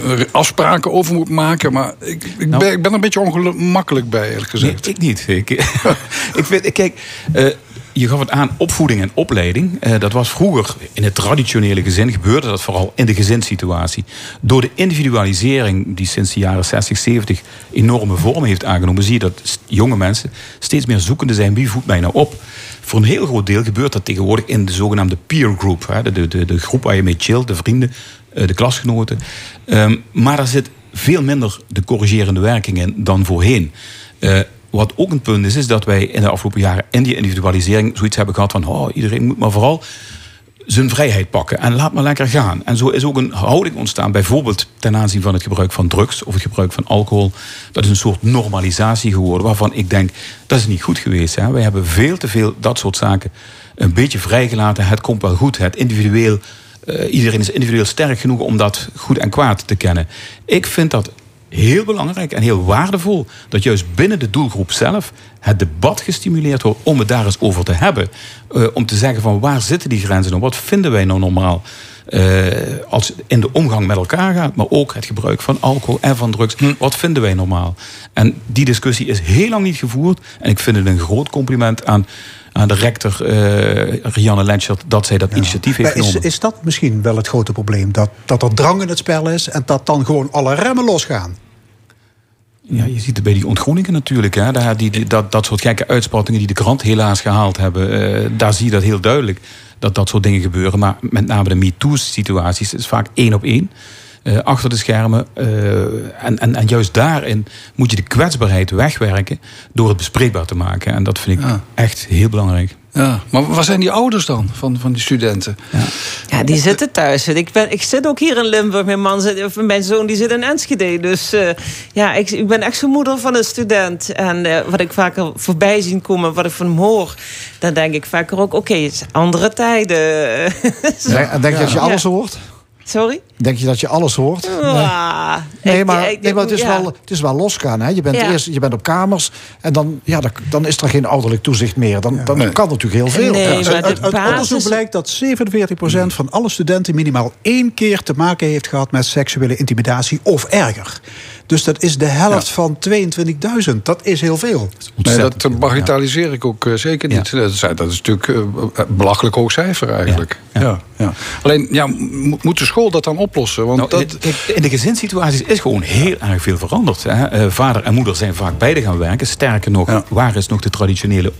eh, afspraken over moet maken. Maar ik, ik, ben, ik ben er een beetje ongemakkelijk bij, eerlijk gezegd. Nee, ik niet. Ik, [laughs] ik vind, kijk, eh, je gaf het aan, opvoeding en opleiding. Eh, dat was vroeger in het traditionele gezin gebeurde dat vooral in de gezinssituatie. Door de individualisering die sinds de jaren 60, 70 enorme vormen heeft aangenomen, zie je dat jonge mensen steeds meer zoekende zijn wie voedt mij nou op. Voor een heel groot deel gebeurt dat tegenwoordig in de zogenaamde peer group. Hè, de, de, de groep waar je mee chillt, de vrienden, eh, de klasgenoten. Ehm, maar daar zit veel minder de corrigerende werking in dan voorheen. Eh, wat ook een punt is, is dat wij in de afgelopen jaren in die individualisering zoiets hebben gehad van oh, iedereen moet maar vooral zijn vrijheid pakken en laat maar lekker gaan. En zo is ook een houding ontstaan, bijvoorbeeld ten aanzien van het gebruik van drugs of het gebruik van alcohol. Dat is een soort normalisatie geworden waarvan ik denk dat is niet goed geweest. Hè? Wij hebben veel te veel dat soort zaken een beetje vrijgelaten. Het komt wel goed, het individueel. eh, iedereen is individueel sterk genoeg om dat goed en kwaad te kennen. Ik vind dat heel belangrijk en heel waardevol dat juist binnen de doelgroep zelf het debat gestimuleerd wordt om het daar eens over te hebben. Eh, om te zeggen van waar zitten die grenzen nou? Wat vinden wij nou normaal? eh, als het in de omgang met elkaar gaat, maar ook het gebruik van alcohol en van drugs. Wat vinden wij normaal? En die discussie is heel lang niet gevoerd. En ik vind het een groot compliment aan, aan de rector eh Rianne Lenschert dat zij dat initiatief heeft Maar is, genomen. is dat misschien wel het grote probleem? Dat, dat er drang in het spel is en dat dan gewoon alle remmen losgaan? Ja, je ziet het bij die ontgroeningen natuurlijk. Hè. Daar, die, die- dat, dat soort gekke uitspattingen die de krant helaas gehaald hebben. eh, daar zie je dat heel duidelijk. Dat dat soort dingen gebeuren. Maar met name de MeToo-situaties is vaak één op één. Eh, achter de schermen. eh, en, en, en juist daarin moet je de kwetsbaarheid wegwerken. door het bespreekbaar te maken. En dat vind ik echt heel belangrijk. Ja, maar waar zijn die ouders dan van, van die studenten? Ja, die zitten thuis. Ik, ben, ik zit ook hier in Limburg. Mijn, man zit, of mijn zoon die zit in Enschede. Dus eh, ja, ik, ik ben echt zo'n moeder van een student. En eh, wat ik vaker voorbij zien komen, wat ik van hem hoor... dan denk ik vaker ook, oké, het is andere tijden. [laughs] Denk, en denk je dat je Ja. alles hoort? Sorry? Denk je dat je alles hoort? Ah, Nee, maar, nee, maar het, is wel, het is wel losgaan. Hè? Je, bent Ja. eerst, je bent op kamers en dan, ja, dan, dan is er geen ouderlijk toezicht meer. Dan, dan kan natuurlijk heel veel. Nee, Ja, maar uit, uit basis- onderzoek blijkt dat 47% van alle studenten minimaal één keer te maken heeft gehad met seksuele intimidatie of erger. Dus dat is de helft van 22.000. Dat is heel veel. Nee, dat eh, bagatelliseer ik ook eh, zeker niet. Dat, is, dat is natuurlijk eh, een belachelijk hoog cijfer eigenlijk. Ja. Ja, Alleen, ja, mo- moet de school dat dan oplossen? Want Nou, dat, in, de- gezinssituaties is gewoon heel erg veel veranderd. Hè. Eh, vader en moeder zijn vaak beide gaan werken. Sterker nog, waar is nog de traditionele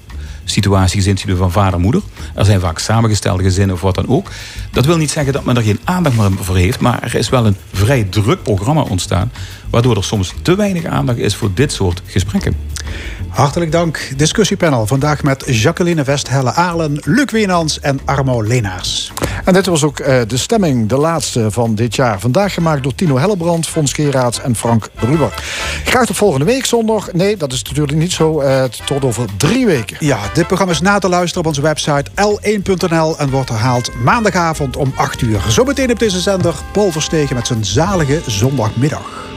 situatie, gezinssituatie van vader en moeder? Er zijn vaak samengestelde gezinnen of wat dan ook. Dat wil niet zeggen dat men er geen aandacht meer voor heeft. Maar er is wel een vrij druk programma ontstaan. Waardoor er soms te weinig aandacht is voor dit soort gesprekken. Hartelijk dank. Discussiepanel vandaag met Jacqueline Westhelle Aalen, Luc Wienans en Armo Lenaars. En dit was ook eh, de stemming, de laatste van dit jaar. Vandaag gemaakt door Tino Hellebrand, Fons Geraerts en Frank Ruber. Graag tot volgende week zondag. Nee, dat is natuurlijk niet zo. eh, tot over drie weken. Ja, dit programma is na te luisteren op onze website l1.nl en wordt herhaald maandagavond om 8 uur. Zometeen op deze zender Paul Verstegen met zijn zalige zondagmiddag.